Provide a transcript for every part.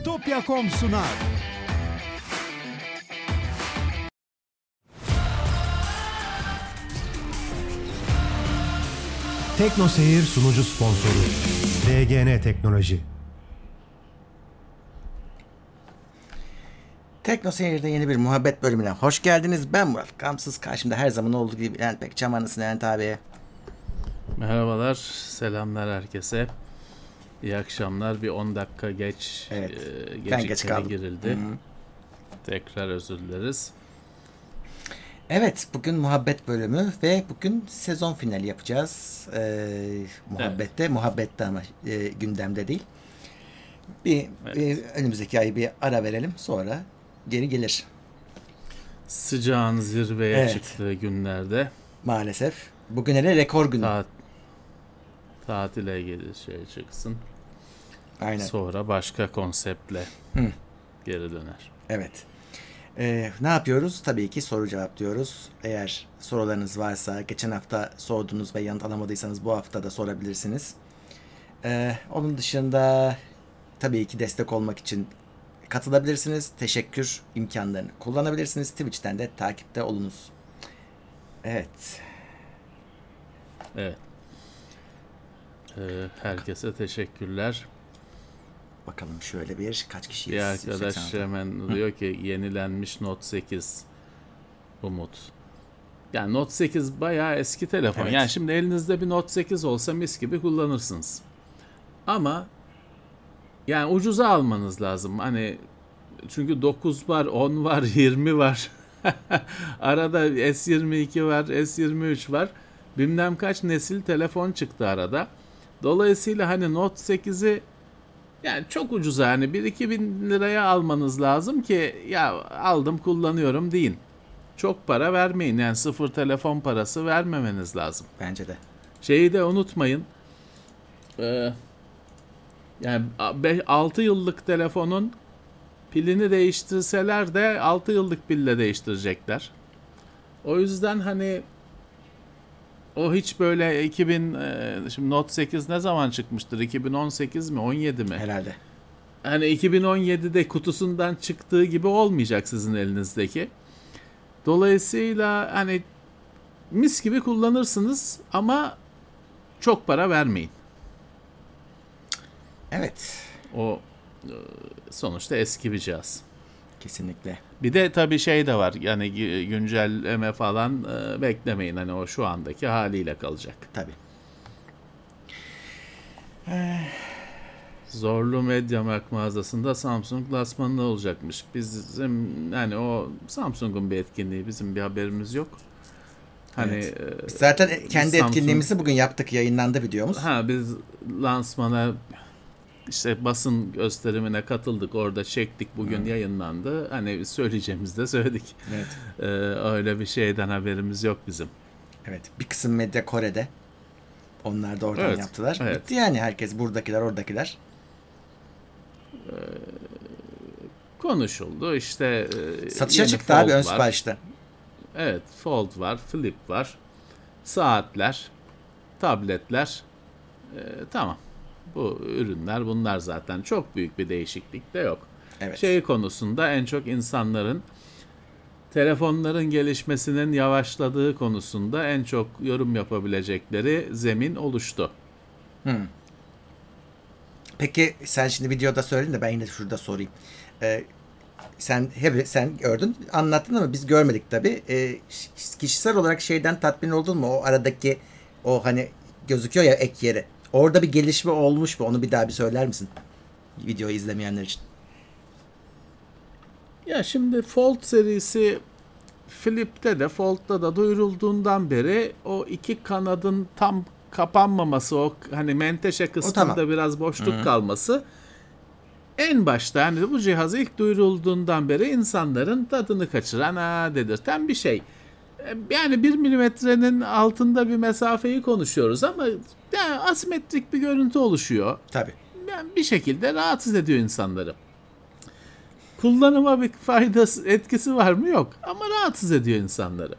Bitopya.com sunar. Tekno Seyir sunucu sponsoru DGN Teknoloji. Tekno Seyir'de yeni bir muhabbet bölümüne hoş geldiniz. Ben Murat. Gamsız karşımda her zaman olduğu gibi Levent Bekçam anısın Levent abiye. Merhabalar, selamlar herkese. İyi akşamlar. Bir 10 dakika geç Evet, e, geç kaldım. girildi. Tekrar özür dileriz. Evet bugün muhabbet bölümü ve bugün sezon finali yapacağız. Ee, muhabbette, muhabbette ama e, gündemde değil. Bir, bir önümüzdeki ay bir ara verelim sonra geri gelir Sıcağın zirveye Evet. çıktığı günlerde maalesef. Bugüne de rekor günü. tat tatile gelir şey çıksın. Aynen. Sonra başka konseptle Hı. geri döner. Evet. Ee, ne yapıyoruz? Tabii ki soru cevaplıyoruz. Eğer sorularınız varsa geçen hafta sordunuz ve yanıt alamadıysanız bu hafta da sorabilirsiniz. Ee, onun dışında tabii ki destek olmak için katılabilirsiniz. Teşekkür imkanlarını kullanabilirsiniz. Twitch'ten de takipte olunuz. Evet. Evet. Ee, herkese teşekkürler. Bakalım şöyle bir kaç kişiyiz? Bir arkadaş 186. hemen diyor ki yenilenmiş Note 8 Umut. Yani Note 8 bayağı eski telefon. Evet. Yani şimdi elinizde bir Note 8 olsa mis gibi kullanırsınız. Ama yani ucuza almanız lazım. Hani çünkü 9 var, 10 var, 20 var. arada S22 var, S23 var. Bilmem kaç nesil telefon çıktı arada. Dolayısıyla hani Note 8'i yani çok ucuza yani 1-2 bin liraya almanız lazım ki ya aldım kullanıyorum deyin. Çok para vermeyin yani sıfır telefon parası vermemeniz lazım. Bence de. Şeyi de unutmayın. Ee, yani 6 yıllık telefonun pilini değiştirseler de 6 yıllık pille değiştirecekler. O yüzden hani o hiç böyle 2000 e, şimdi Note 8 ne zaman çıkmıştır? 2018 mi? 17 mi? Herhalde. hani 2017'de kutusundan çıktığı gibi olmayacak sizin elinizdeki. Dolayısıyla hani mis gibi kullanırsınız ama çok para vermeyin. Evet. O e, sonuçta eski bir cihaz. Kesinlikle. Bir de tabii şey de var yani gü- güncelleme falan e, beklemeyin hani o şu andaki haliyle kalacak. Tabii. Zorlu Mediamarkt mağazasında Samsung lansmanı olacakmış. Bizim yani o Samsung'un bir etkinliği bizim bir haberimiz yok. Hani Evet. e, Zaten kendi Samsung- etkinliğimizi bugün yaptık. Yayınlandı videomuz. Ha biz lansmana işte basın gösterimine katıldık. Orada çektik. Bugün yayınlandı. Hani söyleyeceğimizi de söyledik. Evet. Ee, öyle bir şeyden haberimiz yok bizim. Evet. Bir kısım medya Kore'de. Onlar da oradan Evet, yaptılar. evet. Bitti yani herkes buradakiler oradakiler. Konuşuldu. İşte e, Satışa çıktı abi ön siparişte. Evet, Fold var, Flip var. Saatler, tabletler. Ee, tamam. Bu ürünler bunlar zaten. Çok büyük bir değişiklik de yok. Evet. Şey konusunda en çok insanların telefonların gelişmesinin yavaşladığı konusunda en çok yorum yapabilecekleri zemin oluştu. Peki sen şimdi videoda söyledin de ben yine şurada sorayım. Ee, sen hep sen gördün, anlattın ama biz görmedik tabii. Ee, kişisel olarak şeyden tatmin oldun mu? O aradaki o hani gözüküyor ya ek yeri. Orada bir gelişme olmuş mu? Onu bir daha bir söyler misin? Videoyu izlemeyenler için. Ya şimdi Fold serisi Flip'te de Fold'da da duyurulduğundan beri o iki kanadın tam kapanmaması o hani menteşe kısmında tamam. biraz boşluk kalması en başta hani bu cihaz ilk duyurulduğundan beri insanların tadını kaçıran ha dedirten bir şey. Yani bir milimetrenin altında bir mesafeyi konuşuyoruz ama yani asimetrik bir görüntü oluşuyor Tabii. yani bir şekilde rahatsız ediyor insanları. Kullanıma bir faydası, etkisi var mı? Yok. Ama rahatsız ediyor insanları.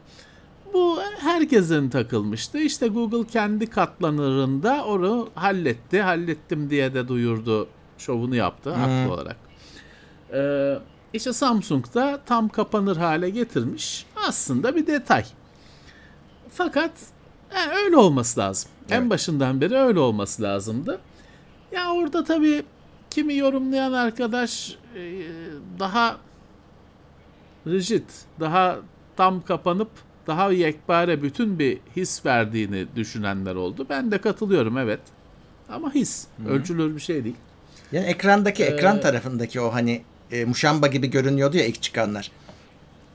Bu herkesin takılmıştı. İşte Google kendi katlanırında onu halletti. Hallettim diye de duyurdu. Şovunu yaptı haklı olarak. Ee, işte Samsung da tam kapanır hale getirmiş. Aslında bir detay. Fakat e, öyle olması lazım. En Evet. başından beri öyle olması lazımdı. Ya orada tabii kimi yorumlayan arkadaş e, daha rigid, daha tam kapanıp daha yekpare bütün bir his verdiğini düşünenler oldu. Ben de katılıyorum evet. Ama his ölçülür bir şey değil. Yani ekrandaki ekran Ee, tarafındaki o hani e, muşamba gibi görünüyordu ya ilk çıkanlar.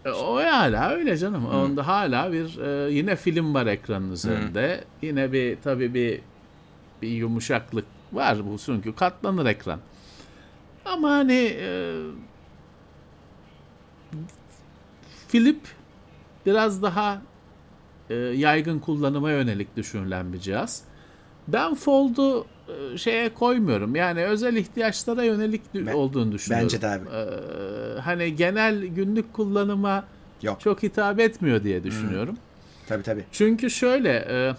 E, O hala öyle canım. Onda hala bir e, yine film var ekranın üzerinde. Yine bir tabii bir bir yumuşaklık var bu çünkü katlanır ekran. Ama hani e, Flip biraz daha e, yaygın kullanıma yönelik düşünülen bir cihaz. Ben Fold'u şeye koymuyorum. Yani özel ihtiyaçlara yönelik Ben- olduğunu düşünüyorum. bence de abi. E, hani genel günlük kullanıma Yok. çok hitap etmiyor diye düşünüyorum. Tabii tabii. Çünkü şöyle e,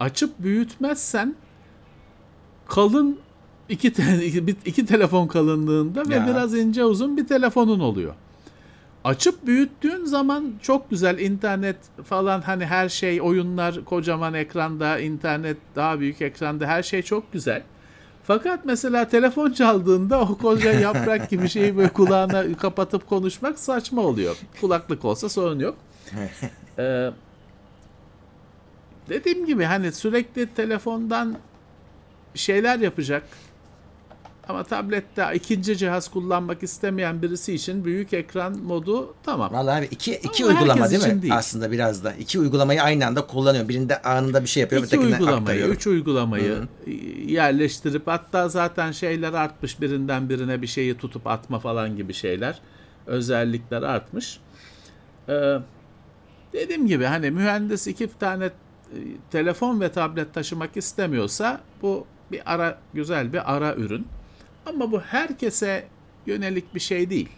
açıp büyütmezsen kalın iki, te- iki, telefon kalınlığında ve Ya. biraz ince uzun bir telefonun oluyor. Açıp büyüttüğün zaman çok güzel internet falan hani her şey oyunlar kocaman ekranda internet daha büyük ekranda her şey çok güzel. Fakat mesela telefon çaldığında o koca yaprak gibi şeyi böyle kulağına kapatıp konuşmak saçma oluyor. Kulaklık olsa sorun yok. Ee, dediğim gibi hani sürekli telefondan şeyler yapacak ama tablette ikinci cihaz kullanmak istemeyen birisi için büyük ekran modu tamam. Vallahi abi iki, iki Ama uygulama değil mi? değil. Aslında biraz da. iki uygulamayı aynı anda kullanıyor. Birinde anında bir şey yapıyor, İki uygulamayı, aktarıyor. üç uygulamayı yerleştirip hatta zaten şeyler artmış birinden birine bir şeyi tutup atma falan gibi şeyler. Özellikler artmış. Ee, dediğim gibi hani mühendis iki tane e, telefon ve tablet taşımak istemiyorsa bu bir ara güzel bir ara ürün. Ama bu herkese yönelik bir şey değil.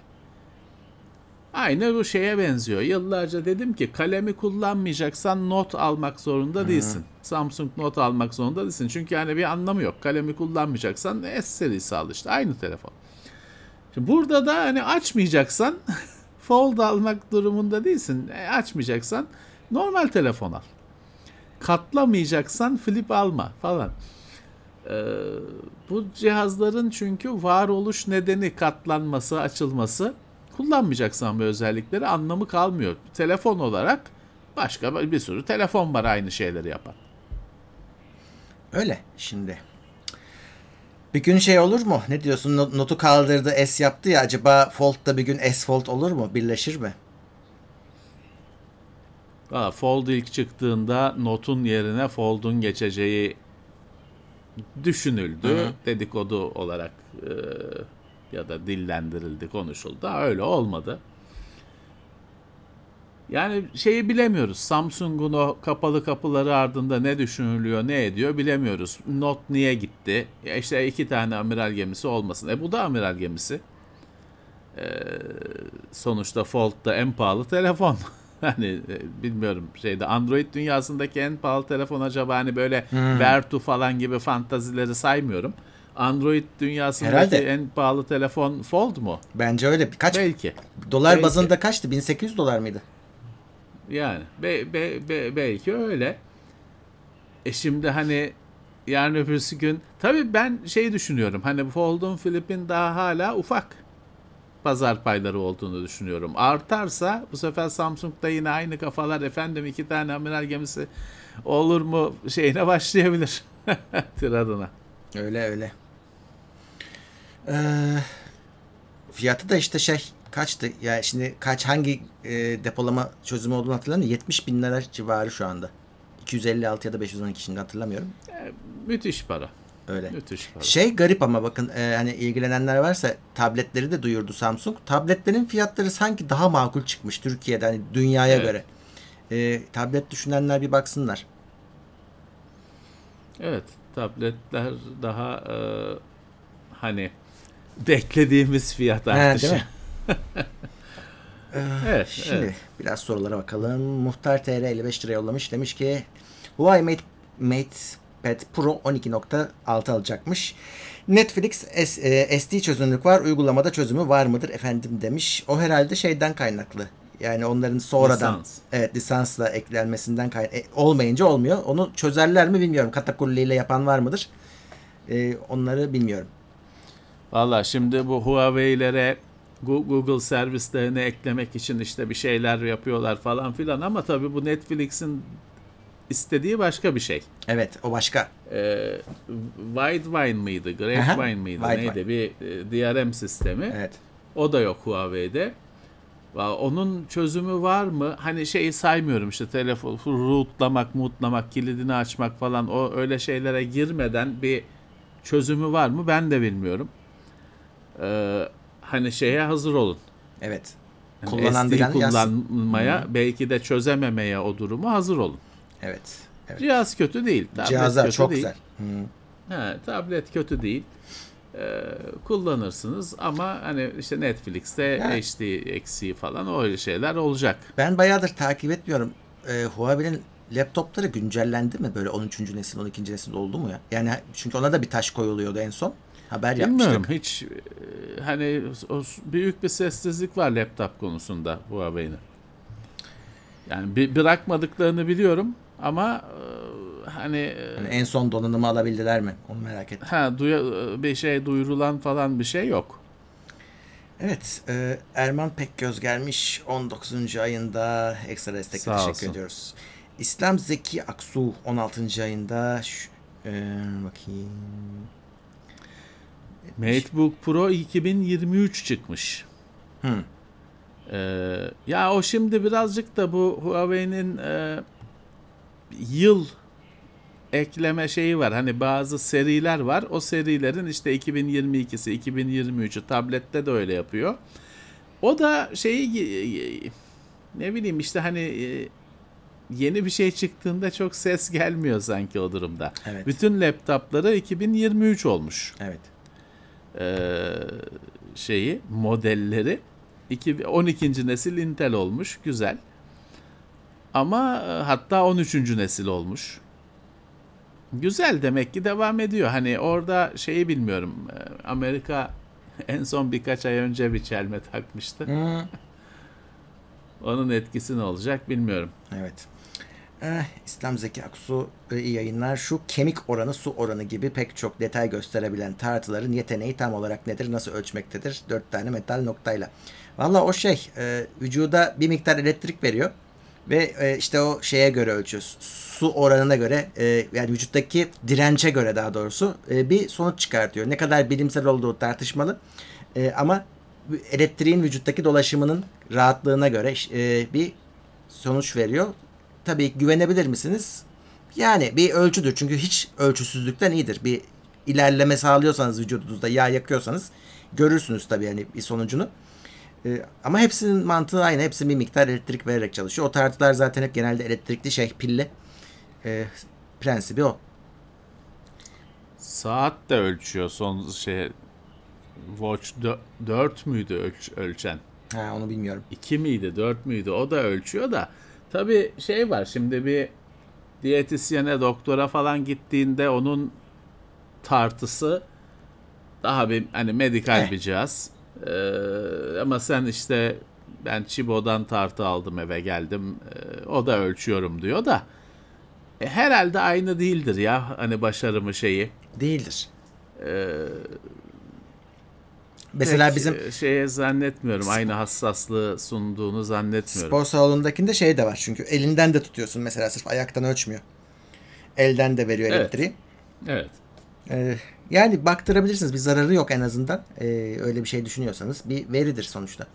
Aynı bu şeye benziyor. Yıllarca dedim ki kalemi kullanmayacaksan not almak zorunda değilsin. Samsung not almak zorunda değilsin. Çünkü yani bir anlamı yok. Kalemi kullanmayacaksan S serisi al işte. Aynı telefon. Şimdi burada da hani açmayacaksan fold almak durumunda değilsin. E, açmayacaksan normal telefon al. Katlamayacaksan flip alma falan. Ee, bu cihazların çünkü varoluş nedeni katlanması, açılması kullanmayacaksan bu özellikleri anlamı kalmıyor. Telefon olarak başka bir sürü telefon var aynı şeyleri yapan. Öyle şimdi. Bir gün şey olur mu? Ne diyorsun? Not- Notu kaldırdı, S yaptı ya. Acaba Fold da bir gün S Fold olur mu? Birleşir mi? Valla Fold ilk çıktığında Note'un yerine Fold'un geçeceği düşünüldü. Hı hı. Dedikodu olarak e, ya da dillendirildi, konuşuldu. Öyle olmadı. Yani şeyi bilemiyoruz. Samsung'un o kapalı kapıları ardında ne düşünülüyor, ne ediyor bilemiyoruz. Note niye gitti? Ya işte iki tane amiral gemisi olmasın. E bu da amiral gemisi. Ee, sonuçta Fold da en pahalı telefon. hani e, bilmiyorum şeyde Android dünyasındaki en pahalı telefon acaba hani böyle Vertu falan gibi fantazileri saymıyorum. Android dünyasındaki Herhalde. en pahalı telefon Fold mu? Bence öyle. Kaç Belki. dolar belki. bazında kaçtı? 1800 dolar mıydı? Yani be, be, be- belki öyle. E şimdi hani yarın öbürsü gün tabii ben şey düşünüyorum. Hani Fold'un Flip'in daha hala ufak pazar payları olduğunu düşünüyorum. Artarsa bu sefer Samsung'da yine aynı kafalar efendim iki tane amiral gemisi olur mu şeyine başlayabilir tiradına. Öyle öyle. Ee, fiyatı da işte şey kaçtı? Ya şimdi kaç hangi e, depolama çözümü olduğunu hatırlamıyorum. 70 bin lira civarı şu anda. 256 ya da 512 şimdi hatırlamıyorum. Müthiş para. Öyle. Müthiş. Şey garip ama bakın e, hani ilgilenenler varsa tabletleri de duyurdu Samsung. Tabletlerin fiyatları sanki daha makul çıkmış Türkiye'de hani dünyaya Evet. göre. E, tablet düşünenler bir baksınlar. Evet, tabletler daha e, hani beklediğimiz fiyat He, artışı. değil mi? Evet, Şimdi evet. biraz sorulara bakalım. Muhtar TR 55 lira yollamış. Demiş ki Huawei Mate, Mate iPad Pro 12.6 alacakmış. Netflix S- e, SD çözünürlük var. Uygulamada çözümü var mıdır efendim demiş. O herhalde şeyden kaynaklı. Yani onların sonradan Lisans. evet lisansla eklenmesinden kay- e, olmayınca olmuyor. Onu çözerler mi bilmiyorum. Katakulliyle yapan var mıdır? E, onları bilmiyorum. Valla şimdi bu Huawei'lere Google servislerini eklemek için işte bir şeyler yapıyorlar falan filan ama tabii bu Netflix'in istediği başka bir şey. Evet o başka. Ee, Widevine mıydı? Aha, Grapevine mıydı? Widevine. Neydi? Bir e, DRM sistemi. Evet. O da yok Huawei'de. Onun çözümü var mı? Hani şeyi saymıyorum işte telefon rootlamak, mutlamak, kilidini açmak falan o öyle şeylere girmeden bir çözümü var mı? Ben de bilmiyorum. Ee, hani şeye hazır olun. Evet. Yani Kullanan SD bilen yazsın. kullanmaya belki de çözememeye o durumu hazır olun. Evet. evet. Cihaz kötü değil. Tablet Cihazlar kötü çok değil. güzel. Hı. He, tablet kötü değil. Ee, kullanırsınız ama hani işte Netflix'te Ya. HD eksiği falan öyle şeyler olacak. Ben bayağıdır takip etmiyorum. Ee, Huawei'nin laptopları güncellendi mi? Böyle 13. nesil, 12. nesil oldu mu ya? Yani çünkü ona da bir taş koyuluyordu en son. Haber Bilmiyorum yapmıştık. hiç e, hani o, büyük bir sessizlik var laptop konusunda Huawei'nin. Yani bir bırakmadıklarını biliyorum ama e, hani e, Yani en son donanımı alabildiler mi? Onu merak ettim. ha duya- bir şey duyurulan falan bir şey yok. Evet. e, Erman Pekgöz gelmiş 19. ayında ekstra destekle Sağ teşekkür olsun. ediyoruz. İslam Zeki Aksu 16. ayında şu, e, bakayım. MacBook Pro 2023 çıkmış. Hı. Ee, ya o şimdi birazcık da bu Huawei'nin e, yıl ekleme şeyi var. Hani bazı seriler var. O serilerin işte 2022'si, 2023'ü tablette de öyle yapıyor. O da şeyi ne bileyim işte hani e, yeni bir şey çıktığında çok ses gelmiyor sanki o durumda. Evet. Bütün laptopları 2023 olmuş Evet. e, şeyi modelleri 2 12. nesil Intel olmuş güzel. Ama e, hatta 13. nesil olmuş. Güzel demek ki devam ediyor. Hani orada şeyi bilmiyorum. e, Amerika en son birkaç ay önce bir çelme takmıştı. Hı. Onun etkisi ne olacak bilmiyorum. Evet. Eh, İslam Zeki Aksu e, iyi yayınlar. Şu kemik oranı, su oranı gibi pek çok detay gösterebilen tartıların yeteneği tam olarak nedir, nasıl ölçmektedir? Dört tane metal noktayla. Valla o şey, e, vücuda bir miktar elektrik veriyor ve e, işte o şeye göre ölçüyoruz. Su oranına göre, e, yani vücuttaki dirence göre daha doğrusu e, bir sonuç çıkartıyor. Ne kadar bilimsel olduğu tartışmalı. E, ama elektriğin vücuttaki dolaşımının rahatlığına göre e, bir sonuç veriyor. Tabii güvenebilir misiniz? Yani bir ölçüdür. Çünkü hiç ölçüsüzlükten iyidir. Bir ilerleme sağlıyorsanız vücudunuzda yağ yakıyorsanız görürsünüz tabii yani bir sonucunu. Ee, ama hepsinin mantığı aynı. Hepsi bir miktar elektrik vererek çalışıyor. O tartılar zaten hep genelde elektrikli şey pilli. Ee, prensibi o. Saat de ölçüyor son şey Watch 4 müydü ölç, ölçen? Ha onu bilmiyorum. 2 miydi 4 müydü o da ölçüyor da tabi şey var şimdi bir diyetisyene doktora falan gittiğinde onun tartısı daha bir hani medikal Eh. bir cihaz Ee, ama sen işte ben Chibo'dan tartı aldım eve geldim Ee, o da ölçüyorum diyor da e, herhalde aynı değildir ya hani başarımı şeyi Değildir. Ee, Mesela bizim şeye zannetmiyorum aynı hassaslığı sunduğunu zannetmiyorum. spor salonundakinde şey de var. Çünkü elinden de tutuyorsun mesela sırf ayaktan ölçmüyor. Elden de veriyor Evet. elektriği. Evet. Ee, yani baktırabilirsiniz. Bir zararı yok en azından. Ee, öyle bir şey düşünüyorsanız. Bir veridir sonuçta.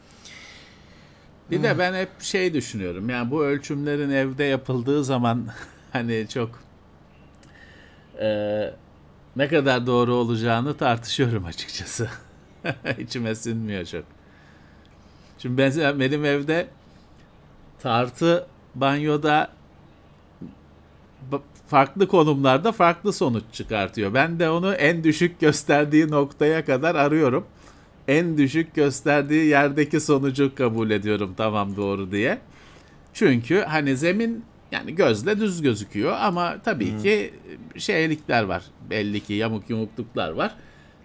Bir de ben hep şey düşünüyorum. Yani bu ölçümlerin evde yapıldığı zaman hani çok eee, ne kadar doğru olacağını tartışıyorum açıkçası. İçime sinmiyor çok. Şimdi mesela benim evde tartı banyoda ba- farklı konumlarda farklı sonuç çıkartıyor. Ben de onu en düşük gösterdiği noktaya kadar arıyorum. En düşük gösterdiği yerdeki sonucu kabul ediyorum tamam doğru diye. Çünkü hani zemin yani gözle düz gözüküyor ama tabii ki şeylikler var. Belli ki yamuk yumukluklar var.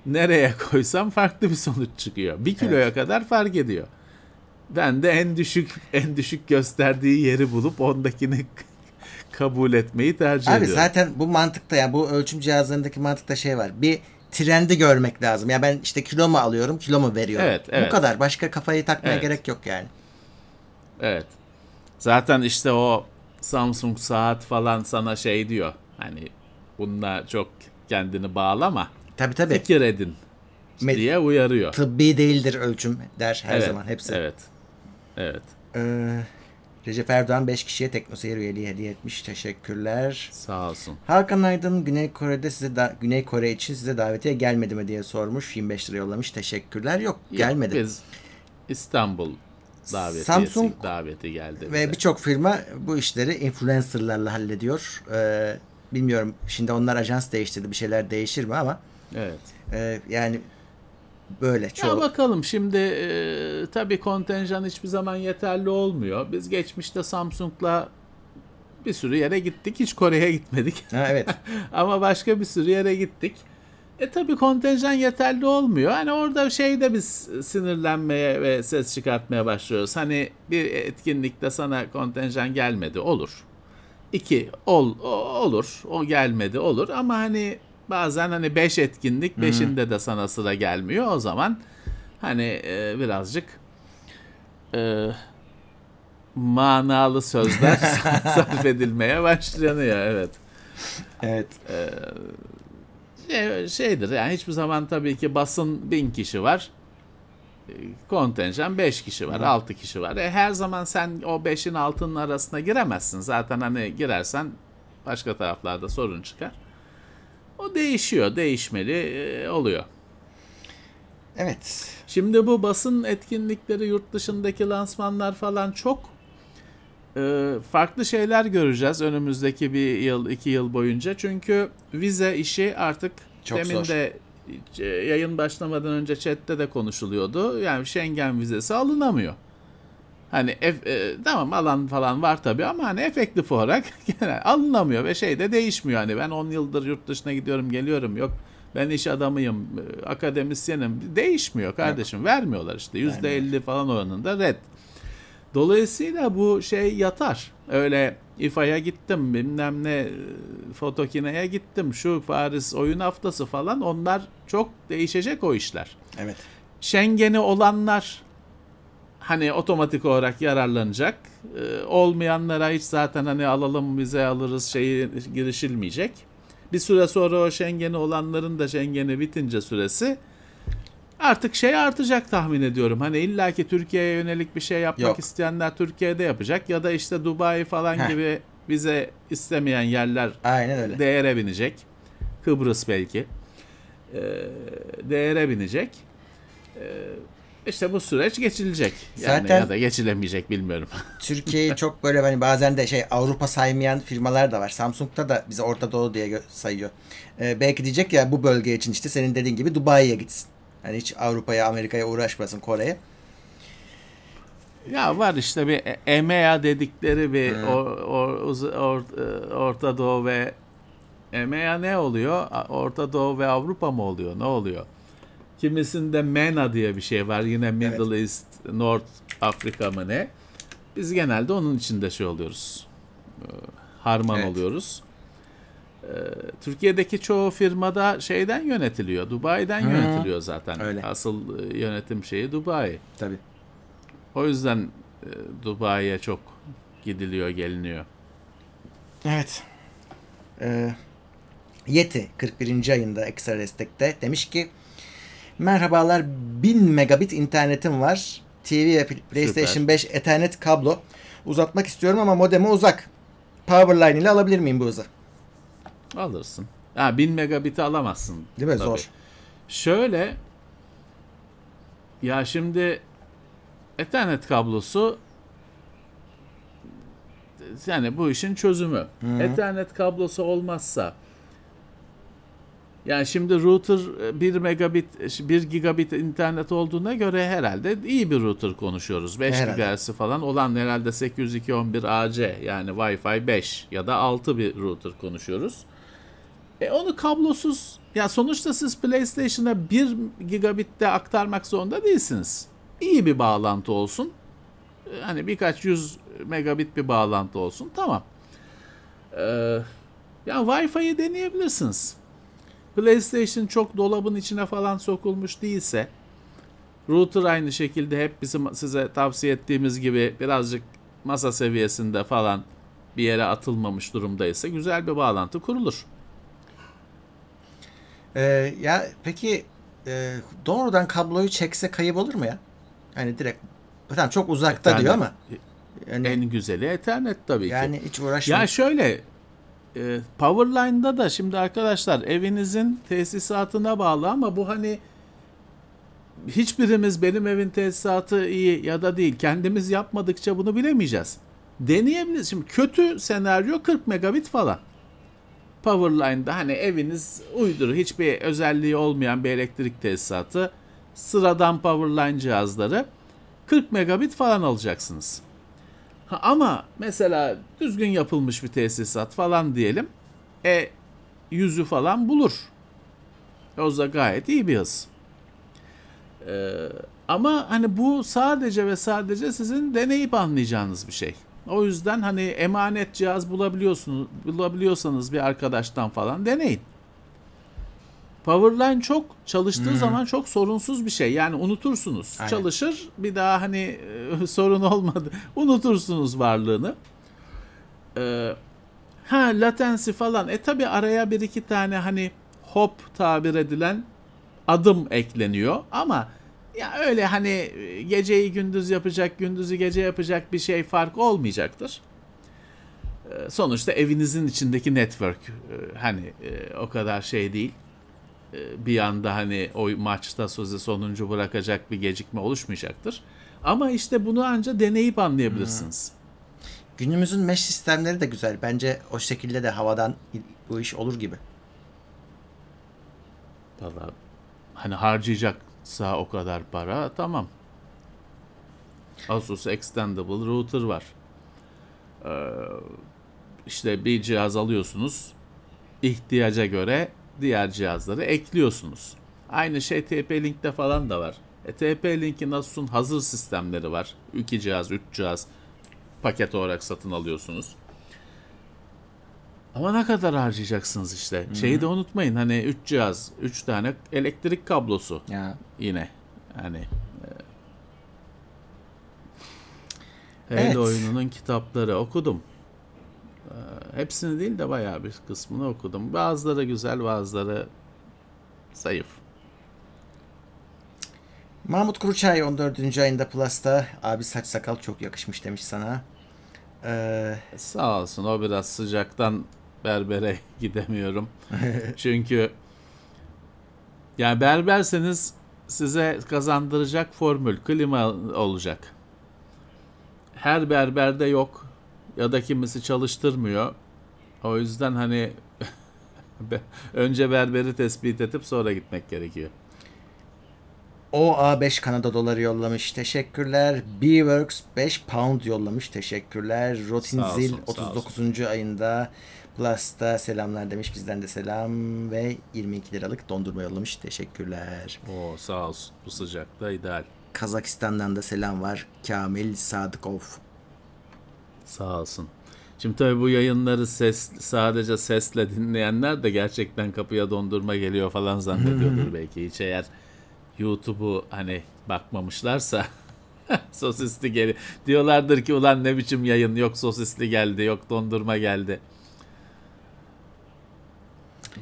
Nereye koysam farklı bir sonuç çıkıyor. Bir kiloya Evet. kadar fark ediyor. Ben de en düşük en düşük gösterdiği yeri bulup ondakini kabul etmeyi tercih Abi ediyorum. zaten bu mantıkta ya bu ölçüm cihazlarındaki mantıkta şey var. Bir trendi görmek lazım. Ya ben işte kilo mu alıyorum, kilo mu veriyorum? Evet, evet. Bu kadar. Başka kafayı takmaya Evet. gerek yok yani. Evet. Zaten işte o Samsung saat falan sana şey diyor. Hani bununla çok kendini bağlama. Tabii tabii. Fikir edin Me- diye uyarıyor. Tıbbi değildir ölçüm der her evet, zaman hepsi. Evet. Evet. Ee, Recep Erdoğan 5 kişiye teknoseyir üyeliği hediye etmiş. Teşekkürler. Sağ olsun. Hakan Aydın Güney Kore'de size da, Güney Kore için size davetiye gelmedi mi diye sormuş. 25 lira yollamış. Teşekkürler. Yok, gelmedi. Biz İstanbul davetiyesi Samsung daveti geldi. Ve birçok firma bu işleri influencerlarla hallediyor. Ee, bilmiyorum şimdi onlar ajans değiştirdi bir şeyler değişir mi ama Evet. e, yani böyle Ya çoğu. bakalım şimdi e, tabii kontenjan hiçbir zaman yeterli olmuyor. Biz geçmişte Samsung'la bir sürü yere gittik. Hiç Kore'ye gitmedik. Ha, evet. Ama başka bir sürü yere gittik. E tabi kontenjan yeterli olmuyor. Hani orada şeyde biz sinirlenmeye ve ses çıkartmaya başlıyoruz. Hani bir etkinlikte sana kontenjan gelmedi olur. İki ol, o- olur. O gelmedi olur. Ama hani bazen hani beş etkinlik beşinde de sana sıra gelmiyor. O zaman hani e, birazcık e, manalı sözler sarf edilmeye başlanıyor. Evet. evet. Şey- şeydir yani hiçbir zaman tabii ki basın bin kişi var. E, Kontenjan 5 kişi var, 6 kişi var. E, her zaman sen o 5'in altının arasına giremezsin. Zaten hani girersen başka taraflarda sorun çıkar. O değişiyor, değişmeli e, oluyor. Evet. Şimdi bu basın etkinlikleri, yurt dışındaki lansmanlar falan çok e, farklı şeyler göreceğiz önümüzdeki bir yıl, iki yıl boyunca. Çünkü vize işi artık Çok demin zor. de yayın başlamadan önce chatte de konuşuluyordu. Yani Schengen vizesi alınamıyor. Hani ef- e, tamam alan falan var tabii ama hani efektif olarak genel alınamıyor ve şey de değişmiyor. Hani ben 10 yıldır yurt dışına gidiyorum geliyorum yok ben iş adamıyım e, akademisyenim değişmiyor kardeşim vermiyorlar işte %50 falan oranında red. Dolayısıyla bu şey yatar. Öyle İFA'ya gittim bilmem ne e, Fotokine'ye gittim şu Paris oyun haftası falan onlar çok değişecek o işler. Evet. Schengen'i olanlar hani otomatik olarak yararlanacak. Ee, olmayanlara hiç zaten hani alalım vize alırız şeyi girişilmeyecek. Bir süre sonra o Schengen'i olanların da Schengen'i bitince süresi artık şey artacak tahmin ediyorum. Hani illaki Türkiye'ye yönelik bir şey yapmak Yok. isteyenler Türkiye'de yapacak ya da işte Dubai falan Heh. gibi vize istemeyen yerler Aynen öyle. değere binecek. Kıbrıs belki. Ee, değere binecek. Ee, işte bu süreç geçilecek. Yani Zaten- ya da geçilemeyecek bilmiyorum. Türkiye'yi çok böyle hani bazen de şey Avrupa saymayan firmalar da var. Samsung'da da bizi Orta Doğu diye sayıyor. Ee, belki diyecek ya bu bölge için işte senin dediğin gibi Dubai'ye gitsin. Hani hiç Avrupa'ya, Amerika'ya uğraşmasın Kore'ye. ya var işte bir EMEA dedikleri bir or- or- or- e, Orta Doğu ve EMEA ne oluyor? Orta Doğu ve Avrupa mı oluyor? Ne oluyor? Kimisinde MENA diye bir şey var. Yine Middle East, North Afrika mı ne? Biz genelde onun içinde şey oluyoruz. Ee, Harman Evet. oluyoruz. Ee, Türkiye'deki çoğu firmada şeyden yönetiliyor. Dubai'den yönetiliyor zaten. Öyle. Asıl e, yönetim şeyi Dubai. Tabii. O yüzden e, Dubai'ye çok gidiliyor, geliniyor. Evet. Ee, Yeti 41. ayında ekstra destekte demiş ki Merhabalar 1000 megabit internetim var. TV ve PlayStation Süper. 5 Ethernet kablo uzatmak istiyorum ama modemi uzak. Powerline ile alabilir miyim bu hızı? Alırsın. Ha 1000 megabit'i alamazsın. Değil mi? Tabii. Zor. Şöyle ya şimdi Ethernet kablosu yani bu işin çözümü. Ethernet kablosu olmazsa Yani şimdi router e, 1 megabit 1 gigabit internet olduğuna göre herhalde iyi bir router konuşuyoruz. 5 Herhalde. GHz falan olan herhalde 802.11ac yani Wi-Fi 5 ya da 6 bir router konuşuyoruz. E onu kablosuz ya sonuçta siz PlayStation'a 1 gigabitte aktarmak zorunda değilsiniz. İyi bir bağlantı olsun. E, Hani birkaç yüz megabit bir bağlantı olsun. Tamam. Ee, ya Wi-Fi'yi deneyebilirsiniz. PlayStation çok dolabın içine falan sokulmuş değilse router aynı şekilde hep bizim size tavsiye ettiğimiz gibi birazcık masa seviyesinde falan bir yere atılmamış durumdaysa güzel bir bağlantı kurulur. Ee, ya peki e, doğrudan kabloyu çekse kayıp olur mu ya? Hani direkt tamam çok uzakta Ethernet. diyor ama yani, En güzeli Ethernet tabii ki. yani hiç uğraşma. Ya şöyle e, Powerline'da da şimdi arkadaşlar evinizin tesisatına bağlı ama bu hani hiçbirimiz benim evin tesisatı iyi ya da değil kendimiz yapmadıkça bunu bilemeyeceğiz. Deneyebiliriz. Şimdi kötü senaryo 40 megabit falan. Powerline'da hani eviniz uyduru hiçbir özelliği olmayan bir elektrik tesisatı sıradan Powerline cihazları 40 megabit falan alacaksınız. Ha, ama mesela düzgün yapılmış bir tesisat falan diyelim. E yüzü falan bulur. O da gayet iyi bir hız. Ee, ama hani bu sadece ve sadece sizin deneyip anlayacağınız bir şey. O yüzden hani emanet cihaz bulabiliyorsunuz, bulabiliyorsanız bir arkadaştan falan deneyin. Powerline çok çalıştığı zaman çok sorunsuz bir şey. Yani unutursunuz. Aynen. Çalışır bir daha hani e, sorun olmadı. Unutursunuz varlığını. Ee, ha latency falan. E tabi araya bir iki tane hani hop tabir edilen adım ekleniyor ama ya öyle hani e, geceyi gündüz yapacak, gündüzü gece yapacak bir şey fark olmayacaktır. Ee, Sonuçta evinizin içindeki network e, hani e, o kadar şey değil. E, Bir anda hani o maçta sözü sonuncu bırakacak bir gecikme oluşmayacaktır. Ama işte bunu anca deneyip anlayabilirsiniz. Günümüzün mesh sistemleri de güzel. Bence o şekilde de havadan bu iş olur gibi. Valla hani harcayacaksa o kadar para tamam. Asus Extendable Router var. Ee, işte bir cihaz alıyorsunuz. ihtiyaca göre diğer cihazları ekliyorsunuz. Aynı şey TP-Link'te falan da var. E, TP-Link'in Asus'un hazır sistemleri var. 2 cihaz, 3 cihaz paket olarak satın alıyorsunuz. Ama ne kadar harcayacaksınız işte. Şeyi de unutmayın hani 3 cihaz, 3 tane elektrik kablosu Ya yine. Yani e, Evet. Oyununun kitapları okudum. E, hepsini değil de bayağı bir kısmını okudum. Bazıları güzel, bazıları zayıf. Mahmut Kuruçay 14. ayında Plus'ta abi saç sakal çok yakışmış demiş sana. Ee, Sağ olsun o biraz sıcaktan berbere gidemiyorum. Çünkü yani berberseniz size kazandıracak formül klima olacak. Her berberde yok ya da kimisi çalıştırmıyor. O yüzden hani önce berberi tespit edip sonra gitmek gerekiyor. OA5 Kanada doları yollamış. Teşekkürler. Bworks 5 pound yollamış. Teşekkürler. Rotinzil olsun, sağ 39. ayında Plus'ta selamlar demiş. Bizden de selam ve 22 liralık dondurma yollamış. Teşekkürler. Oo sağ olsun bu sıcakta ideal. Kazakistan'dan da selam var. Kamil Sadıkov. Sağ olsun. Şimdi tabii bu yayınları ses sadece sesle dinleyenler de gerçekten kapıya dondurma geliyor falan zannediyordur belki. Hiç eğer YouTube'u hani bakmamışlarsa sosisli geli diyorlardır ki ulan ne biçim yayın yok sosisli geldi yok dondurma geldi.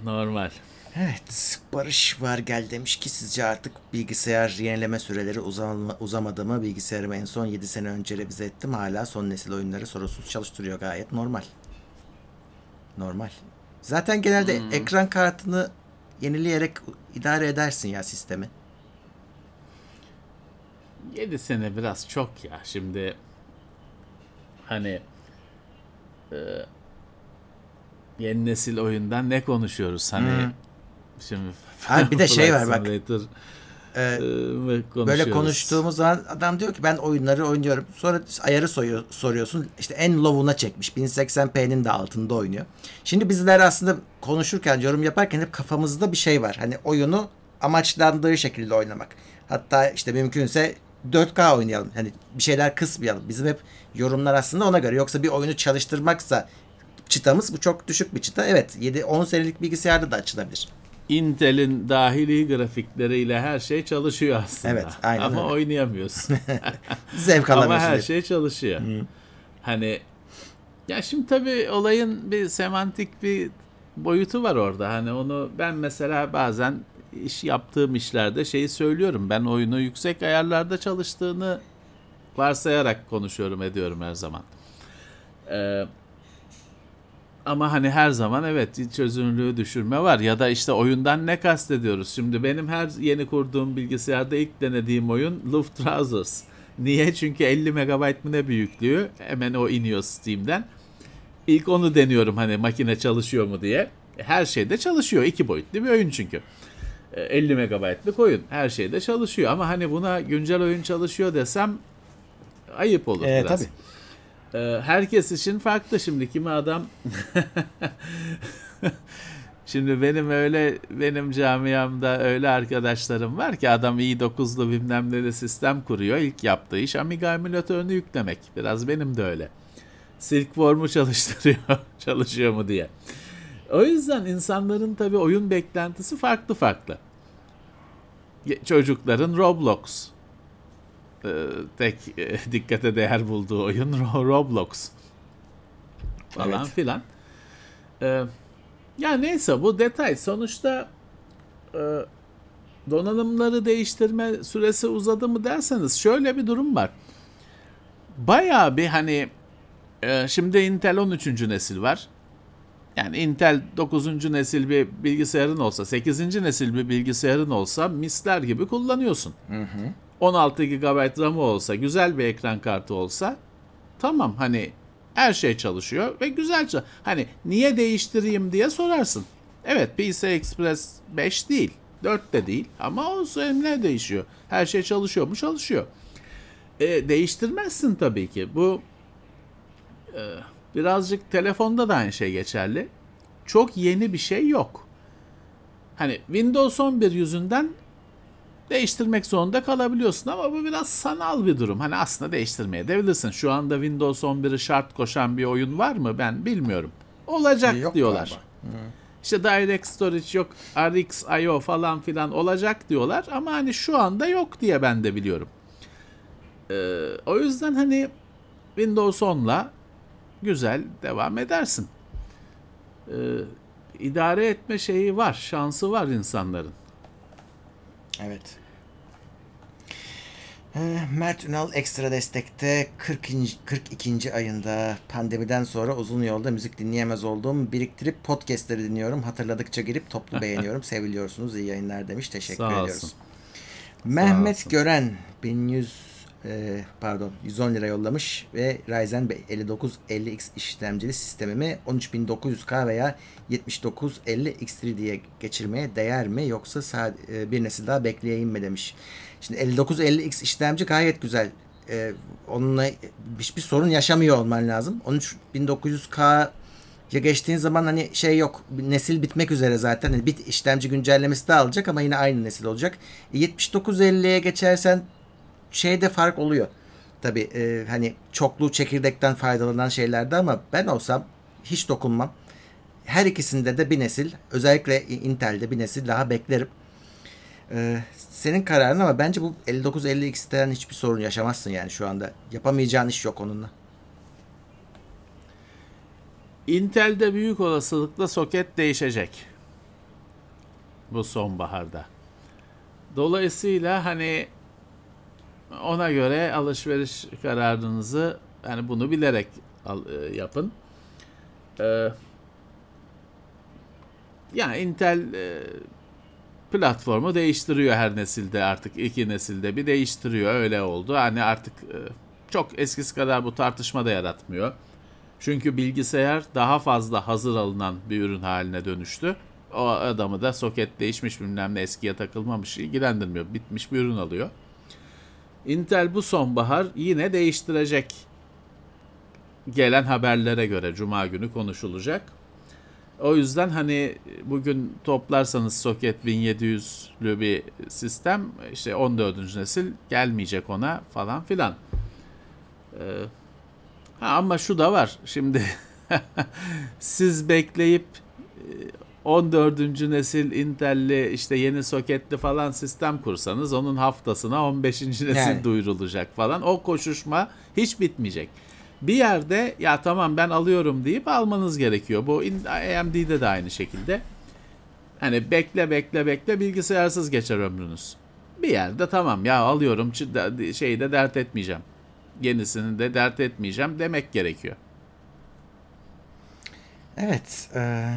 Normal. Evet, Barış var gel demiş ki sizce artık bilgisayar yenileme süreleri uzama, uzamadı mı? Bilgisayarımı en son 7 sene önce revize ettim. Hala son nesil oyunları sorunsuz çalıştırıyor gayet normal. Normal. Zaten genelde ekran kartını yenileyerek idare edersin ya sistemi. 7 sene biraz çok ya. Şimdi hani e, yeni nesil oyundan ne konuşuyoruz? Hani Şimdi Abi bir de şey var bak. Ee, e, mı Böyle konuştuğumuz zaman adam diyor ki ben oyunları oynuyorum. Sonra ayarı soruyor, soruyorsun. İşte en low'una çekmiş. 1080p'nin de altında oynuyor. Şimdi bizler aslında konuşurken, yorum yaparken hep kafamızda bir şey var. Hani oyunu amaçlandığı şekilde oynamak. Hatta işte mümkünse 4K oynayalım. Hani bir şeyler kısmayalım. Bizim hep yorumlar aslında ona göre. Yoksa bir oyunu çalıştırmaksa çıtamız bu çok düşük bir çıta. Evet 7-10 senelik bilgisayarda da açılabilir. Intel'in dahili grafikleriyle her şey çalışıyor aslında. Evet, aynen Ama öyle. oynayamıyorsun. Zevk Ama alamıyorsun. her diye. şey çalışıyor. Hani ya şimdi tabii olayın bir semantik bir boyutu var orada. Hani onu ben mesela bazen iş yaptığım işlerde şeyi söylüyorum. Ben oyunu yüksek ayarlarda çalıştığını varsayarak konuşuyorum ediyorum her zaman. Ee, ama hani her zaman evet çözünürlüğü düşürme var ya da işte oyundan ne kastediyoruz? Şimdi benim her yeni kurduğum bilgisayarda ilk denediğim oyun Luftrausers. Niye? Çünkü 50 MB mı ne büyüklüğü. Hemen o iniyor Steam'den. İlk onu deniyorum hani makine çalışıyor mu diye. Her şeyde çalışıyor. iki boyutlu bir oyun çünkü. E, 50 MB'lık oyun. Her şeyde çalışıyor. Ama hani buna güncel oyun çalışıyor desem ayıp olur Ee, biraz. tabii. Ee, herkes için farklı şimdi kimi adam Şimdi benim öyle benim camiamda öyle arkadaşlarım var ki adam iyi dokuzlu bilmem neli sistem kuruyor. İlk yaptığı iş Amiga emülatörünü yüklemek. Biraz benim de öyle. Silkworm'u çalıştırıyor. Çalışıyor mu diye. O yüzden insanların tabii oyun beklentisi farklı farklı. Çocukların Roblox tek e, dikkate değer bulduğu oyun Ro- Roblox falan Evet. filan. E, ya neyse bu detay. Sonuçta e, donanımları değiştirme süresi uzadı mı derseniz şöyle bir durum var. Bayağı bir hani e, şimdi Intel 13. nesil var. Yani Intel 9. nesil bir bilgisayarın olsa, 8. nesil bir bilgisayarın olsa misler gibi kullanıyorsun. 16 GB RAM'ı olsa, güzel bir ekran kartı olsa tamam hani her şey çalışıyor ve güzel çal- Hani niye değiştireyim diye sorarsın. Evet PCI Express 5 değil, 4 de değil ama o ne değişiyor. Her şey çalışıyor mu? Çalışıyor. E, değiştirmezsin tabii ki. Bu e, birazcık telefonda da aynı şey geçerli. Çok yeni bir şey yok. Hani Windows 11 yüzünden değiştirmek zorunda kalabiliyorsun ama bu biraz sanal bir durum. Hani aslında değiştirmeye de bilirsin. Şu anda Windows 11'i şart koşan bir oyun var mı? Ben bilmiyorum. Olacak Yok diyorlar. İşte Direct Storage yok, RxIO falan filan olacak diyorlar ama hani şu anda yok diye ben de biliyorum. Ee, o yüzden hani Windows 10'la güzel devam edersin. Ee, idare etme şeyi var, şansı var insanların. Evet. Ee, Mert Ünal ekstra destekte 40. 42. ayında pandemiden sonra uzun yolda müzik dinleyemez olduğum biriktirip podcastleri dinliyorum. Hatırladıkça girip toplu beğeniyorum. Seviliyorsunuz. iyi yayınlar demiş. Teşekkür Sağ ediyoruz. olsun. Mehmet. Gören 1100 e, pardon 110 lira yollamış ve Ryzen 5950X işlemcili sistemimi 13900K veya 7950 X3 diye geçirmeye değer mi yoksa e, bir nesil daha bekleyeyim mi demiş. Şimdi 5950X işlemci gayet güzel. E, onunla hiçbir sorun yaşamıyor olman lazım. 13900K ya geçtiğin zaman hani şey yok. Nesil bitmek üzere zaten. Hani bit işlemci güncellemesi de alacak ama yine aynı nesil olacak. E, 7950'ye geçersen şeyde fark oluyor. Tabi e, hani çoklu çekirdekten faydalanan şeylerde ama ben olsam hiç dokunmam. Her ikisinde de bir nesil özellikle Intel'de bir nesil daha beklerim. E, senin kararın ama bence bu 5950X'ten hiçbir sorun yaşamazsın yani şu anda. Yapamayacağın iş yok onunla. Intel'de büyük olasılıkla soket değişecek. Bu sonbaharda. Dolayısıyla hani ona göre alışveriş kararınızı hani bunu bilerek al- e, yapın. Ee, yani Intel e, platformu değiştiriyor her nesilde artık iki nesilde bir değiştiriyor öyle oldu. Hani artık e, çok eskisi kadar bu tartışma da yaratmıyor. Çünkü bilgisayar daha fazla hazır alınan bir ürün haline dönüştü. o adamı da soket değişmiş bilmem ne eskiye takılmamış ilgilendirmiyor. Bitmiş bir ürün alıyor. Intel bu sonbahar yine değiştirecek. Gelen haberlere göre cuma günü konuşulacak. O yüzden hani bugün toplarsanız soket 1700'lü bir sistem işte 14. nesil gelmeyecek ona falan filan. Ee, ha, ama şu da var. Şimdi siz bekleyip e, 14. nesil Intel'li işte yeni soketli falan sistem kursanız onun haftasına 15. nesil Yani. duyurulacak falan. O koşuşma hiç bitmeyecek. Bir yerde ya tamam ben alıyorum deyip almanız gerekiyor. Bu AMD'de de aynı şekilde. Hani bekle bekle bekle bilgisayarsız geçer ömrünüz. Bir yerde tamam ya alıyorum şeyi de dert etmeyeceğim. Yenisini de dert etmeyeceğim demek gerekiyor. Evet. e,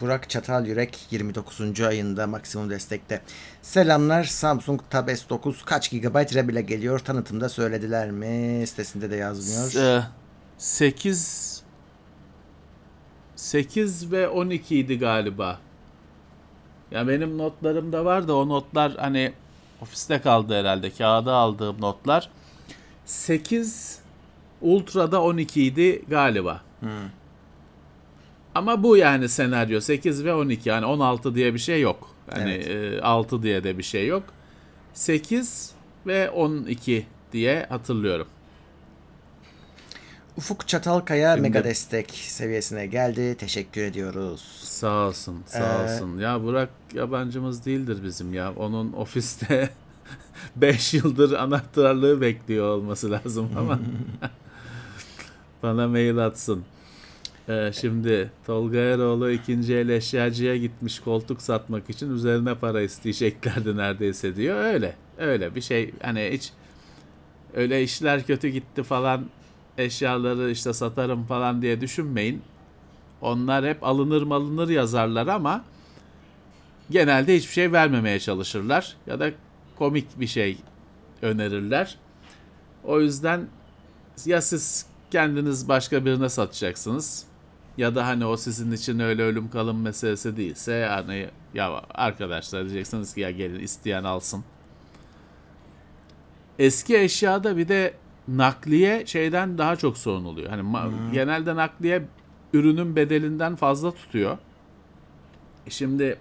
Burak Çatal Yürek 29. ayında maksimum destekte. Selamlar Samsung Tab S9 kaç GB RAM ile geliyor tanıtımda söylediler mi? Sitesinde de yazmıyor. 8 8 ve 12 idi galiba. Ya benim notlarımda var da o notlar hani ofiste kaldı herhalde. Kağıda aldığım notlar. 8 Ultra'da 12 idi galiba. Ama bu yani senaryo 8 ve 12 yani 16 diye bir şey yok. Yani Evet. e, 6 diye de bir şey yok. 8 ve 12 diye hatırlıyorum. Ufuk Çatalkaya Şimdi- mega destek seviyesine geldi. Teşekkür ediyoruz. Sağ olsun, sağ Ee, olsun. Ya Burak yabancımız değildir bizim ya. Onun ofiste 5 yıldır anahtarlığı bekliyor olması lazım ama bana mail atsın. Ee, şimdi Tolga Eroğlu ikinci el eşyacıya gitmiş koltuk satmak için üzerine para isteyeceklerdi neredeyse diyor. Öyle, öyle bir şey hani hiç öyle işler kötü gitti falan eşyaları işte satarım falan diye düşünmeyin. Onlar hep alınır malınır yazarlar ama genelde hiçbir şey vermemeye çalışırlar ya da komik bir şey önerirler. O yüzden ya siz kendiniz başka birine satacaksınız ya da hani o sizin için öyle ölüm kalım meselesi değilse yani ya arkadaşlar diyeceksiniz ki ya gelin isteyen alsın. Eski eşyada bir de nakliye şeyden daha çok sorun oluyor. Hani ma- genelde nakliye ürünün bedelinden fazla tutuyor. E Şimdi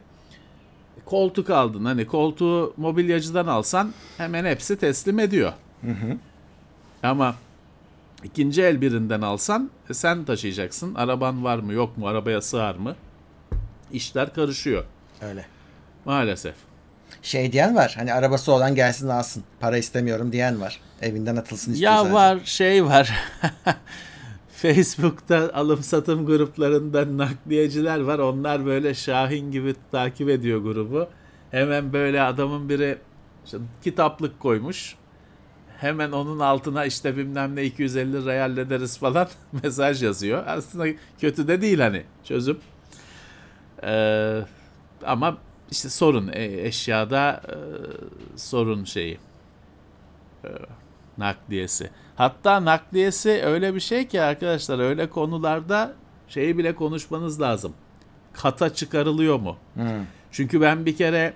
koltuk aldın hani koltuğu mobilyacıdan alsan hemen hepsi teslim ediyor. Ama ikinci el birinden alsan e, sen taşıyacaksın. Araban var mı yok mu arabaya sığar mı? İşler karışıyor Öyle. maalesef. Şey diyen var. Hani arabası olan gelsin alsın. Para istemiyorum diyen var. Evinden atılsın istiyor Ya sadece. var şey var. Facebook'ta alım satım gruplarında nakliyeciler var. Onlar böyle Şahin gibi takip ediyor grubu. Hemen böyle adamın biri işte kitaplık koymuş. Hemen onun altına işte bilmem ne 250 liraya hallederiz falan mesaj yazıyor. Aslında kötü de değil hani çözüm. Ee, ama işte sorun e, eşyada e, sorun şeyi nakliyesi. Hatta nakliyesi öyle bir şey ki arkadaşlar öyle konularda şeyi bile konuşmanız lazım. Kata çıkarılıyor mu? Çünkü ben bir kere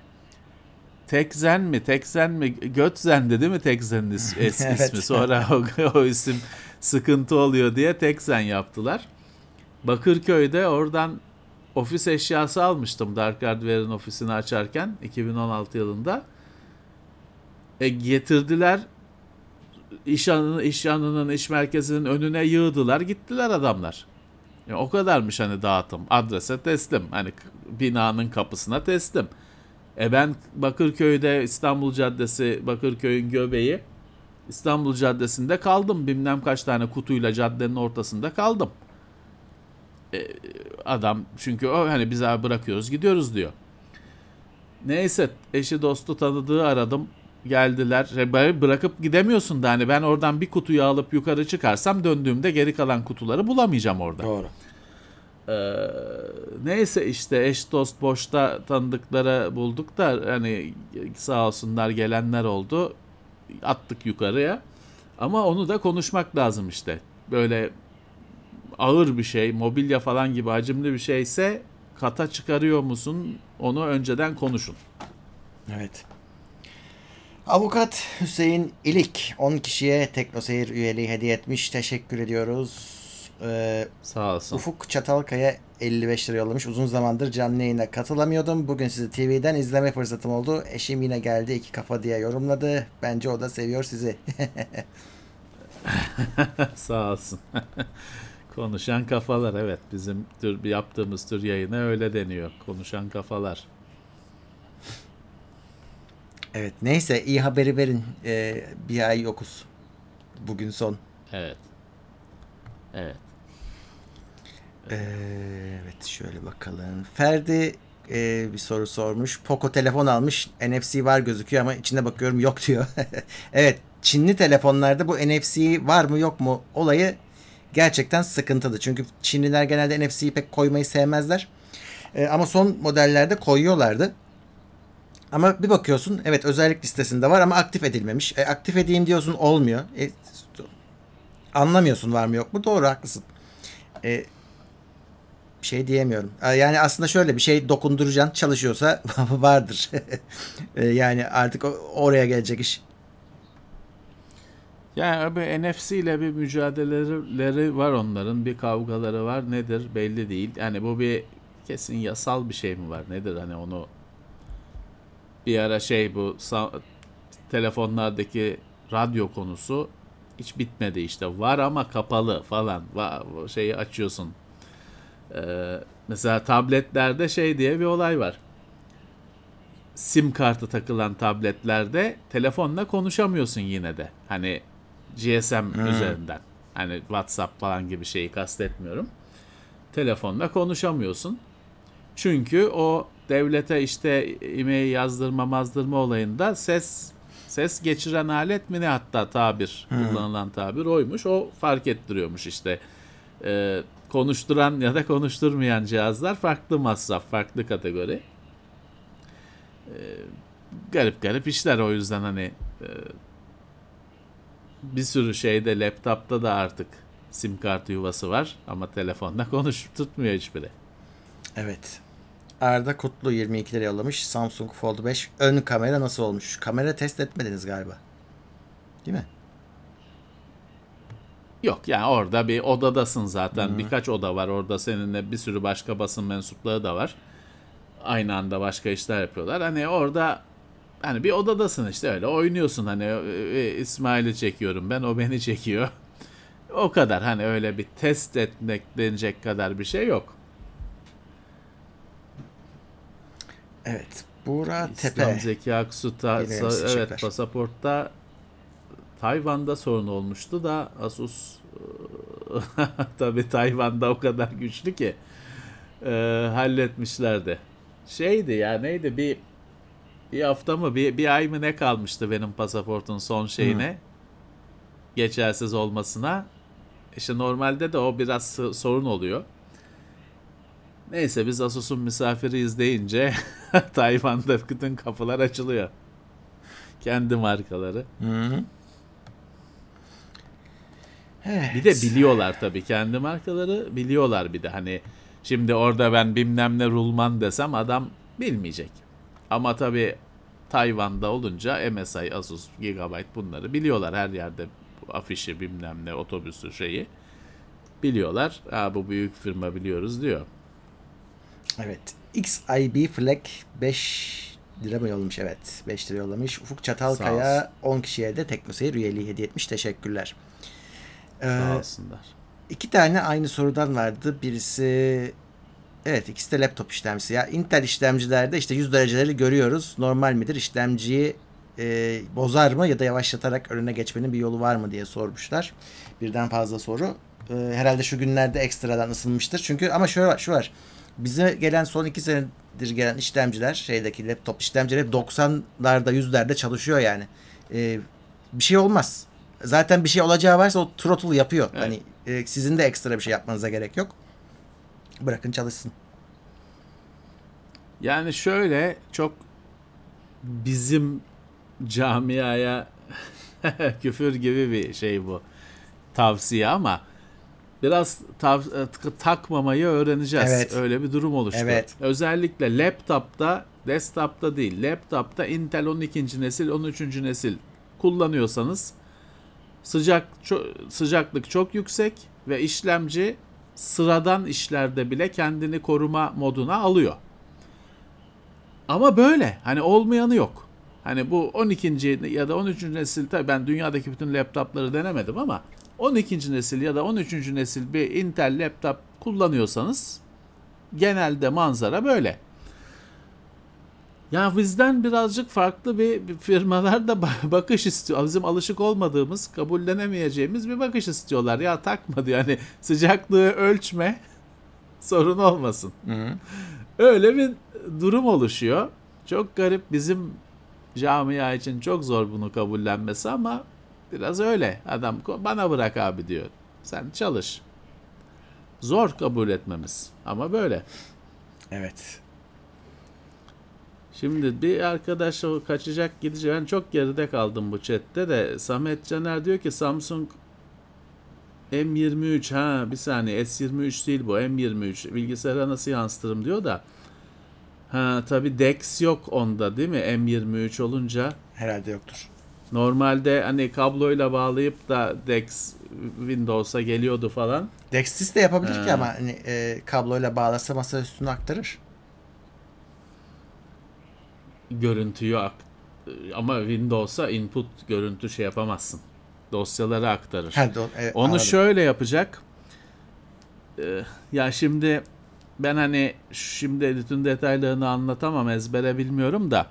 Tekzen mi? Tekzen mi? Götzen'di değil mi Tekzen'in is- es- Evet. ismi? Sonra o, o isim sıkıntı oluyor diye Tekzen yaptılar. Bakırköy'de oradan ofis eşyası almıştım Dark Hardware'ın ofisini açarken 2016 yılında. E, getirdiler iş yanının, iş yanının, iş merkezinin önüne yığdılar gittiler adamlar. Ya o kadarmış hani dağıtım. Adrese teslim. Hani binanın kapısına teslim. E ben Bakırköy'de İstanbul Caddesi, Bakırköy'ün göbeği İstanbul Caddesi'nde kaldım. Bilmem kaç tane kutuyla caddenin ortasında kaldım. E, adam çünkü o hani biz abi bırakıyoruz gidiyoruz diyor. Neyse eşi dostu tanıdığı aradım. Geldiler. E, Bırakıp gidemiyorsun da hani ben oradan bir kutuyu alıp yukarı çıkarsam döndüğümde geri kalan kutuları bulamayacağım orada. Doğru. Ee, neyse işte eş dost boşta tanıdıkları bulduk da hani sağ olsunlar gelenler oldu. Attık yukarıya. Ama onu da konuşmak lazım işte. Böyle ağır bir şey, mobilya falan gibi hacimli bir şeyse kata çıkarıyor musun? Onu önceden konuşun. Evet. Avukat Hüseyin İlik 10 kişiye Teknoseyir üyeliği hediye etmiş. Teşekkür ediyoruz. Ee, Sağ olsun. Ufuk Çatalkaya 55 lira yollamış. Uzun zamandır canlı yayına katılamıyordum. Bugün sizi TV'den izleme fırsatım oldu. Eşim yine geldi iki kafa diye yorumladı. Bence o da seviyor sizi. Sağ olsun. Konuşan kafalar evet bizim tür yaptığımız tür yayına öyle deniyor. Konuşan kafalar. evet neyse iyi haberi verin. Ee, bir ay yokuz. Bugün son. Evet. Evet. Evet şöyle bakalım. Ferdi e, bir soru sormuş. Poco telefon almış. NFC var gözüküyor ama içine bakıyorum yok diyor. evet Çinli telefonlarda bu NFC var mı yok mu olayı gerçekten sıkıntılı. Çünkü Çinliler genelde NFC'yi pek koymayı sevmezler. Ee, ama son modellerde koyuyorlardı. Ama bir bakıyorsun evet özellik listesinde var ama aktif edilmemiş. E, aktif edeyim diyorsun olmuyor. E, anlamıyorsun var mı yok mu. Doğru haklısın. E, bir şey diyemiyorum. E, Yani aslında şöyle bir şey dokunduracaksın çalışıyorsa vardır. E, yani artık oraya gelecek iş. Yani abi NFC ile bir mücadeleleri var onların. Bir kavgaları var. Nedir belli değil. Yani bu bir kesin yasal bir şey mi var? Nedir hani onu bir ara şey bu telefonlardaki radyo konusu hiç bitmedi işte. Var ama kapalı falan. Va- şeyi açıyorsun. Ee, mesela tabletlerde şey diye bir olay var. sim kartı takılan tabletlerde telefonla konuşamıyorsun yine de. Hani GSM üzerinden. Hani WhatsApp falan gibi şeyi kastetmiyorum. Telefonla konuşamıyorsun. Çünkü o devlete işte e-mail yazdırma mazdırma olayında ses ses geçiren alet mi ne hatta tabir kullanılan tabir oymuş. O fark ettiriyormuş işte. Ee, konuşturan ya da konuşturmayan cihazlar farklı masraf, farklı kategori. Ee, garip garip işler o yüzden hani e, bir sürü şeyde laptopta da artık sim kartı yuvası var ama telefonla konuş tutmuyor hiçbiri. Evet. Arda Kutlu 22 lira yollamış. Samsung Fold 5 ön kamera nasıl olmuş? Kamera test etmediniz galiba. Değil mi? Yok yani orada bir odadasın zaten. Birkaç oda var. Orada seninle bir sürü başka basın mensupları da var. Aynı anda başka işler yapıyorlar. Hani orada hani bir odadasın işte öyle oynuyorsun hani e, e, İsmail'i çekiyorum ben o beni çekiyor. O kadar hani öyle bir test etmek denecek kadar bir şey yok. Evet. Buğra İslam Tepe. Zeki Aksu ta- sa- evet pasaportta Tayvan'da sorun olmuştu da Asus tabi Tayvan'da o kadar güçlü ki e, halletmişlerdi. Şeydi ya neydi bir bir hafta mı bir, bir ay mı ne kalmıştı benim pasaportun son şeyine geçersiz olmasına. İşte normalde de o biraz sorun oluyor. Neyse biz Asus'un misafiriyiz deyince Tayvan'da bütün kapılar açılıyor. Kendi markaları. Hı-hı. Evet. Bir de biliyorlar tabii kendi markaları biliyorlar bir de hani şimdi orada ben bilmem ne rulman desem adam bilmeyecek. Ama tabii Tayvan'da olunca MSI, Asus, Gigabyte bunları biliyorlar her yerde afişi bilmem ne otobüsü şeyi biliyorlar. Ha bu büyük firma biliyoruz diyor. Evet. XIB Flag 5 lira mı yollamış? Evet. 5 lira yollamış. Ufuk Çatalkaya 10 kişiye de Teknoseyir üyeliği hediye etmiş. Teşekkürler. Ee, Sağ olsunlar. iki tane aynı sorudan vardı. Birisi Evet ikisi de laptop işlemcisi. Ya Intel işlemcilerde işte 100 dereceleri görüyoruz. Normal midir? İşlemciyi e, bozar mı ya da yavaşlatarak önüne geçmenin bir yolu var mı diye sormuşlar. Birden fazla soru. E, herhalde şu günlerde ekstradan ısınmıştır. Çünkü ama şöyle var, şu var. Bize gelen son iki senedir gelen işlemciler şeydeki laptop işlemcileri hep 90'larda 100'lerde çalışıyor yani. E, bir şey olmaz. Zaten bir şey olacağı varsa o throttle yapıyor. Evet. Hani e, sizin de ekstra bir şey yapmanıza gerek yok. Bırakın çalışsın. Yani şöyle çok bizim camiaya küfür gibi bir şey bu tavsiye ama biraz tav- e, takmamayı öğreneceğiz. Evet. Öyle bir durum oluştu. Evet. Özellikle laptopta, desktopta değil, laptopta Intel 12. nesil, 13. nesil kullanıyorsanız sıcak ço- sıcaklık çok yüksek ve işlemci sıradan işlerde bile kendini koruma moduna alıyor. Ama böyle. Hani olmayanı yok. Hani bu 12. ya da 13. nesil tabii ben dünyadaki bütün laptopları denemedim ama 12. nesil ya da 13. nesil bir Intel laptop kullanıyorsanız genelde manzara böyle. Ya bizden birazcık farklı bir, firmalar da ba- bakış istiyor. Bizim alışık olmadığımız, kabullenemeyeceğimiz bir bakış istiyorlar. Ya takma diyor. Yani sıcaklığı ölçme sorun olmasın. Öyle bir durum oluşuyor. Çok garip bizim camia için çok zor bunu kabullenmesi ama biraz öyle. Adam bana bırak abi diyor. Sen çalış. Zor kabul etmemiz ama böyle. Evet. Şimdi bir arkadaş o kaçacak gidecek. Ben çok geride kaldım bu chatte de. Samet Caner diyor ki Samsung M23 ha bir saniye S23 değil bu M23 bilgisayara nasıl yansıtırım diyor da ha tabi DeX yok onda değil mi M23 olunca Herhalde yoktur. normalde hani kabloyla bağlayıp da DeX Windows'a geliyordu falan Dexis de yapabilir ki Ha. ama hani e, kabloyla bağlasa masa üstüne aktarır. Görüntüyü ama Windows'a input görüntü şey yapamazsın dosyaları aktarır. Ha, do- evet, Onu anladım. şöyle yapacak. Ee, ya şimdi ben hani şimdi bütün detaylarını anlatamam ezbere bilmiyorum da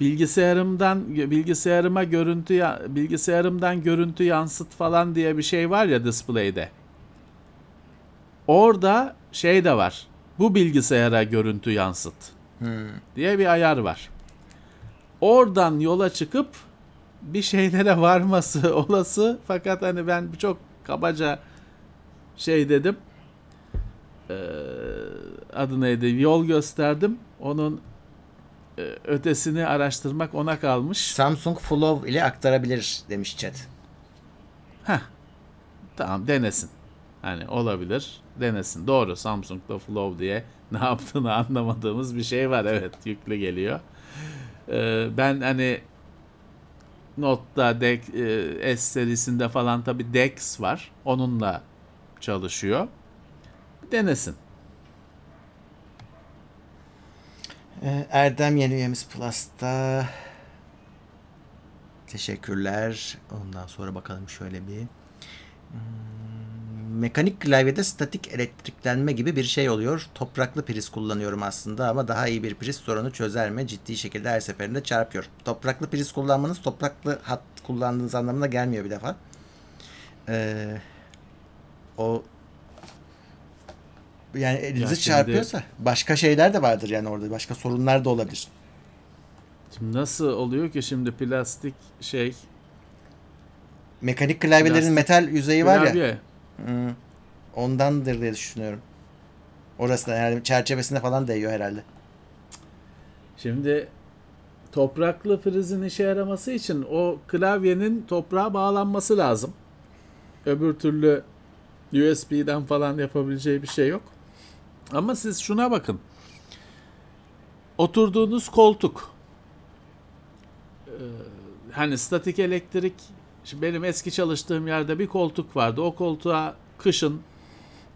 bilgisayarımdan bilgisayarıma görüntü ya- bilgisayarımdan görüntü yansıt falan diye bir şey var ya display'de. Orada şey de var. Bu bilgisayara görüntü yansıt Hmm. diye bir ayar var. Oradan yola çıkıp bir şeylere varması olası fakat hani ben çok kabaca şey dedim Ee, adı neydi yol gösterdim onun e, ötesini araştırmak ona kalmış. Samsung Flow ile aktarabilir demiş chat. Heh. Tamam denesin. Hani olabilir. Denesin. Doğru Samsung'da Flow diye ne yaptığını anlamadığımız bir şey var. Evet yüklü geliyor. Ee, ben hani Note'da Dex, e, S serisinde falan tabi Dex var. Onunla çalışıyor. Denesin. Ee, Erdem yeni üyemiz Plus'ta. Teşekkürler. Ondan sonra bakalım şöyle bir. Hmm, Mekanik klavyede statik elektriklenme gibi bir şey oluyor. Topraklı priz kullanıyorum aslında ama daha iyi bir priz sorunu çözer mi? Ciddi şekilde her seferinde çarpıyor. Topraklı priz kullanmanız topraklı hat kullandığınız anlamına gelmiyor bir defa. Ee, o yani elinizi Ya şimdi- çarpıyorsa başka şeyler de vardır yani orada. Başka sorunlar da olabilir. Şimdi nasıl oluyor ki şimdi plastik şey Mekanik klavyelerin Plastik metal yüzeyi var ya. Hmm, ondandır diye düşünüyorum. Orası da yani çerçevesine falan değiyor herhalde. Şimdi topraklı prizin işe yaraması için o klavyenin toprağa bağlanması lazım. Öbür türlü USB'den falan yapabileceği bir şey yok. Ama siz şuna bakın. Oturduğunuz koltuk. Ee, hani statik elektrik şimdi benim eski çalıştığım yerde bir koltuk vardı. O koltuğa kışın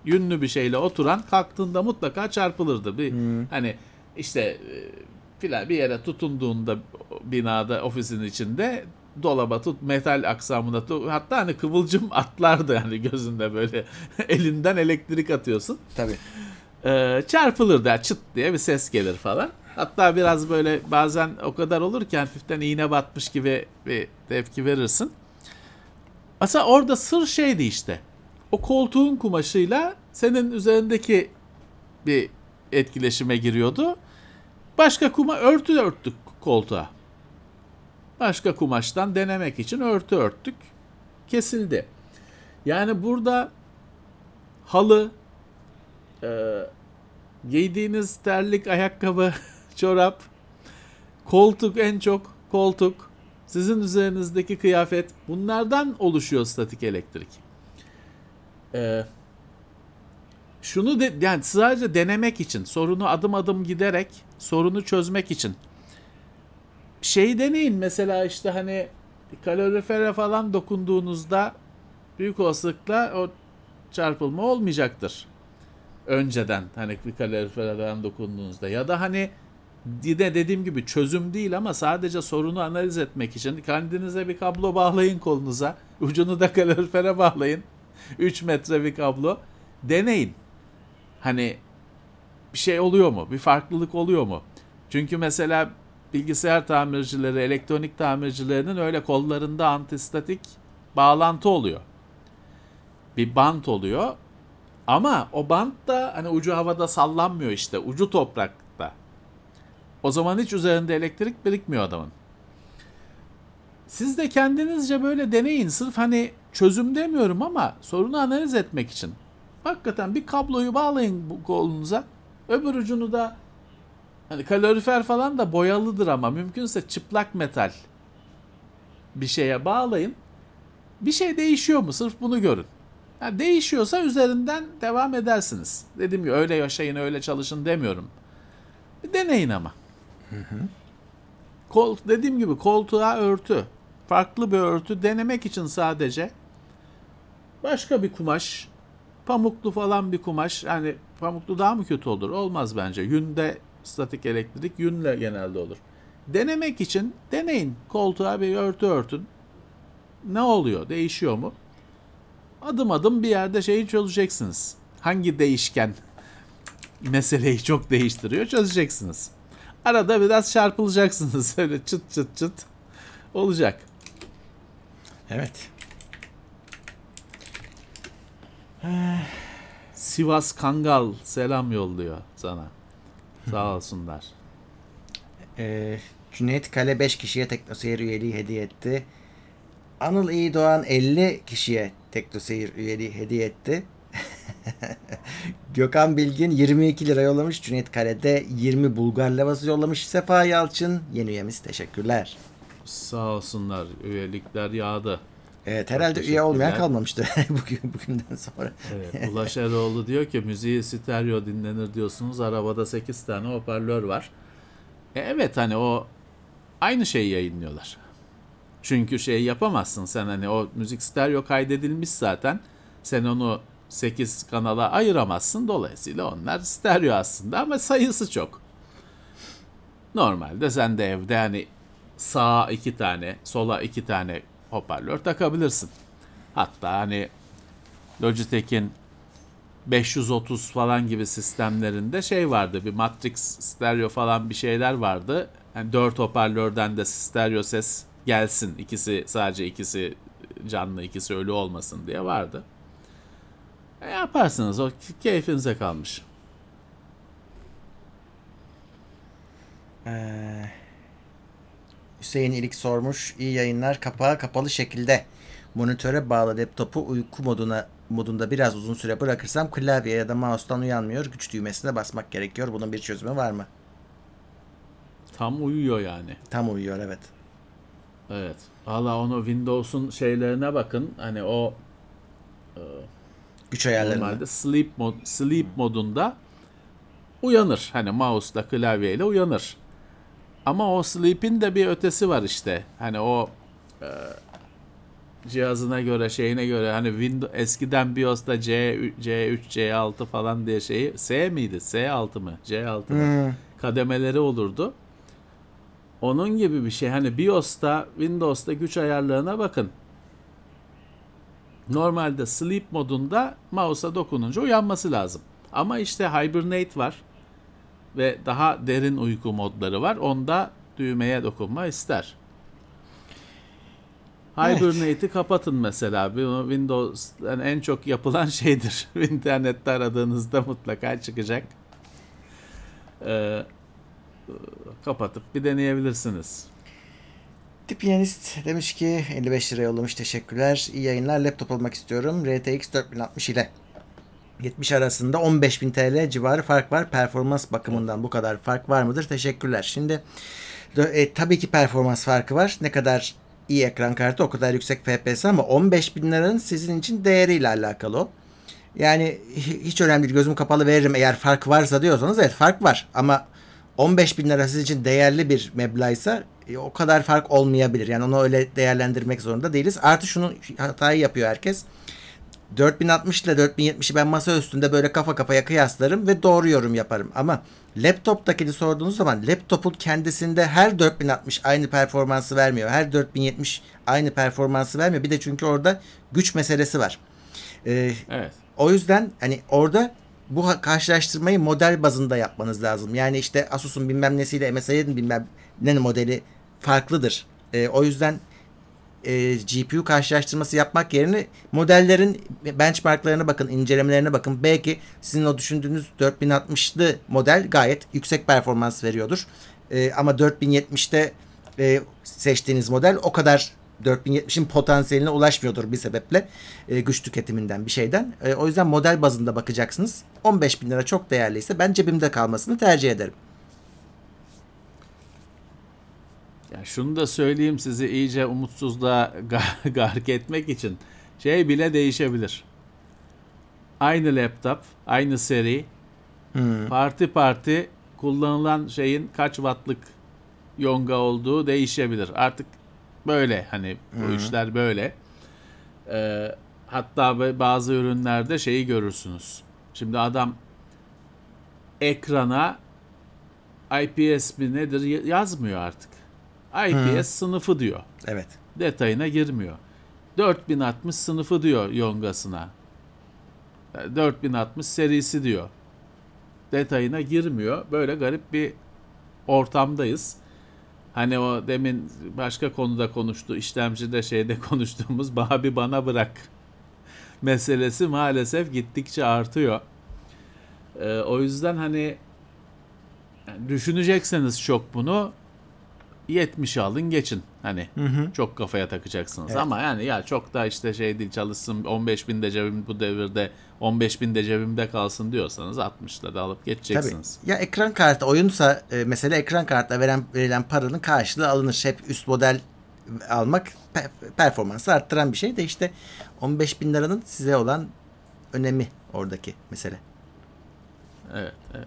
yünlü bir şeyle oturan kalktığında mutlaka çarpılırdı. Bir hani işte e, filan bir yere tutunduğunda binada ofisin içinde dolaba tut metal aksamına tut hatta hani kıvılcım atlardı yani gözünde böyle elinden elektrik atıyorsun. Tabii. Ee, çarpılırdı yani çıt diye bir ses gelir falan. Hatta biraz böyle bazen o kadar olur ki hafiften iğne batmış gibi bir tepki verirsin. Mesela orada sır şeydi işte. O koltuğun kumaşıyla senin üzerindeki bir etkileşime giriyordu. Başka kuma örtü örttük koltuğa. Başka kumaştan denemek için örtü örttük. Kesildi. Yani burada halı, e, giydiğiniz terlik, ayakkabı, çorap, koltuk en çok koltuk, sizin üzerinizdeki kıyafet bunlardan oluşuyor statik elektrik. e, şunu de, yani sadece denemek için, sorunu adım adım giderek sorunu çözmek için şeyi deneyin mesela işte hani kalorifere falan dokunduğunuzda büyük olasılıkla o çarpılma olmayacaktır. Önceden hani bir kalorifere falan dokunduğunuzda ya da hani yine dediğim gibi çözüm değil ama sadece sorunu analiz etmek için kendinize bir kablo bağlayın kolunuza. Ucunu da kalorifere bağlayın. 3 metre bir kablo. Deneyin. Hani bir şey oluyor mu? Bir farklılık oluyor mu? Çünkü mesela bilgisayar tamircileri, elektronik tamircilerinin öyle kollarında antistatik bağlantı oluyor. Bir bant oluyor. Ama o bant da hani ucu havada sallanmıyor işte. Ucu toprakta. O zaman hiç üzerinde elektrik birikmiyor adamın. Siz de kendinizce böyle deneyin. Sırf hani çözüm demiyorum ama sorunu analiz etmek için. Hakikaten bir kabloyu bağlayın bu kolunuza. Öbür ucunu da hani kalorifer falan da boyalıdır ama mümkünse çıplak metal bir şeye bağlayın. Bir şey değişiyor mu? Sırf bunu görün. Yani değişiyorsa üzerinden devam edersiniz. Dedim ya öyle yaşayın öyle çalışın demiyorum. Bir deneyin ama. Kol, dediğim gibi koltuğa örtü. Farklı bir örtü denemek için sadece. Başka bir kumaş. Pamuklu falan bir kumaş. Yani pamuklu daha mı kötü olur? Olmaz bence. Yünde statik elektrik yünle genelde olur. Denemek için deneyin. Koltuğa bir örtü örtün. Ne oluyor? Değişiyor mu? Adım adım bir yerde şeyi çözeceksiniz. Hangi değişken meseleyi çok değiştiriyor çözeceksiniz. Arada biraz çarpılacaksınız. Öyle çıt çıt çıt olacak. Evet. Sivas Kangal selam yolluyor sana. Sağ olsunlar. Ee, Cüneyt Kale 5 kişiye Teknoseyir üyeliği hediye etti. Anıl İyi Doğan 50 kişiye Teknoseyir üyeliği hediye etti. Gökhan Bilgin 22 lira yollamış. Cüneyt Kale'de 20 Bulgar lavası yollamış. Sefa Yalçın yeni üyemiz. Teşekkürler. Sağ olsunlar. Üyelikler yağdı. Evet herhalde üye olmayan kalmamıştı bugün bugünden sonra. Evet, Ulaş Eroğlu diyor ki müziği stereo dinlenir diyorsunuz. Arabada 8 tane hoparlör var. E evet hani o aynı şeyi yayınlıyorlar. Çünkü şey yapamazsın sen hani o müzik stereo kaydedilmiş zaten. Sen onu 8 kanala ayıramazsın. Dolayısıyla onlar stereo aslında ama sayısı çok. Normalde sen de evde hani sağa iki tane, sola iki tane hoparlör takabilirsin. Hatta hani Logitech'in 530 falan gibi sistemlerinde şey vardı. Bir Matrix stereo falan bir şeyler vardı. Yani 4 hoparlörden de stereo ses gelsin. İkisi sadece ikisi canlı, ikisi ölü olmasın diye vardı. E yaparsınız. O keyfinize kalmış. Ee, Hüseyin İlik sormuş. İyi yayınlar. Kapağı kapalı şekilde monitöre bağlı laptopu uyku moduna modunda biraz uzun süre bırakırsam klavye ya da mouse'tan uyanmıyor. Güç düğmesine basmak gerekiyor. Bunun bir çözümü var mı? Tam uyuyor yani. Tam uyuyor evet. Evet. Valla onu Windows'un şeylerine bakın. Hani o Güç ayarlarında. Normalde sleep mod sleep modunda uyanır. Hani mouse'la klavyeyle uyanır. Ama o sleep'in de bir ötesi var işte. Hani o e, cihazına göre şeyine göre hani Windows eskiden BIOS'ta C C3 C6 falan diye şeyi S miydi? S6 mı? C6 mı? Hmm. kademeleri olurdu. Onun gibi bir şey. Hani BIOS'ta, Windows'ta güç ayarlarına bakın. Normalde sleep modunda mouse'a dokununca uyanması lazım. Ama işte hibernate var ve daha derin uyku modları var. Onda düğmeye dokunma ister. Evet. Hibernate'i kapatın mesela. Windows yani en çok yapılan şeydir. İnternette aradığınızda mutlaka çıkacak. Ee, kapatıp bir deneyebilirsiniz. Piyanist demiş ki 55 lira yollamış teşekkürler. İyi yayınlar. Laptop almak istiyorum. RTX 4060 ile 70 arasında 15.000 TL civarı fark var. Performans bakımından bu kadar fark var mıdır? Teşekkürler. Şimdi e, tabii ki performans farkı var. Ne kadar iyi ekran kartı o kadar yüksek FPS ama 15.000 liranın sizin için değeriyle alakalı o. Yani hi- hiç önemli değil gözüm kapalı veririm eğer fark varsa diyorsanız evet fark var. Ama 15 bin lira sizin için değerli bir meblağ e, o kadar fark olmayabilir. Yani onu öyle değerlendirmek zorunda değiliz. Artı şunu hatayı yapıyor herkes. 4060 ile 4070'i ben masa üstünde böyle kafa kafaya kıyaslarım ve doğru yorum yaparım. Ama laptop'takini sorduğunuz zaman laptopun kendisinde her 4060 aynı performansı vermiyor. Her 4070 aynı performansı vermiyor. Bir de çünkü orada güç meselesi var. Ee, Evet. o yüzden hani orada bu karşılaştırmayı model bazında yapmanız lazım. Yani işte Asus'un bilmem nesiyle MSI'nin bilmem ne modeli farklıdır. Ee, o yüzden e, GPU karşılaştırması yapmak yerine modellerin benchmarklarına bakın, incelemelerine bakın. Belki sizin o düşündüğünüz 4060'lı model gayet yüksek performans veriyordur. E, ama 4070'te e, seçtiğiniz model o kadar 4070'in potansiyeline ulaşmıyordur bir sebeple e, güç tüketiminden bir şeyden. E, o yüzden model bazında bakacaksınız. 15 bin lira çok değerliyse ben cebimde kalmasını tercih ederim. Ya şunu da söyleyeyim sizi iyice umutsuzluğa ga- gark etmek için. Şey bile değişebilir. Aynı laptop, aynı seri, parti parti kullanılan şeyin kaç wattlık yonga olduğu değişebilir. Artık böyle hani bu işler böyle. Ee, hatta bazı ürünlerde şeyi görürsünüz. Şimdi adam ekrana IPS mi nedir yazmıyor artık. IPS sınıfı diyor. Evet. Detayına girmiyor. 4060 sınıfı diyor yongasına. E, 4060 serisi diyor. Detayına girmiyor. Böyle garip bir ortamdayız. Hani o demin başka konuda konuştu, işlemcide şeyde konuştuğumuz Babi bana bırak meselesi maalesef gittikçe artıyor. Ee, o yüzden hani düşünecekseniz çok bunu 70 alın geçin hani çok kafaya takacaksınız Evet. ama yani ya çok da işte şey değil çalışsın 15 bin de cebim bu devirde 15 bin de cebimde kalsın diyorsanız 60'la da alıp Tabii. geçeceksiniz. Ya ekran kartı oyunsa e, mesela ekran kartla veren verilen paranın karşılığı alınır. Hep üst model almak pe- performansı arttıran bir şey de işte 15 bin liranın size olan önemi oradaki mesele. Evet, evet.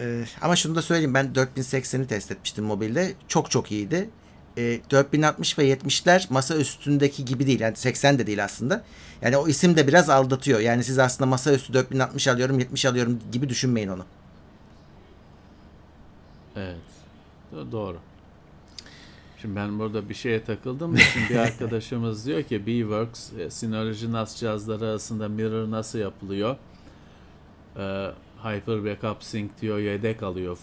Ee, ama şunu da söyleyeyim ben 4080'i test etmiştim mobilde. Çok çok iyiydi. Ee, 4060 ve 70'ler masa üstündeki gibi değil. Yani 80 de değil aslında. Yani o isim de biraz aldatıyor. Yani siz aslında masa üstü 4060 alıyorum 70 alıyorum gibi düşünmeyin onu. Evet. Do- Doğru. Şimdi ben burada bir şeye takıldım. Şimdi bir arkadaşımız diyor ki B-Works e, Synology NAS cihazları arasında mirror nasıl yapılıyor? Ee, Hyper Backup Sync diyor yedek alıyor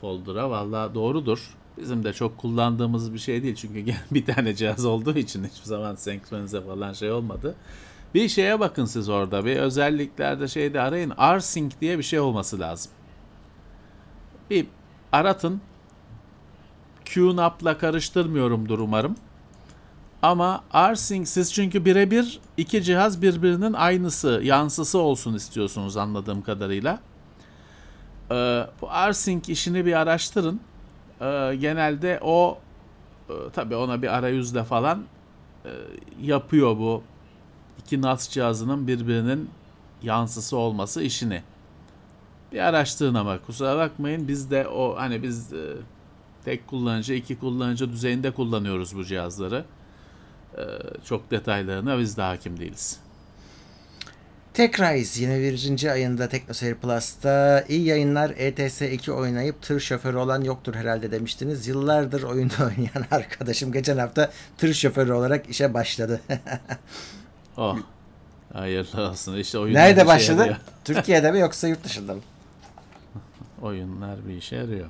folder'a. Valla doğrudur. Bizim de çok kullandığımız bir şey değil. Çünkü bir tane cihaz olduğu için hiçbir zaman senkronize falan şey olmadı. Bir şeye bakın siz orada. Bir özelliklerde şeyde arayın. rsync diye bir şey olması lazım. Bir aratın. QNAP'la karıştırmıyorumdur umarım. Ama rsync siz çünkü birebir iki cihaz birbirinin aynısı, yansısı olsun istiyorsunuz anladığım kadarıyla. Ee, bu rsync işini bir araştırın. Ee, genelde o e, tabii ona bir arayüzle falan e, yapıyor bu iki NAS cihazının birbirinin yansısı olması işini. Bir araştırın ama kusura bakmayın biz de o hani biz e, tek kullanıcı iki kullanıcı düzeyinde kullanıyoruz bu cihazları. E, çok detaylarına biz de hakim değiliz. Tekrise yine birinci ayında TeknoSeyir Plus'ta iyi yayınlar ETS 2 oynayıp tır şoförü olan yoktur herhalde demiştiniz. Yıllardır oyunda oynayan arkadaşım geçen hafta tır şoförü olarak işe başladı. Oh. Hayırlı olsun. İşte bir Nerede başladı? yarıyor. Türkiye'de mi yoksa yurt dışında mı? Oyunlar bir işe yarıyor.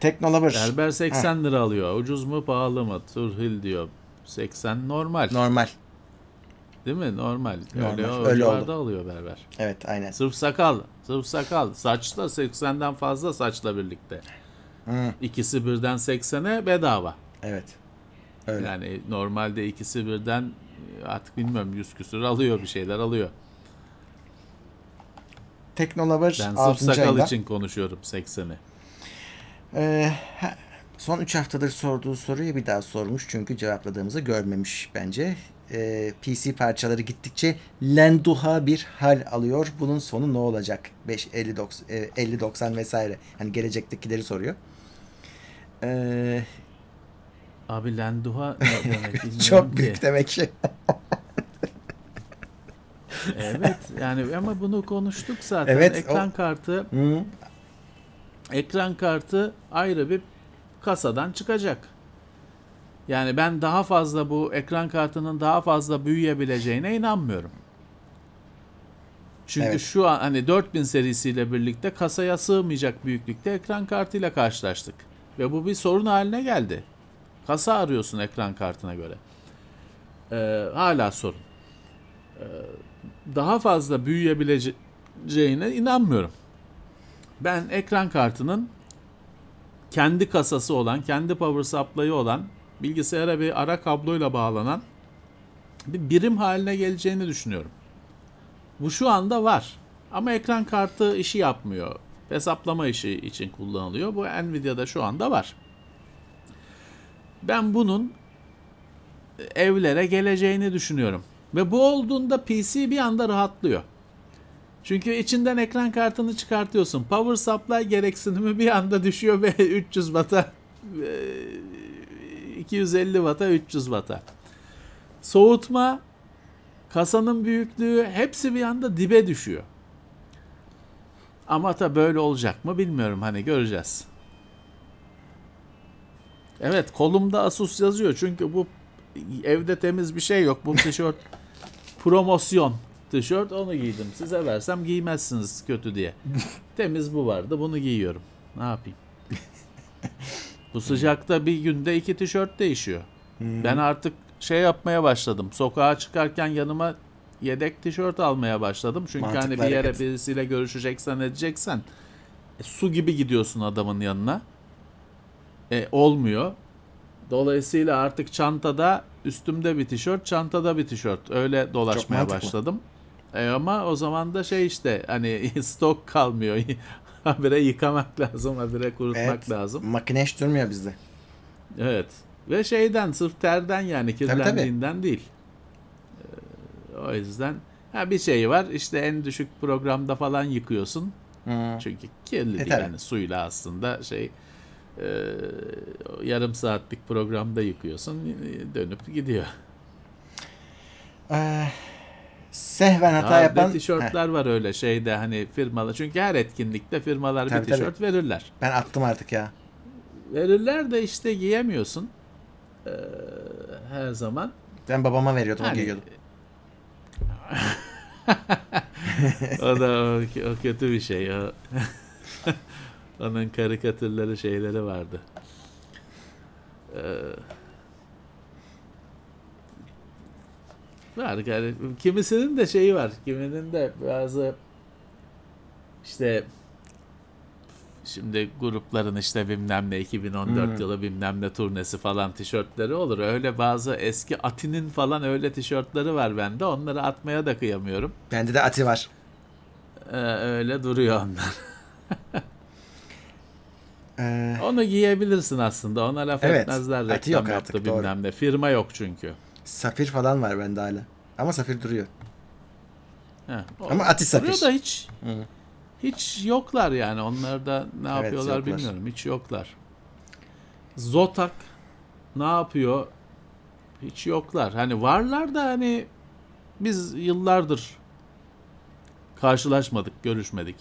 Teknolover. Berber 80 lira alıyor. Ucuz mu pahalı mı? Turhil diyor. 80 normal. Normal. Değil mi? Normal. Normal. Öyle, o Öyle civarda alıyor berber. Evet aynen. Sırf sakal. Sırf sakal. Saçla 80'den fazla saçla birlikte. Hı, İkisi birden 80'e bedava. evet. Öyle. Yani normalde ikisi birden artık bilmiyorum 100 küsür alıyor bir şeyler alıyor. Teknolover Ben sırf 6. sakal ayında. için konuşuyorum 80'i. Ee, Son 3 haftadır sorduğu soruyu bir daha sormuş çünkü cevapladığımızı görmemiş bence. Ee, PC parçaları gittikçe lenduha bir hal alıyor. Bunun sonu ne olacak? 5 50 90 e, 50 90 vesaire. Hani gelecektekileri soruyor. Ee, Abi Lenduha ne demek çok ki. büyük demek ki. Evet yani ama bunu konuştuk zaten. Evet, ekran o- kartı Hı. ekran kartı ayrı bir kasadan çıkacak. Yani ben daha fazla bu ekran kartının daha fazla büyüyebileceğine inanmıyorum. Çünkü Evet. şu an hani 4000 serisiyle birlikte kasaya sığmayacak büyüklükte ekran kartıyla karşılaştık. Ve bu bir sorun haline geldi. Kasa arıyorsun ekran kartına göre. Ee, hala sorun. Ee, daha fazla büyüyebileceğine inanmıyorum. Ben ekran kartının kendi kasası olan, kendi power supply'ı olan, bilgisayara bir ara kabloyla bağlanan bir birim haline geleceğini düşünüyorum. Bu şu anda var. Ama ekran kartı işi yapmıyor. Hesaplama işi için kullanılıyor. Bu Nvidia'da şu anda var. Ben bunun evlere geleceğini düşünüyorum. Ve bu olduğunda PC bir anda rahatlıyor. Çünkü içinden ekran kartını çıkartıyorsun. Power supply gereksinimi bir anda düşüyor ve 300 Watt'a e, 250 Watt'a 300 Watt'a. Soğutma, kasanın büyüklüğü hepsi bir anda dibe düşüyor. Ama da böyle olacak mı bilmiyorum hani göreceğiz. Evet kolumda Asus yazıyor çünkü bu evde temiz bir şey yok. Bu tişört promosyon tişört onu giydim. Size versem giymezsiniz kötü diye. Temiz bu vardı bunu giyiyorum. Ne yapayım? Bu sıcakta bir günde iki tişört değişiyor. Ben artık şey yapmaya başladım. Sokağa çıkarken yanıma yedek tişört almaya başladım. Çünkü Mantıklı hani bir yere hareket. birisiyle görüşeceksen edeceksen e, su gibi gidiyorsun adamın yanına. E, olmuyor. Dolayısıyla artık çantada üstümde bir tişört, çantada bir tişört. Öyle dolaşmaya başladım. E, ama o zaman da şey işte hani stok kalmıyor. habire yıkamak lazım, habire kurutmak Evet. lazım. Makine hiç durmuyor bizde. Evet. Ve şeyden sırf terden yani tabii. kirlendiğinden değil. Ee, o yüzden ha bir şey var işte en düşük programda falan yıkıyorsun. Hı. Çünkü kirli E, değil tabii. yani suyla aslında şey e, yarım saatlik programda yıkıyorsun e, dönüp gidiyor. Ee, sehven hata bir yapan... Heh, tişörtler var öyle şeyde hani firmalar çünkü her etkinlikte firmalar Tabii, bir tabii. tişört verirler. ben attım artık ya. Verirler de işte giyemiyorsun. Ee, her zaman. Ben babama veriyordum o Hani- giyiyordu. o da o, o kötü bir şey. O, onun karikatürleri şeyleri vardı. Ee, var yani kimisinin de şeyi var. Kiminin de bazı işte şimdi grupların işte bilmem ne 2014 Hmm. yılı bilmem ne turnesi falan tişörtleri olur. Öyle bazı eski Ati'nin falan öyle tişörtleri var bende. Onları atmaya da kıyamıyorum. Bende de ati var. Ee, öyle duruyor onlar. Ee, Onu giyebilirsin aslında. Ona laf Evet, etmezler. ati yok yaptı artık, doğru. bilmem ne. Firma yok çünkü. Safir falan var bende hala. Ama safir duruyor. Heh, o- Ama ati safir. duruyor da hiç Hı. hiç yoklar yani. Onlar da ne Evet, yapıyorlar yoklar. bilmiyorum. Hiç yoklar. Zotak ne yapıyor? Hiç yoklar. Hani varlar da hani biz yıllardır karşılaşmadık, görüşmedik.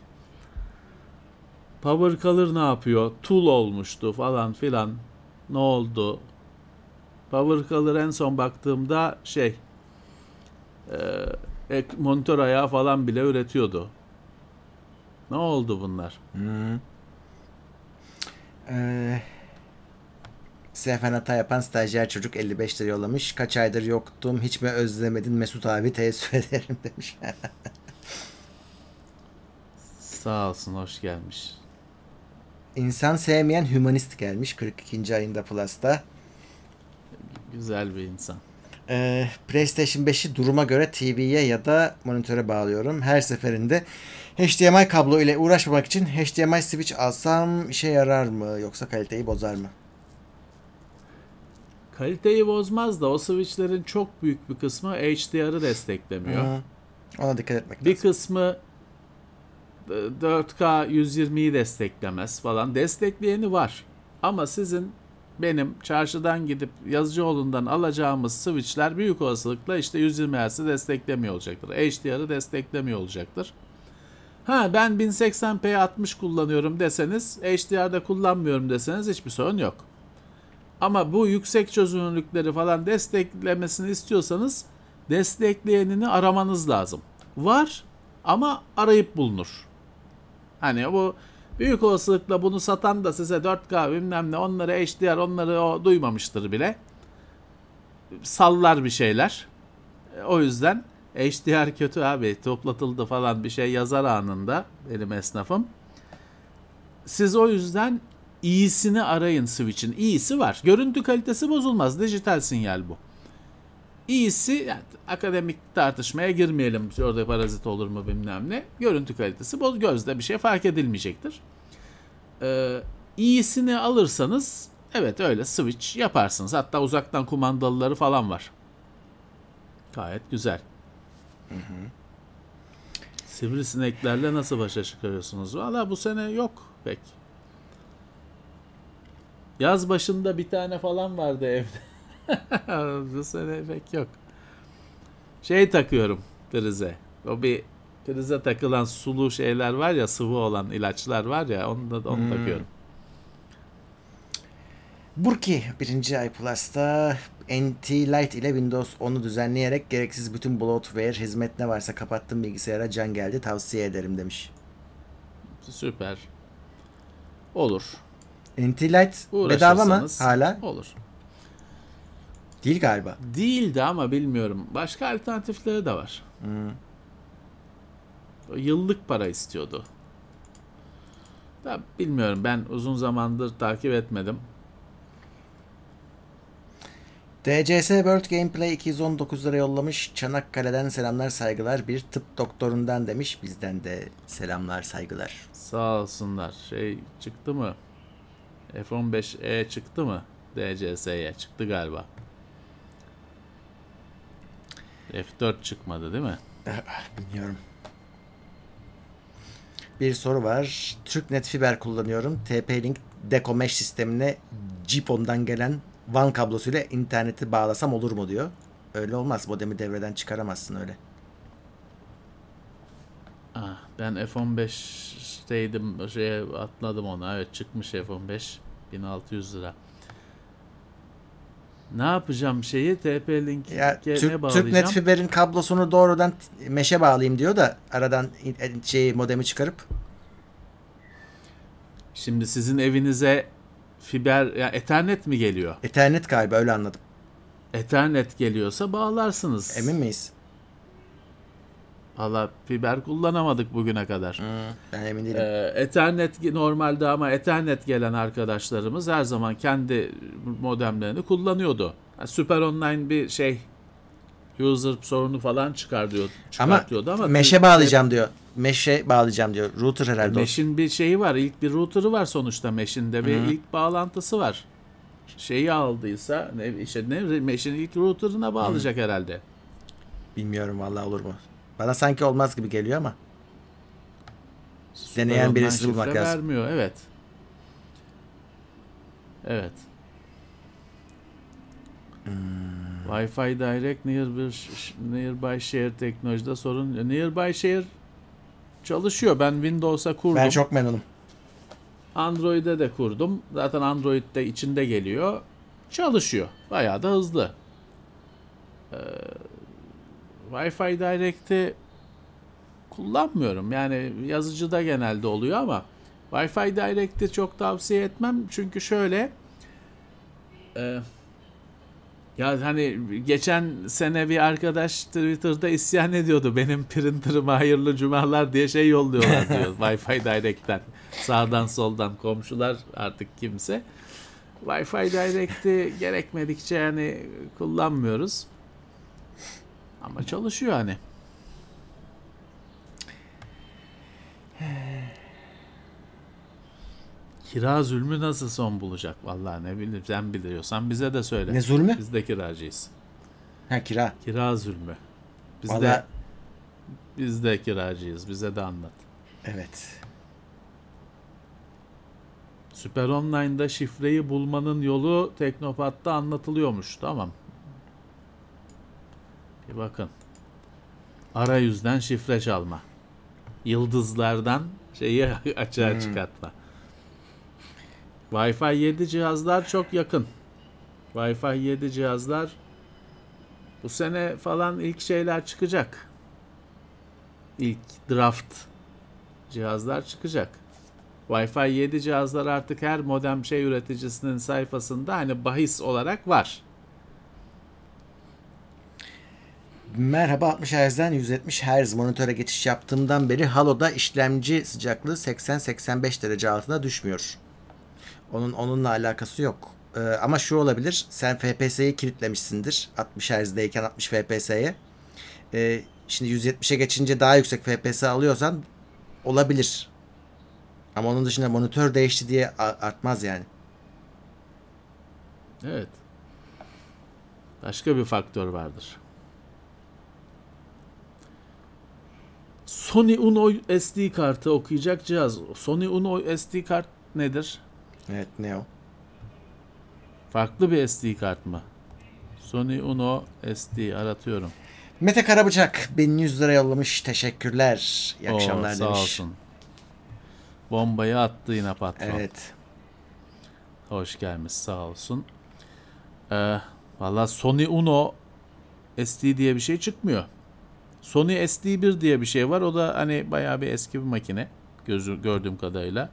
Power Color ne yapıyor? Tool olmuştu falan filan. Ne oldu? Power Color en son baktığımda şey e, monitör ayağı falan bile üretiyordu. Ne oldu bunlar? Hı. Ee, hata yapan stajyer çocuk 55 lira yollamış. Kaç aydır yoktum. Hiç mi özlemedin Mesut abi teessüf ederim demiş. Sağ olsun, hoş gelmiş. İnsan sevmeyen hümanist gelmiş 42. ayında Plus'ta. Güzel bir insan. Ee, PlayStation 5'i duruma göre TV'ye ya da monitöre bağlıyorum. Her seferinde HDMI kablo ile uğraşmamak için HDMI switch alsam işe yarar mı yoksa kaliteyi bozar mı? kaliteyi bozmaz da o switchlerin çok büyük bir kısmı HDR'ı desteklemiyor. Hı. Ona dikkat etmek Bir lazım. kısmı e, 4K 120'yi desteklemez falan. Destekleyeni var. Ama sizin benim çarşıdan gidip Yazıcıoğlu'ndan alacağımız switchler büyük olasılıkla işte 120 Hz'i desteklemiyor olacaktır. HDR'ı desteklemiyor olacaktır. Ha ben 1080p 60 kullanıyorum deseniz, HDR'da kullanmıyorum deseniz hiçbir sorun yok. Ama bu yüksek çözünürlükleri falan desteklemesini istiyorsanız destekleyenini aramanız lazım. Var ama arayıp bulunur. Hani bu büyük olasılıkla bunu satan da size 4K bilmem ne onları HDR onları o duymamıştır bile. Sallar bir şeyler. O yüzden HDR kötü abi toplatıldı falan bir şey yazar anında benim esnafım. Siz o yüzden iyisini arayın Switch'in. İyisi var. Görüntü kalitesi bozulmaz. Dijital sinyal bu. İyisi yani akademik tartışmaya girmeyelim. Orada parazit olur mu bilmem ne. Görüntü kalitesi boz gözde bir şey fark edilmeyecektir. Ee, iyisini alırsanız evet öyle switch yaparsınız. Hatta uzaktan kumandalıları falan var. Gayet güzel. Sivrisineklerle nasıl başa çıkarıyorsunuz? Valla bu sene yok pek. Yaz başında bir tane falan vardı evde. bu sene pek yok. Şey takıyorum prize. O bir prize takılan sulu şeyler var ya sıvı olan ilaçlar var ya onu da onu takıyorum. Burki 1. ay Plus'ta NT Lite ile Windows 10'u düzenleyerek gereksiz bütün bloatware hizmet ne varsa kapattım bilgisayara can geldi tavsiye ederim demiş. Süper. Olur. NT Lite bedava mı hala? Olur. Değil galiba. Değildi ama bilmiyorum. Başka alternatifleri de var. O Yıllık para istiyordu. Da bilmiyorum ben uzun zamandır takip etmedim. DCS World Gameplay 219 lira yollamış. Çanakkale'den selamlar saygılar. Bir tıp doktorundan demiş. Bizden de selamlar saygılar. Sağ olsunlar. Şey çıktı mı? F15E çıktı mı? DCS'ye çıktı galiba. F4 çıkmadı değil mi? Bilmiyorum. Bir soru var. TürkNet fiber kullanıyorum. TP-Link Deco Mesh sistemine GPON'dan gelen WAN kablosuyla interneti bağlasam olur mu diyor. Öyle olmaz. Modemi devreden çıkaramazsın öyle. Ah, ben F15'teydim. Şeye atladım ona. Evet çıkmış F15. 1600 lira. Ne yapacağım şeyi? TP-Link Ya Türk, bağlayacağım? TürkNet fiberin kablosunu doğrudan meşe bağlayayım diyor da aradan in- şeyi modemi çıkarıp Şimdi sizin evinize fiber ya Ethernet mi geliyor? Ethernet galiba öyle anladım. Ethernet geliyorsa bağlarsınız. Emin miyiz? Valla fiber kullanamadık bugüne kadar. Ben emin değilim. Ee, Ethernet normalde ama Ethernet gelen arkadaşlarımız her zaman kendi modemlerini kullanıyordu. Yani Süper Online bir şey user sorunu falan çıkar diyor, ama çıkartıyordu ama, meşe bağlayacağım diyor. Meşe bağlayacağım diyor. Router herhalde o. Mesh'in bir şeyi var. İlk bir router'ı var sonuçta Mesh'in de bir ilk bağlantısı var. Şeyi aldıysa ne işte ne Mesh'in ilk router'ına bağlayacak herhalde. Bilmiyorum vallahi olur mu? Bana sanki olmaz gibi geliyor ama. Süper Deneyen birisi bulmak lazım. Vermiyor evet. Evet. Hmm. Wi-Fi Direct nearby, nearby Share teknolojide sorun. Nearby Share çalışıyor. Ben Windows'a kurdum. Ben çok memnunum. Android'e de kurdum. Zaten Android'de içinde geliyor. Çalışıyor. Bayağı da hızlı. Ee, Wi-Fi Direct'i kullanmıyorum. Yani yazıcıda genelde oluyor ama Wi-Fi Direct'i çok tavsiye etmem. Çünkü şöyle e, ya hani geçen sene bir arkadaş Twitter'da isyan ediyordu. Benim printer'ıma hayırlı cumalar diye şey yolluyorlar diyor Wi-Fi Direct'ten. Sağdan soldan komşular artık kimse. Wi-Fi Direct'i gerekmedikçe yani kullanmıyoruz. Ama çalışıyor hani. Kira zulmü nasıl son bulacak? Vallahi ne bileyim sen biliyorsan bize de söyle. Ne zulmü? Biz de kiracıyız. Ha kira. Kira zulmü. Biz Valla de biz de kiracıyız. Bize de anlat. evet. Süper Online'da şifreyi bulmanın yolu Teknopat'ta anlatılıyormuş. Tamam. Bir bakın. Arayüzden şifre çalma. Yıldızlardan şeyi açığa çıkartma. Wi-Fi 7 cihazlar çok yakın. Wi-Fi 7 cihazlar bu sene falan ilk şeyler çıkacak. İlk draft cihazlar çıkacak. Wi-Fi 7 cihazlar artık her modem şey üreticisinin sayfasında hani bahis olarak var. Merhaba 60 Hz'den 170 Hz monitöre geçiş yaptığımdan beri Halo'da işlemci sıcaklığı 80-85 derece altına düşmüyor. Onun onunla alakası yok. Ee, ama şu olabilir. Sen FPS'yi kilitlemişsindir 60 Hz'deyken 60 FPS'ye. Ee, şimdi 170'e geçince daha yüksek FPS alıyorsan olabilir. Ama onun dışında monitör değişti diye artmaz yani. Evet. Başka bir faktör vardır. Sony Uno SD kartı okuyacak cihaz. Sony Uno SD kart nedir? Evet ne o? Farklı bir SD kart mı? Sony Uno SD aratıyorum. Mete Karabıçak 1100 lira yollamış. Teşekkürler. İyi Oo, akşamlar sağ demiş. olsun. Bombayı attı yine patron. Evet. Hoş gelmiş sağ olsun. Ee, Valla Sony Uno SD diye bir şey çıkmıyor. Sony SD1 diye bir şey var. O da hani bayağı bir eski bir makine. Gözü, gördüğüm kadarıyla.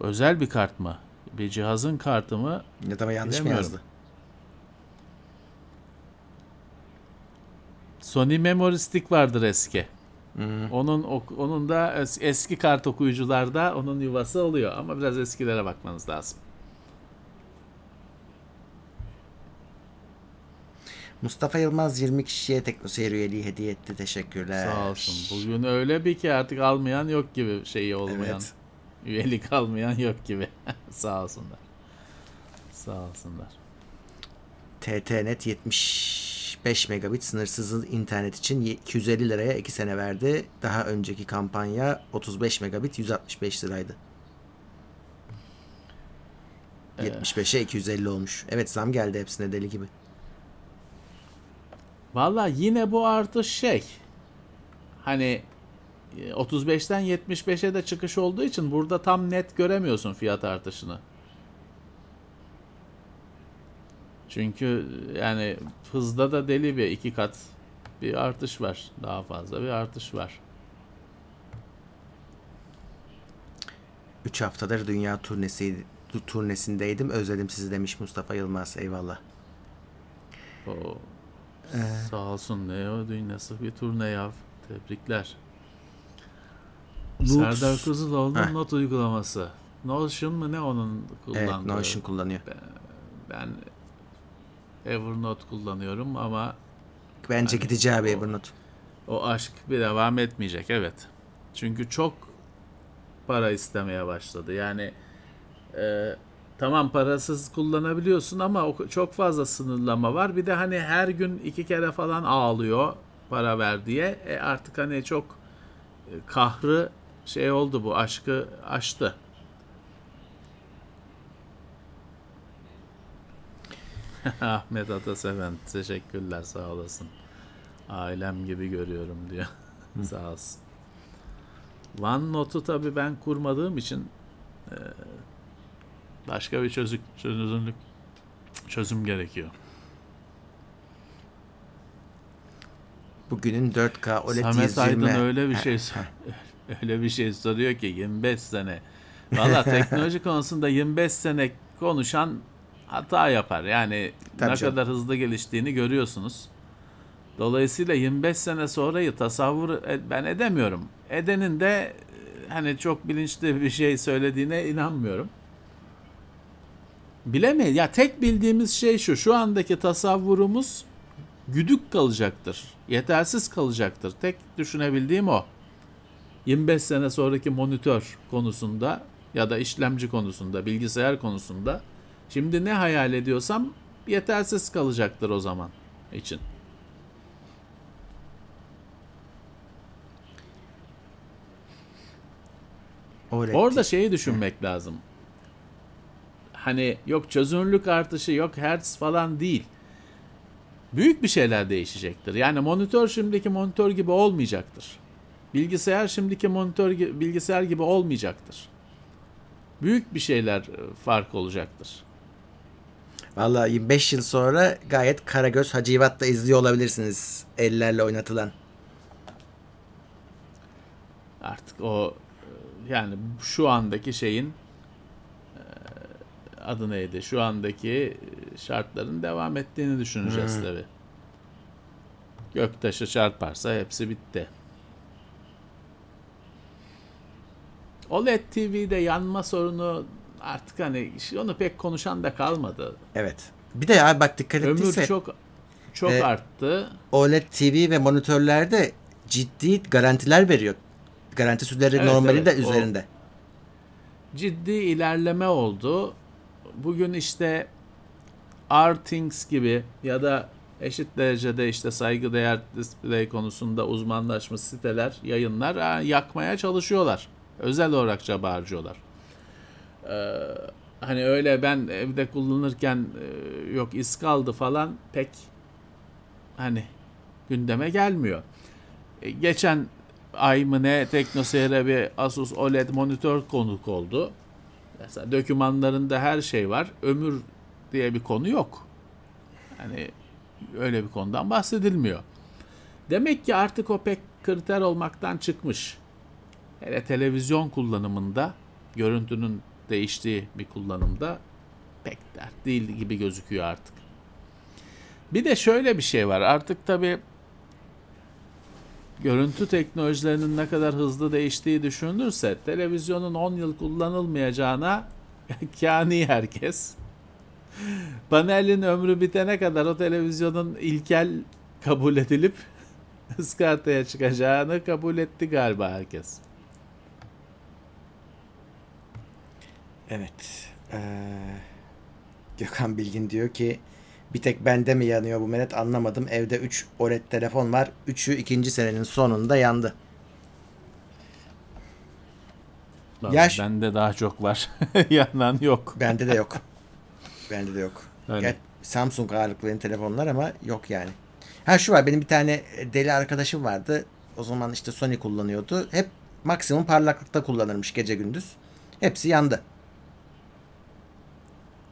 Özel bir kart mı? Bir cihazın kartı mı? Ya da yanlış mı yazdı? Sony Memory Stick vardır eski. Hmm. Onun onun da es- eski kart okuyucularda onun yuvası oluyor ama biraz eskilere bakmanız lazım. Mustafa Yılmaz 20 kişiye teknoseyir üyeliği hediye etti. Teşekkürler. Sağ olsun. Bugün öyle bir ki artık almayan yok gibi şeyi olmayan. Evet. Üyelik almayan yok gibi. Sağ olsunlar. Sağ olsunlar. TTNet 75 megabit sınırsız internet için 250 liraya 2 sene verdi. Daha önceki kampanya 35 megabit 165 liraydı. 75'e 250 olmuş. Evet zam geldi hepsine deli gibi. Valla yine bu artış şey. Hani e, 35'ten 75'e de çıkış olduğu için burada tam net göremiyorsun fiyat artışını. Çünkü yani hızda da deli bir iki kat bir artış var. Daha fazla bir artış var. 3 haftadır dünya turnesi turnesindeydim. Özledim sizi demiş Mustafa Yılmaz. Eyvallah. O sağ olsun ne o nasıl bir turne ya. Tebrikler. Serdar Kuzuloğlu'nun Heh. not uygulaması. Notion mu ne onun Evet kullandığı? Notion kullanıyor. Ben Evernote kullanıyorum ama Bence Hani gideceği abi Evernote. o aşk bir devam etmeyecek evet. Çünkü çok para istemeye başladı. Yani e, tamam parasız kullanabiliyorsun ama çok fazla sınırlama var. Bir de hani her gün iki kere falan ağlıyor para ver diye. E artık hani çok e, kahrı şey oldu bu aşkı aştı. Ahmet Ataseven teşekkürler sağ olasın. Ailem gibi görüyorum diyor. sağ olsun. OneNote'u tabii ben kurmadığım için e, başka bir çözük, çözümlük çözüm gerekiyor. Bugünün 4K OLED Samet 120. Aydın öyle bir şey öyle bir şey soruyor ki 25 sene. Valla teknoloji konusunda 25 sene konuşan hata yapar. Yani Tabii ne canım. kadar hızlı geliştiğini görüyorsunuz. Dolayısıyla 25 sene sonrayı tasavvur e- ben edemiyorum. Edenin de e, hani çok bilinçli bir şey söylediğine inanmıyorum. Bilemeyiz. Ya tek bildiğimiz şey şu. Şu andaki tasavvurumuz güdük kalacaktır. Yetersiz kalacaktır. Tek düşünebildiğim o. 25 sene sonraki monitör konusunda ya da işlemci konusunda, bilgisayar konusunda şimdi ne hayal ediyorsam yetersiz kalacaktır o zaman için. OLED. Orada şeyi düşünmek lazım. Hani yok çözünürlük artışı, yok hertz falan değil. Büyük bir şeyler değişecektir. Yani monitör şimdiki monitör gibi olmayacaktır. Bilgisayar şimdiki monitör gi- bilgisayar gibi olmayacaktır. Büyük bir şeyler e, fark olacaktır. Vallahi 25 yıl sonra gayet Karagöz Hacivat'ta izliyor olabilirsiniz ellerle oynatılan. Artık o e, yani şu andaki şeyin adı neydi? Şu andaki e, şartların devam ettiğini düşüneceğiz Hmm. tabi. Göktaşı çarparsa hepsi bitti. OLED TV'de yanma sorunu artık hani onu pek konuşan da kalmadı. Evet. Bir de abi bak dikkat Ömür ettiyse çok çok E, arttı. OLED TV ve monitörlerde ciddi garantiler veriyor. Garanti süreleri Evet, normali evet. de O- üzerinde. ciddi ilerleme oldu. Bugün işte R-Things gibi ya da eşit derecede işte saygıdeğer display konusunda uzmanlaşmış siteler, yayınlar yakmaya çalışıyorlar. Özel olarak çaba harcıyorlar. Ee, hani öyle ben evde kullanırken e, yok iz kaldı falan pek hani gündeme gelmiyor. E, Geçen ay mı ne TeknoSeyir'e bir Asus OLED monitör konuk oldu. Mesela dokümanlarında her şey var. Ömür diye bir konu yok. Hani öyle bir konudan bahsedilmiyor. Demek ki artık o pek kriter olmaktan çıkmış. Hele televizyon kullanımında görüntünün değiştiği bir kullanımda pek dert değil gibi gözüküyor artık. Bir de şöyle bir şey var. Artık tabii görüntü teknolojilerinin ne kadar hızlı değiştiği düşünülürse televizyonun 10 yıl kullanılmayacağına kani herkes. Panelin ömrü bitene kadar o televizyonun ilkel kabul edilip ıskartaya çıkacağını kabul etti galiba herkes. Evet. Ee, Gökhan Bilgin diyor ki bir tek bende mi yanıyor bu menet anlamadım. Evde 3 OLED telefon var. 3'ü ikinci senenin sonunda yandı. Vallahi Yaş- Bende daha çok var. Yanan yok. Bende de yok. Bende de yok. Öyle. Ger- Samsung ağırlıklı telefonlar ama yok yani. Ha şu var benim bir tane deli arkadaşım vardı. O zaman işte Sony kullanıyordu. Hep maksimum parlaklıkta kullanırmış gece gündüz. Hepsi yandı.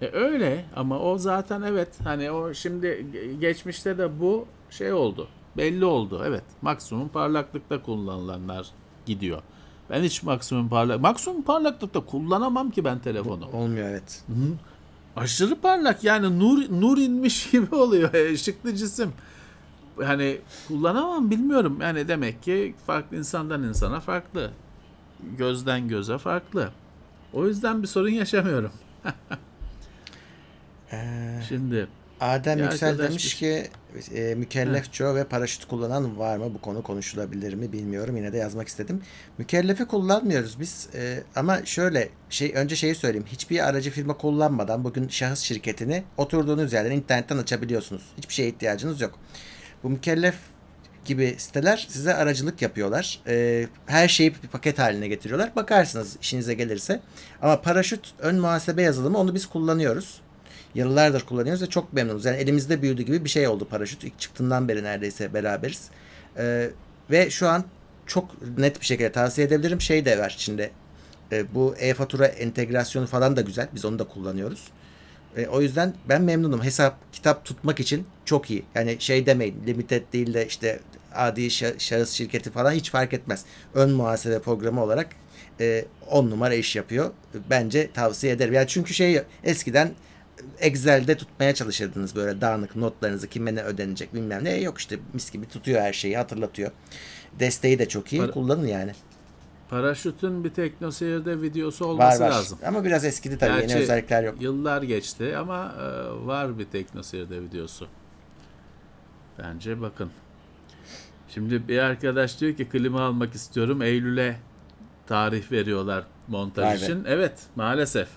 E öyle ama o zaten evet hani o şimdi ge- geçmişte de bu şey oldu. Belli oldu evet. Maksimum parlaklıkta kullanılanlar gidiyor. Ben hiç maksimum parlak maksimum parlaklıkta kullanamam ki ben telefonu. Olmuyor evet. Aşırı parlak yani nur nur inmiş gibi oluyor ışıklı cisim. Hani kullanamam bilmiyorum. Yani demek ki farklı insandan insana farklı. Gözden göze farklı. O yüzden bir sorun yaşamıyorum. Ee, Şimdi Adem Bir Yüksel arkadaş demiş ki e, mükellef Joe ve paraşüt kullanan var mı? Bu konu konuşulabilir mi bilmiyorum. Yine de yazmak istedim. Mükellefi kullanmıyoruz biz. E, ama şöyle şey önce şeyi söyleyeyim. Hiçbir aracı firma kullanmadan bugün şahıs şirketini oturduğunuz yerden internetten açabiliyorsunuz. Hiçbir şeye ihtiyacınız yok. Bu mükellef gibi siteler size aracılık yapıyorlar. E, her şeyi bir paket haline getiriyorlar. Bakarsınız işinize gelirse. Ama paraşüt ön muhasebe yazılımı onu biz kullanıyoruz. Yıllardır kullanıyoruz ve çok memnunuz. Yani elimizde büyüdü gibi bir şey oldu paraşüt. İlk çıktığından beri neredeyse beraberiz. Ee, ve şu an çok net bir şekilde tavsiye edebilirim. Şey de var içinde. Ee, bu e-fatura entegrasyonu falan da güzel. Biz onu da kullanıyoruz. Ee, o yüzden ben memnunum. Hesap, kitap tutmak için çok iyi. Yani şey demeyin. Limited değil de işte adi şa- şahıs şirketi falan hiç fark etmez. Ön muhasebe programı olarak 10 numara iş yapıyor. Bence tavsiye ederim. Yani çünkü şey eskiden Excel'de tutmaya çalışırdınız böyle dağınık notlarınızı kime ne ödenecek bilmem ne. Yok işte mis gibi tutuyor her şeyi hatırlatıyor. Desteği de çok iyi. Para- Kullanın yani. paraşütün bir teknoseyirde videosu Var olması var. lazım. Ama biraz eskidi tabii. Gerçi Yeni özellikler yok. Yıllar geçti ama e, var bir teknoseyirde videosu. Bence bakın. Şimdi bir arkadaş diyor ki klima almak istiyorum. Eylül'e tarih veriyorlar montaj Vay be. için. Evet maalesef.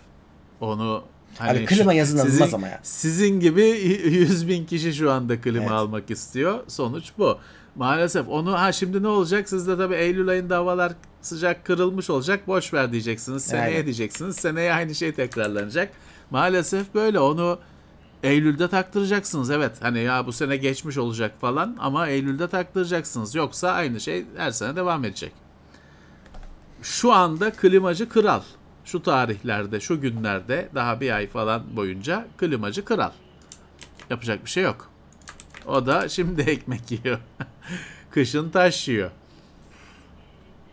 Onu Abi klima yazın alınmaz sizin, ama ya. Sizin gibi 100 bin kişi şu anda klima Evet. almak istiyor. Sonuç bu. Maalesef onu ha şimdi ne olacak? Siz de tabii Eylül ayında havalar sıcak kırılmış olacak. Boş ver diyeceksiniz. Seneye Aynen. diyeceksiniz. Seneye aynı şey tekrarlanacak. Maalesef böyle onu Eylül'de taktıracaksınız. Evet hani ya bu sene geçmiş olacak falan ama Eylül'de taktıracaksınız. Yoksa aynı şey her sene devam edecek. Şu anda klimacı kral. Şu tarihlerde, şu günlerde daha bir ay falan boyunca klimacı kral. Yapacak bir şey yok. O da şimdi ekmek yiyor. Kışın taş yiyor.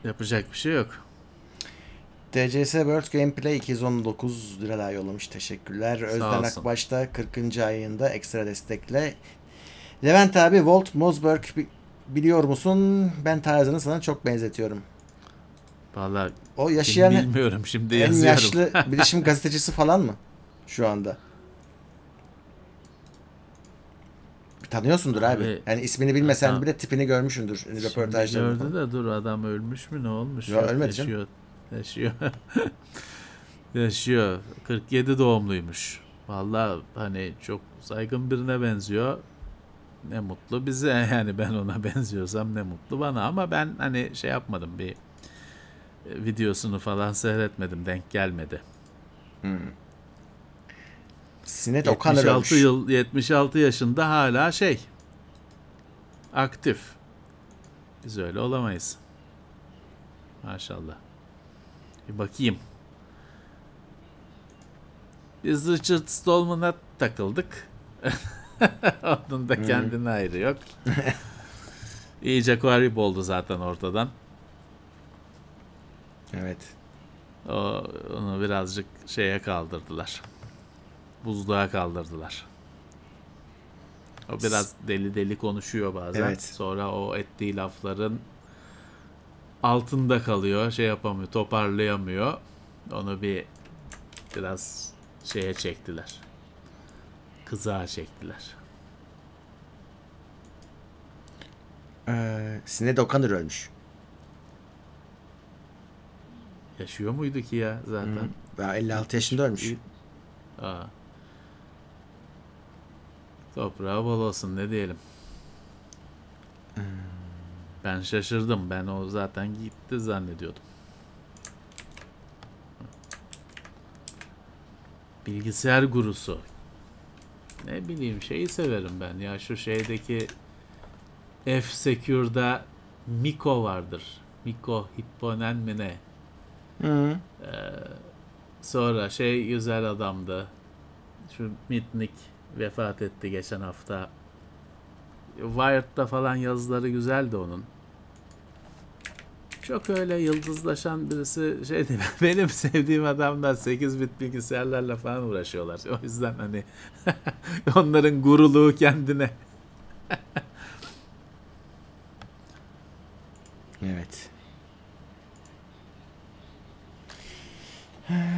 Yapacak bir şey yok. TCS World Gameplay 219 lira daha yollamış. Teşekkürler. Özden olsun. Akbaş da 40. ayında ekstra destekle. Levent abi Walt Mosberg bi- biliyor musun? Ben tarzını sana çok benzetiyorum. Vallahi O yaşayan bilmiyorum şimdi en yazıyorum. yaşlı bilişim gazetecisi falan mı? Şu anda. Tanıyorsundur abi. Abi- Yani ismini bilmesen Tamam. bile tipini görmüşsündür röportajlarında. gördü de dur adam ölmüş mü ne olmuş? Ya Yok, ölmedi canım. Yaşıyor. Yaşıyor. Yaşıyor. 47 doğumluymuş. Vallahi hani çok saygın birine benziyor. Ne mutlu bize yani ben ona benziyorsam ne mutlu bana ama ben hani şey yapmadım bir videosunu falan seyretmedim denk gelmedi. Sinet O'Connor 76 ölmüş. yıl 76 yaşında hala şey aktif. Biz öyle olamayız. Maşallah. Bir bakayım. Biz Richard Stallman'a takıldık. Onun da kendine ayrı yok. İyice garip oldu zaten ortadan. Evet. O, onu birazcık şeye kaldırdılar. Buzluğa kaldırdılar. O biraz deli deli konuşuyor bazen. Evet. Sonra o ettiği lafların altında kalıyor. Şey yapamıyor, toparlayamıyor. Onu bir biraz şeye çektiler. Kızağa çektiler. Ee, Sinet O'Connor ölmüş. Yaşıyor muydu ki ya zaten? Daha 56 yaşında ölmüş. Aa. Toprağı bol olsun ne diyelim. Ben şaşırdım. Ben o zaten gitti zannediyordum. Bilgisayar gurusu. Ne bileyim şeyi severim ben ya şu şeydeki F-Secure'da Miko vardır. Miko Hipponen mi ne? Hı. Sonra şey güzel adamdı. Şu Mitnick vefat etti geçen hafta. Wired'da falan yazıları güzeldi onun. Çok öyle yıldızlaşan birisi şeydi. Benim sevdiğim adamlar 8 bit bilgisayarlarla falan uğraşıyorlar. O yüzden hani onların guruluğu kendine. Evet.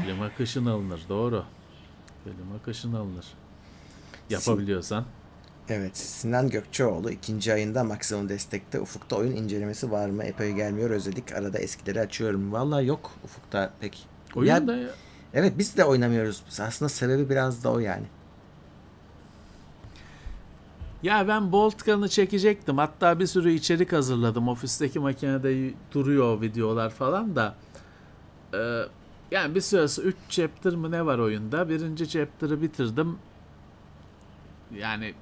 Klima kışın alınır doğru. Klima kışın alınır. Yapabiliyorsan. Evet. Sinan Gökçeoğlu ikinci ayında maksimum destekte. Ufuk'ta oyun incelemesi var mı? Epey gelmiyor. Özledik. Arada eskileri açıyorum. Vallahi yok Ufuk'ta pek. Oyun Ya- da Evet biz de oynamıyoruz. Aslında sebebi biraz da o yani. Ya ben Boltgun'ı çekecektim. Hatta bir sürü içerik hazırladım. Ofisteki makinede duruyor o videolar falan da. Ee, yani bir süresi 3 chapter mı ne var oyunda? Birinci chapter'ı bitirdim. Yani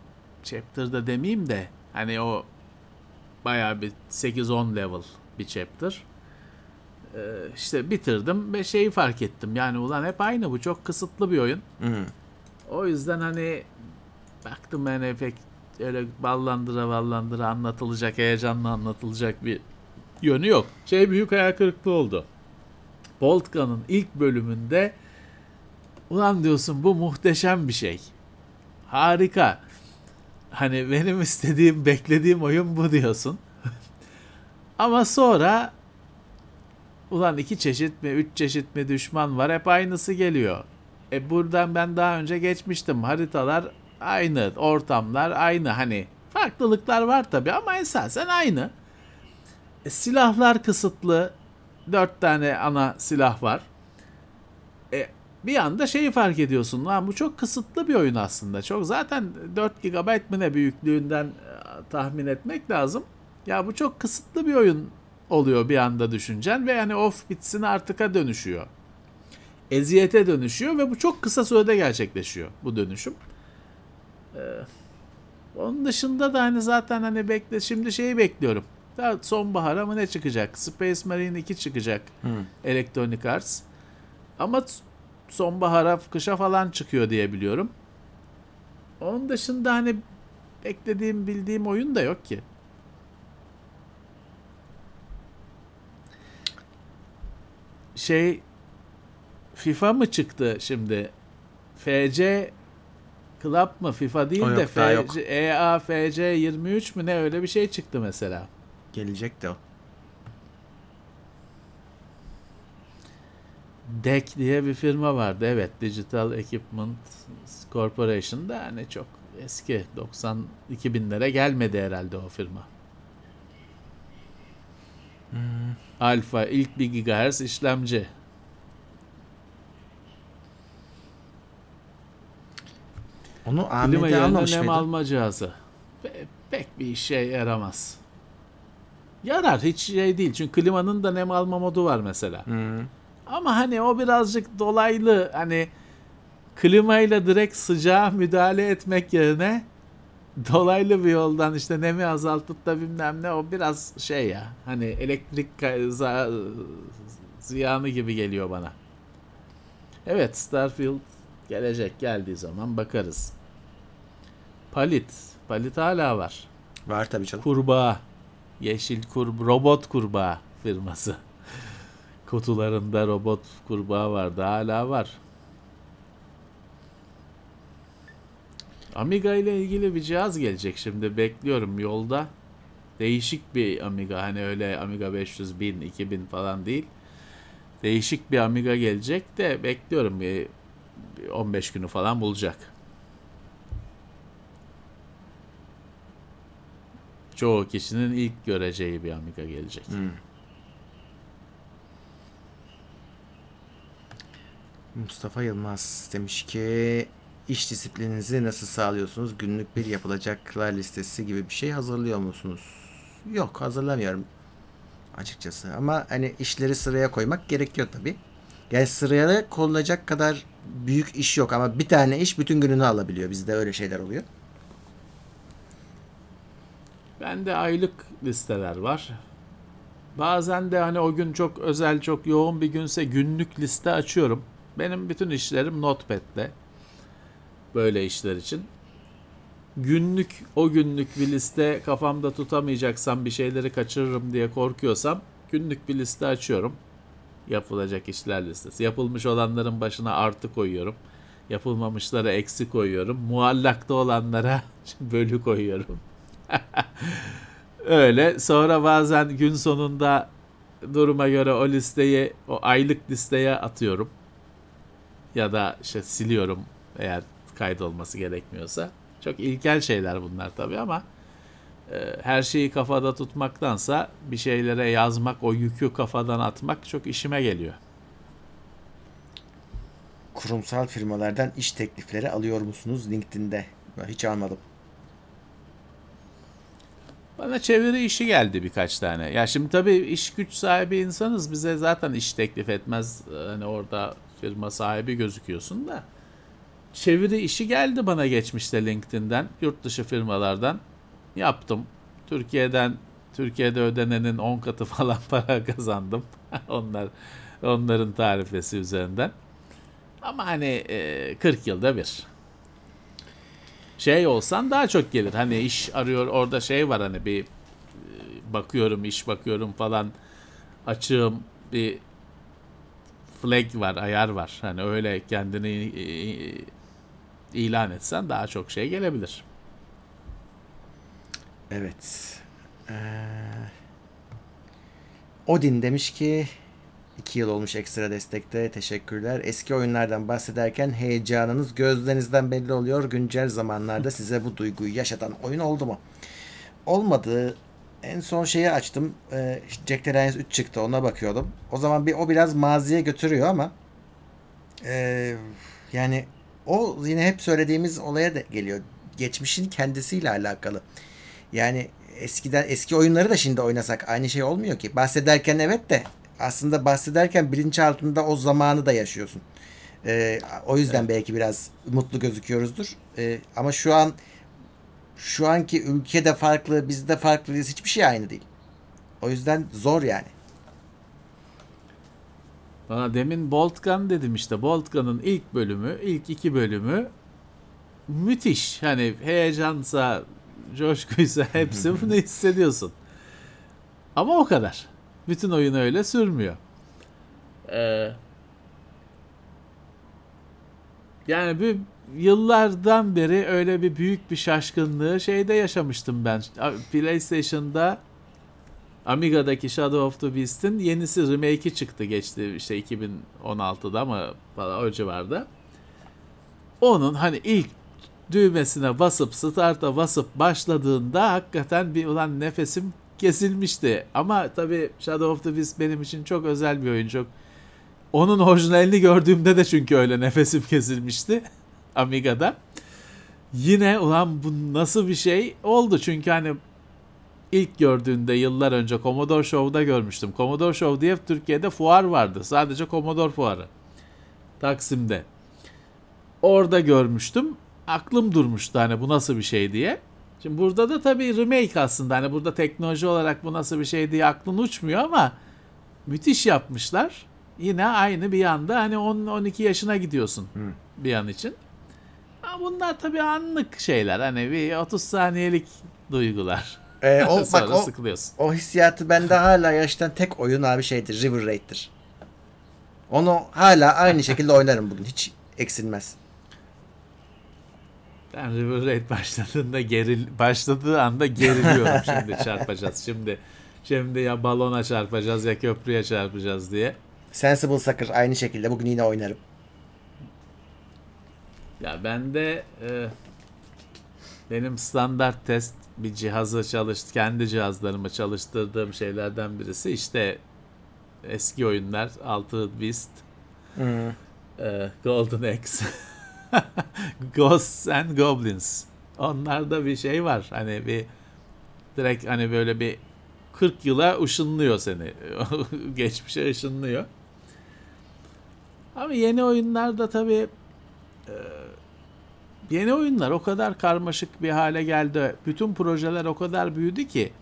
chapter'da demeyeyim de hani o bayağı bir 8-10 level bir chapter. Ee, işte bitirdim ve şeyi fark ettim. Yani ulan hep aynı bu. Çok kısıtlı bir oyun. Hı. O yüzden hani baktım ben pek öyle ballandıra ballandıra anlatılacak, heyecanla anlatılacak bir yönü yok. Şey büyük hayal kırıklığı oldu. Boltgun'un ilk bölümünde ulan diyorsun bu muhteşem bir şey. Harika. Hani benim istediğim, beklediğim oyun bu diyorsun. Ama sonra ulan iki çeşit mi, üç çeşit mi düşman var hep aynısı geliyor. E buradan ben daha önce geçmiştim. Haritalar aynı, ortamlar aynı. Hani farklılıklar var tabii ama esasen aynı. E, silahlar kısıtlı. Dört tane ana silah var. E, bir anda şeyi fark ediyorsun. Lan bu çok kısıtlı bir oyun aslında. Çok zaten 4 GB mi ne büyüklüğünden e, tahmin etmek lazım. Ya bu çok kısıtlı bir oyun oluyor bir anda düşüncen ve yani off bitsin artıka dönüşüyor. Eziyete dönüşüyor ve bu çok kısa sürede gerçekleşiyor bu dönüşüm. Ee, onun dışında da hani zaten hani bekle şimdi şeyi bekliyorum. Daha sonbahara mı ne çıkacak? Space Marine 2 çıkacak. Electronic Arts. Ama sonbahara, kışa falan çıkıyor diye biliyorum. Onun dışında hani beklediğim, bildiğim oyun da yok ki. Şey FIFA mı çıktı şimdi? FC Club mı? FIFA değil O de yok. FC, EA FC 23 mü ne öyle bir şey çıktı mesela. Gelecek de o. DEC diye bir firma vardı. Evet, Digital Equipment Corporation'da hani çok eski 90 2000'lere gelmedi herhalde o firma. Alfa ilk 1 GHz işlemci. Onu Klima AMD yerine almamış nem alma cihazı. Pe- pek bir işe yaramaz. Yarar hiç şey değil. Çünkü klimanın da nem alma modu var mesela. Hı. Ama hani o birazcık dolaylı hani klimayla direkt sıcağa müdahale etmek yerine dolaylı bir yoldan işte nemi azaltıp da bilmem ne o biraz şey ya hani elektrik ziyanı gibi geliyor bana. Evet Starfield gelecek geldiği zaman bakarız. Palit. Palit hala var. Var tabii canım. Kurbağa. Yeşil kur robot kurbağa firması. Kutularında robot kurbağa vardı. Hala var. Amiga ile ilgili bir cihaz gelecek şimdi. Bekliyorum yolda. Değişik bir Amiga. Hani öyle Amiga 500 bin, 2000 falan değil. Değişik bir Amiga gelecek de bekliyorum bir 15 günü falan bulacak. Çoğu kişinin ilk göreceği bir Amiga gelecek. Mustafa Yılmaz demiş ki iş disiplininizi nasıl sağlıyorsunuz? Günlük bir yapılacaklar listesi gibi bir şey hazırlıyor musunuz? Yok hazırlamıyorum açıkçası. Ama hani işleri sıraya koymak gerekiyor tabii. Yani sıraya konulacak kadar büyük iş yok ama bir tane iş bütün gününü alabiliyor. Bizde öyle şeyler oluyor. Bende aylık listeler var. Bazen de hani o gün çok özel, çok yoğun bir günse günlük liste açıyorum. Benim bütün işlerim Notepad'de. Böyle işler için. Günlük, o günlük bir liste kafamda tutamayacaksam bir şeyleri kaçırırım diye korkuyorsam günlük bir liste açıyorum. Yapılacak işler listesi. Yapılmış olanların başına artı koyuyorum. Yapılmamışlara eksi koyuyorum. Muallakta olanlara bölü koyuyorum. Öyle. Sonra bazen gün sonunda duruma göre o listeyi, o aylık listeye atıyorum. Ya da işte siliyorum eğer kaydolması gerekmiyorsa. Çok ilkel şeyler bunlar tabii ama e, her şeyi kafada tutmaktansa bir şeylere yazmak, o yükü kafadan atmak çok işime geliyor. Kurumsal firmalardan iş teklifleri alıyor musunuz LinkedIn'de? Ben hiç almadım. Bana çeviri işi geldi birkaç tane. Ya şimdi tabii iş güç sahibi insanız. Bize zaten iş teklif etmez. Hani orada firma sahibi gözüküyorsun da. Çeviri işi geldi bana geçmişte LinkedIn'den. Yurt dışı firmalardan. Yaptım. Türkiye'den Türkiye'de ödenenin 10 katı falan para kazandım. Onlar onların tarifesi üzerinden. Ama hani e, 40 yılda bir şey olsan daha çok gelir. Hani iş arıyor orada şey var hani bir e, bakıyorum iş bakıyorum falan açığım bir flag var ayar var. Hani öyle kendini e, ilan etsen daha çok şey gelebilir. Evet. Ee, Odin demiş ki 2 yıl olmuş ekstra destekte. Teşekkürler. Eski oyunlardan bahsederken heyecanınız gözlerinizden belli oluyor. Güncel zamanlarda size bu duyguyu yaşatan oyun oldu mu? Olmadığı en son şeyi açtım. Ee, Jack the Lions 3 çıktı. Ona bakıyordum. O zaman bir o biraz maziye götürüyor ama ee, yani o yine hep söylediğimiz olaya da geliyor. Geçmişin kendisiyle alakalı. Yani eskiden eski oyunları da şimdi oynasak aynı şey olmuyor ki. Bahsederken evet de aslında bahsederken bilinçaltında o zamanı da yaşıyorsun. Ee, o yüzden belki biraz mutlu gözüküyoruzdur. Ee, ama şu an şu anki ülkede farklı, bizde farklıyız. Hiçbir şey aynı değil. O yüzden zor yani. Bana demin Bolt Gun dedim işte. Bolt Gun'ın ilk bölümü, ilk iki bölümü müthiş. Hani heyecansa, coşkuysa hepsi bunu hissediyorsun. Ama o kadar. Bütün oyun öyle sürmüyor. Ee, yani bir yıllardan beri öyle bir büyük bir şaşkınlığı şeyde yaşamıştım ben. PlayStation'da Amiga'daki Shadow of the Beast'in yenisi remake'i çıktı geçti işte 2016'da ama falan o civarda. Onun hani ilk düğmesine basıp start'a basıp başladığında hakikaten bir ulan nefesim kesilmişti. Ama tabii Shadow of the Beast benim için çok özel bir oyun. Çok onun orijinalini gördüğümde de çünkü öyle nefesim kesilmişti Amiga'da. Yine ulan bu nasıl bir şey oldu çünkü hani ilk gördüğünde yıllar önce Commodore Show'da görmüştüm. Commodore Show diye Türkiye'de fuar vardı. Sadece Commodore fuarı. Taksim'de. Orada görmüştüm. Aklım durmuştu hani bu nasıl bir şey diye. Şimdi burada da tabii remake aslında. Hani burada teknoloji olarak bu nasıl bir şey diye aklın uçmuyor ama müthiş yapmışlar. Yine aynı bir anda hani 10-12 yaşına gidiyorsun Hı. bir an için. Ama bunlar tabii anlık şeyler. Hani bir 30 saniyelik duygular. Ee, o, Sonra bak o, sıkılıyorsun. o hissiyatı bende hala yaştan tek oyun abi şeydir. River Raid'dir. Onu hala aynı şekilde oynarım bugün. Hiç eksilmez. Ben River Raid başladığında geril başladığı anda geriliyorum şimdi çarpacağız. Şimdi şimdi ya balona çarpacağız ya köprüye çarpacağız diye. Sensible Sucker aynı şekilde bugün yine oynarım. Ya ben de e, benim standart test bir cihazı çalıştı kendi cihazlarımı çalıştırdığım şeylerden birisi işte eski oyunlar Altered Beast, Hı. e, Golden Axe, Ghosts and Goblins. Onlarda bir şey var. Hani bir direkt hani böyle bir 40 yıla ışınlıyor seni. Geçmişe ışınlıyor. Ama yeni oyunlarda tabii e, yeni oyunlar o kadar karmaşık bir hale geldi. Bütün projeler o kadar büyüdü ki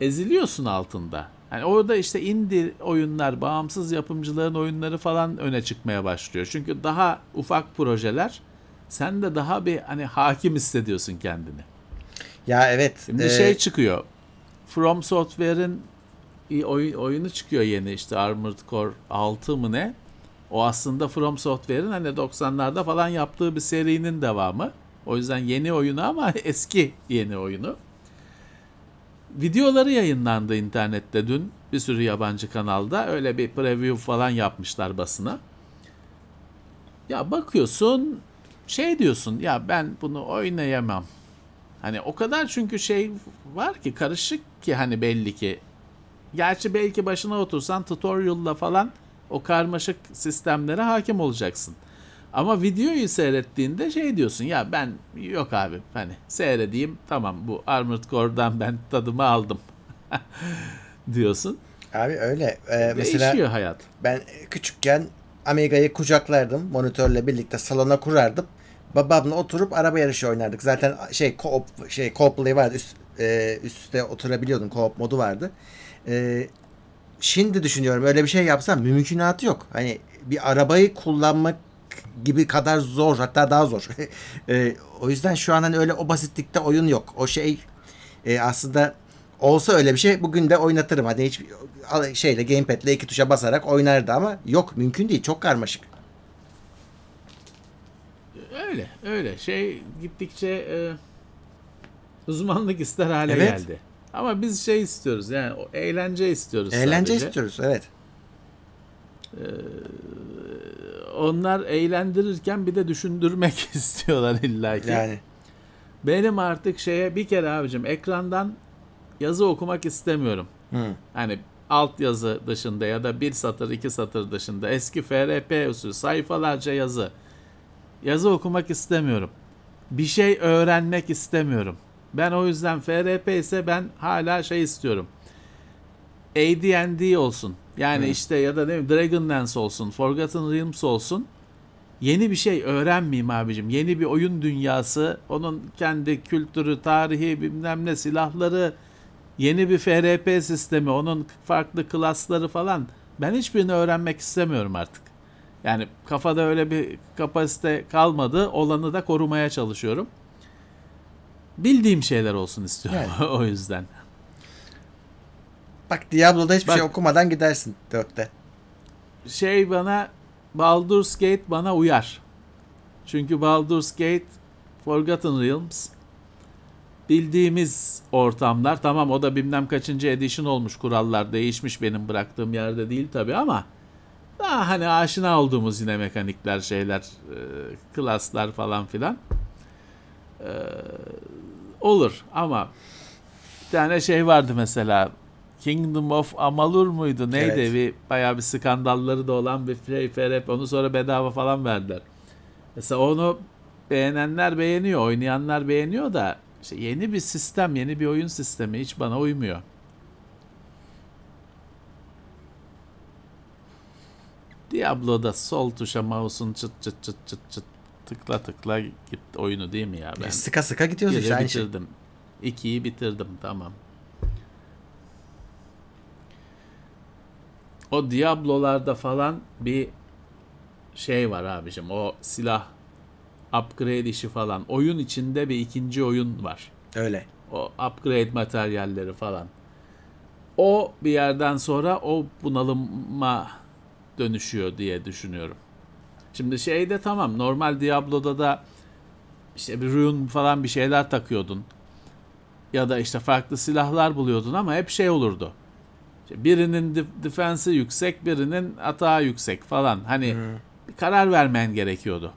eziliyorsun altında. Hani orada işte indie oyunlar, bağımsız yapımcıların oyunları falan öne çıkmaya başlıyor. Çünkü daha ufak projeler sen de daha bir hani hakim hissediyorsun kendini. Ya evet. Şimdi e, şey çıkıyor. From Software'in oyun, oyunu çıkıyor yeni işte Armored Core 6 mı ne? O aslında From Software'in hani 90'larda falan yaptığı bir serinin devamı. O yüzden yeni oyunu ama eski yeni oyunu. Videoları yayınlandı internette dün bir sürü yabancı kanalda. Öyle bir preview falan yapmışlar basına. Ya bakıyorsun şey diyorsun ya ben bunu oynayamam. Hani o kadar çünkü şey var ki karışık ki hani belli ki. Gerçi belki başına otursan tutorial'la falan o karmaşık sistemlere hakim olacaksın. Ama videoyu seyrettiğinde şey diyorsun ya ben yok abi hani seyredeyim tamam bu Armored Core'dan ben tadımı aldım diyorsun. Abi öyle. E, mesela Değişiyor hayat. ben küçükken Amiga'yı kucaklardım. Monitörle birlikte salona kurardım. Babamla oturup araba yarışı oynardık. Zaten şey co-op şey co-op vardı. Üst, e, üst üste oturabiliyordun. Co-op modu vardı. E, şimdi düşünüyorum öyle bir şey yapsam mümkünatı yok. Hani bir arabayı kullanmak gibi kadar zor hatta daha zor. E, o yüzden şu an hani öyle o basitlikte oyun yok. O şey e, aslında olsa öyle bir şey bugün de oynatırım. Hadi hiç şeyle gamepad'le iki tuşa basarak oynardı ama yok mümkün değil. Çok karmaşık. Öyle öyle şey gittikçe e, uzmanlık ister hale Evet. geldi. Ama biz şey istiyoruz yani eğlence istiyoruz Eğlence sadece. istiyoruz evet. Onlar eğlendirirken bir de düşündürmek istiyorlar illaki. Yani Benim artık şeye bir kere abicim ekrandan yazı okumak istemiyorum. Hı. Hani alt yazı dışında ya da bir satır iki satır dışında eski FRP usulü sayfalarca yazı. Yazı okumak istemiyorum. Bir şey öğrenmek istemiyorum. Ben o yüzden FRP ise ben hala şey istiyorum. AD&D olsun. Yani işte ya da ne bileyim Dragonlance olsun, Forgotten Realms olsun. Yeni bir şey öğrenmeyeyim abicim. Yeni bir oyun dünyası, onun kendi kültürü, tarihi, bilmem ne silahları, yeni bir FRP sistemi, onun farklı klasları falan. Ben hiçbirini öğrenmek istemiyorum artık. Yani kafada öyle bir kapasite kalmadı. Olanı da korumaya çalışıyorum. Bildiğim şeyler olsun istiyorum o yüzden. Bak Diablo'da hiçbir Bak- şey okumadan gidersin 4'te. Şey bana Baldur's Gate bana uyar. Çünkü Baldur's Gate Forgotten Realms bildiğimiz ortamlar. Tamam o da bilmem kaçıncı edition olmuş kurallar. Değişmiş benim bıraktığım yerde değil tabi ama daha hani aşina olduğumuz yine mekanikler şeyler e, klaslar falan filan. E, olur ama bir tane şey vardı mesela Kingdom of Amalur muydu neydi Evet. bir bayağı bir skandalları da olan bir şey FRP onu sonra bedava falan verdiler. Mesela onu beğenenler beğeniyor, oynayanlar beğeniyor da işte yeni bir sistem, yeni bir oyun sistemi hiç bana uymuyor. Diablo'da sol tuşa mouse'un çıt çıt çıt çıt çıt tıkla tıkla git oyunu değil mi ya ben? E, sıka sıka gidiyoruz Biri işte şey. bitirdim. İkiyi bitirdim tamam. O Diablo'larda falan bir şey var abicim. O silah upgrade işi falan. Oyun içinde bir ikinci oyun var. Öyle. O upgrade materyalleri falan. O bir yerden sonra o bunalıma dönüşüyor diye düşünüyorum. Şimdi şeyde tamam normal Diablo'da da işte bir rune falan bir şeyler takıyordun. Ya da işte farklı silahlar buluyordun ama hep şey olurdu. İşte birinin defense'i yüksek, birinin atağı yüksek falan. Hani bir karar vermen gerekiyordu.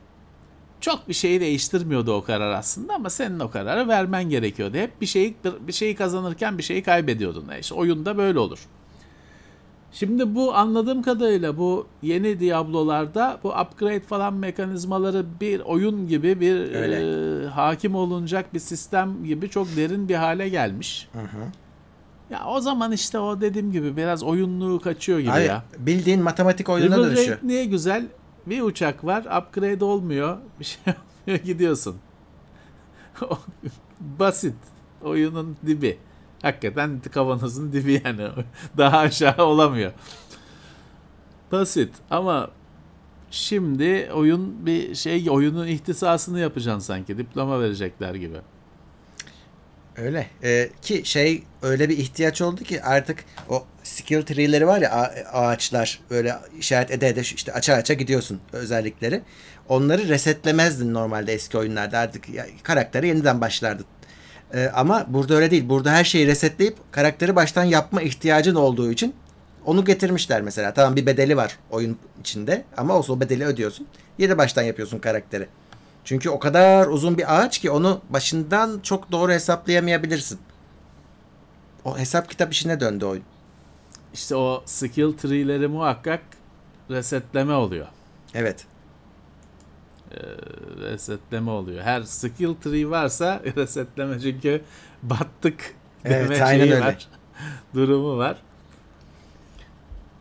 Çok bir şeyi değiştirmiyordu o karar aslında ama senin o kararı vermen gerekiyordu. Hep bir şeyi bir şeyi kazanırken bir şeyi kaybediyordun. E İşte oyunda böyle olur. Şimdi bu anladığım kadarıyla bu yeni Diablo'larda bu upgrade falan mekanizmaları bir oyun gibi bir Öyle. e, hakim olunacak bir sistem gibi çok derin bir hale gelmiş. Hı hı. Ya o zaman işte o dediğim gibi biraz oyunluğu kaçıyor gibi Hayır, ya. bildiğin matematik oyununa River dönüşüyor. Raid niye güzel? Bir uçak var, upgrade olmuyor, bir şey olmuyor, gidiyorsun. Basit. Oyunun dibi. Hakikaten kavanozun dibi yani. Daha aşağı olamıyor. Basit ama şimdi oyun bir şey oyunun ihtisasını yapacaksın sanki. Diploma verecekler gibi. Öyle. Ee, ki şey öyle bir ihtiyaç oldu ki artık o skill tree'leri var ya ağaçlar böyle işaret ede ede işte aça aça gidiyorsun özellikleri. Onları resetlemezdin normalde eski oyunlarda artık ya, karakteri yeniden başlardın. Ee, ama burada öyle değil. Burada her şeyi resetleyip karakteri baştan yapma ihtiyacın olduğu için onu getirmişler mesela. Tamam bir bedeli var oyun içinde ama olsa o bedeli ödüyorsun. Yeni baştan yapıyorsun karakteri. Çünkü o kadar uzun bir ağaç ki onu başından çok doğru hesaplayamayabilirsin. O hesap kitap işine döndü oyun. İşte o skill tree'leri muhakkak resetleme oluyor. Evet. resetleme oluyor. Her skill tree varsa resetleme çünkü battık Evet, deme aynen öyle. var. Durumu var.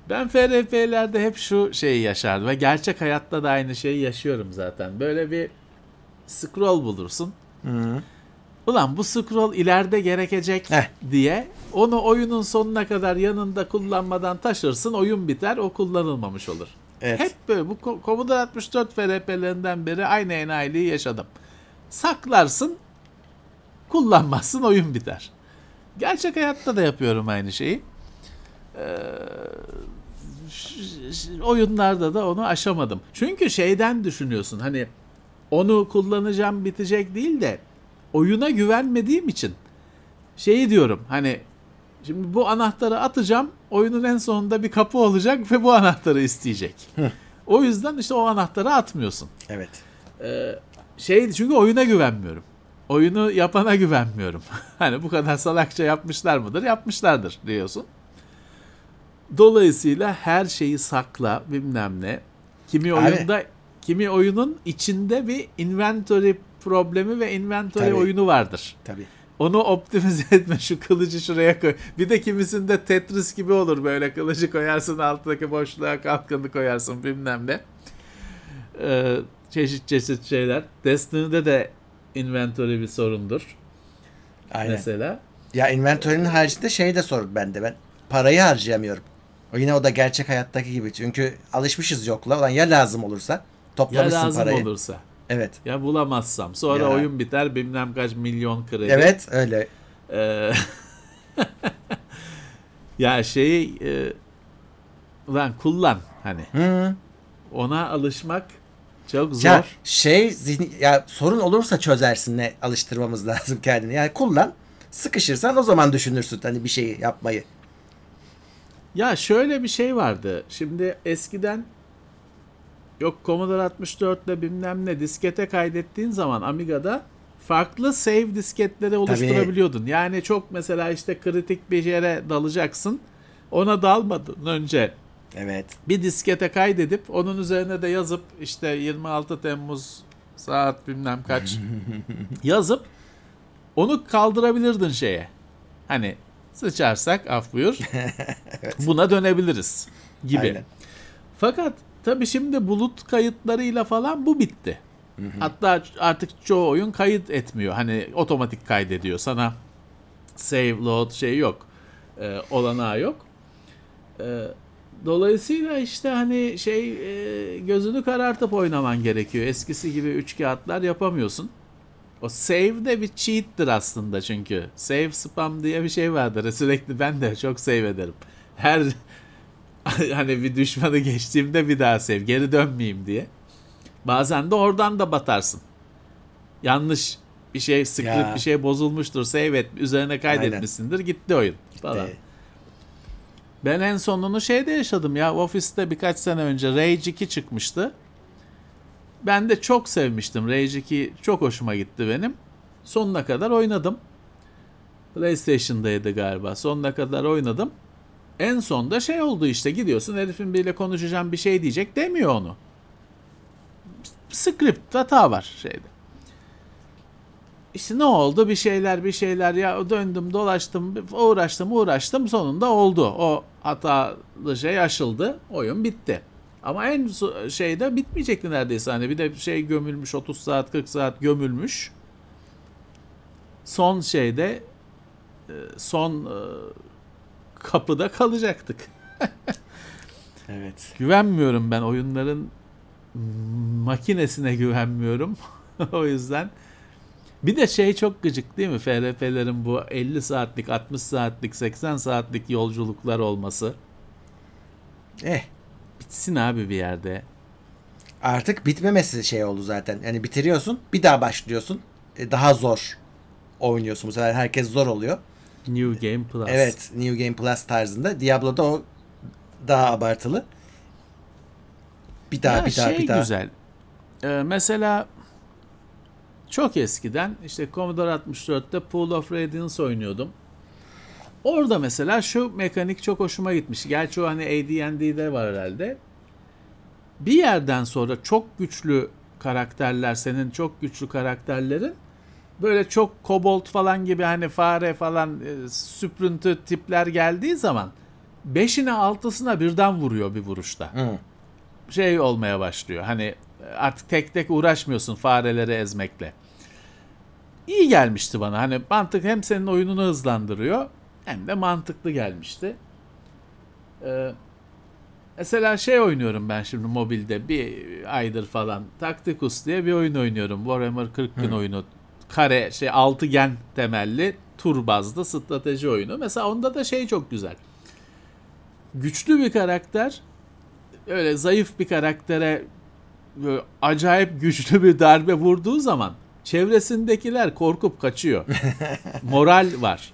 Ben FRP'lerde hep şu şeyi yaşardım ve gerçek hayatta da aynı şeyi yaşıyorum zaten. Böyle bir scroll bulursun. Hı. Ulan bu scroll ileride gerekecek Heh. diye onu oyunun sonuna kadar yanında kullanmadan taşırsın. Oyun biter o kullanılmamış olur. Evet. Hep böyle bu Commodore 64 FRP'lerinden beri aynı enayiliği yaşadım. Saklarsın, kullanmazsın, oyun biter. Gerçek hayatta da yapıyorum aynı şeyi. Ee, oyunlarda da onu aşamadım. Çünkü şeyden düşünüyorsun hani onu kullanacağım bitecek değil de oyuna güvenmediğim için şeyi diyorum hani şimdi bu anahtarı atacağım oyunun en sonunda bir kapı olacak ve bu anahtarı isteyecek. o yüzden işte o anahtarı atmıyorsun. Evet. Ee, şey çünkü oyuna güvenmiyorum. oyunu yapana güvenmiyorum. hani bu kadar salakça yapmışlar mıdır? Yapmışlardır diyorsun. Dolayısıyla her şeyi sakla bilmem ne. Kimi Abi- oyunda kimi oyunun içinde bir inventory problemi ve inventory Tabii. oyunu vardır. Tabii. Onu optimize etme şu kılıcı şuraya koy. Bir de kimisinde Tetris gibi olur böyle kılıcı koyarsın altındaki boşluğa kalkanı koyarsın bilmem ne. Ee, çeşit çeşit şeyler. Destiny'de de inventory bir sorundur Aynen. mesela. Ya inventory'nin haricinde şey de sorun bende. Ben parayı harcayamıyorum. O yine o da gerçek hayattaki gibi. Çünkü alışmışız yokla. Ulan ya lazım olursa Ya toplamışsın lazım parayı. olursa. Evet. Ya bulamazsam. Sonra Ya. oyun biter bilmem kaç milyon kredi. Evet öyle. Ee, ya şeyi e, lan kullan hani. Hı. Ona alışmak çok zor. Ya şey zihni, ya sorun olursa çözersin ne alıştırmamız lazım kendini. Yani kullan. Sıkışırsan o zaman düşünürsün hani bir şey yapmayı. Ya şöyle bir şey vardı. Şimdi eskiden yok Commodore 64 ile bilmem ne diskete kaydettiğin zaman Amiga'da farklı save disketleri oluşturabiliyordun. Yani çok mesela işte kritik bir yere dalacaksın. Ona dalmadan önce Evet. bir diskete kaydedip onun üzerine de yazıp işte 26 Temmuz saat bilmem kaç yazıp onu kaldırabilirdin şeye. Hani sıçarsak af buyur. Buna dönebiliriz gibi. Aynen. Fakat tabii şimdi bulut kayıtlarıyla falan bu bitti. Hatta artık çoğu oyun kayıt etmiyor. Hani otomatik kaydediyor. Sana save load şey yok. Ee, olanağı yok. Ee, dolayısıyla işte hani şey e, gözünü karartıp oynaman gerekiyor. Eskisi gibi üç kağıtlar yapamıyorsun. O save de bir cheat'tir aslında çünkü. Save spam diye bir şey vardır. Sürekli ben de çok save ederim. Her hani bir düşmanı geçtiğimde bir daha save. Geri dönmeyeyim diye. Bazen de oradan da batarsın. Yanlış bir şey, script Ya. bir şey bozulmuştur. Save et, üzerine kaydetmişsindir. Gitti oyun falan. Ee, Ben en sonunu şeyde yaşadım ya. Ofiste birkaç sene önce Rage 2 çıkmıştı. Ben de çok sevmiştim. Rage 2 çok hoşuma gitti benim. Sonuna kadar oynadım. PlayStation'daydı galiba. Sonuna kadar oynadım. En sonda şey oldu işte gidiyorsun herifin biriyle konuşacağım bir şey diyecek demiyor onu. Script hata var şeyde. İşte ne oldu bir şeyler bir şeyler ya döndüm dolaştım uğraştım uğraştım sonunda oldu. O hatalı şey aşıldı oyun bitti. Ama en şeyde bitmeyecekti neredeyse hani bir de şey gömülmüş 30 saat 40 saat gömülmüş. Son şeyde e, son e, kapıda kalacaktık. evet. Güvenmiyorum ben oyunların makinesine güvenmiyorum. o yüzden bir de şey çok gıcık değil mi? FRP'lerin bu 50 saatlik, 60 saatlik, 80 saatlik yolculuklar olması. Eh Bitsin abi bir yerde. artık bitmemesi şey oldu zaten. Yani bitiriyorsun bir daha başlıyorsun. E, daha zor oynuyorsun. Bu sefer herkes zor oluyor. New Game Plus. Evet New Game Plus tarzında. Diablo'da o daha abartılı. Bir daha ya bir daha şey bir daha. güzel. Ee, mesela çok eskiden işte Commodore 64'te Pool of Radiance oynuyordum. Orada mesela şu mekanik çok hoşuma gitmiş. Gerçi o hani AD&D'de var herhalde. Bir yerden sonra çok güçlü karakterler, senin çok güçlü karakterlerin böyle çok kobolt falan gibi hani fare falan e, süprüntü tipler geldiği zaman beşine altısına birden vuruyor bir vuruşta Hı. şey olmaya başlıyor. Hani artık tek tek uğraşmıyorsun fareleri ezmekle. İyi gelmişti bana. Hani mantık hem senin oyununu hızlandırıyor hem de mantıklı gelmişti. Ee, mesela şey oynuyorum ben şimdi mobilde bir aydır falan. Tacticus diye bir oyun oynuyorum. Warhammer 40 bin oyunu. Kare şey altıgen temelli tur bazlı strateji oyunu. Mesela onda da şey çok güzel. Güçlü bir karakter öyle zayıf bir karaktere acayip güçlü bir darbe vurduğu zaman çevresindekiler korkup kaçıyor. Moral var.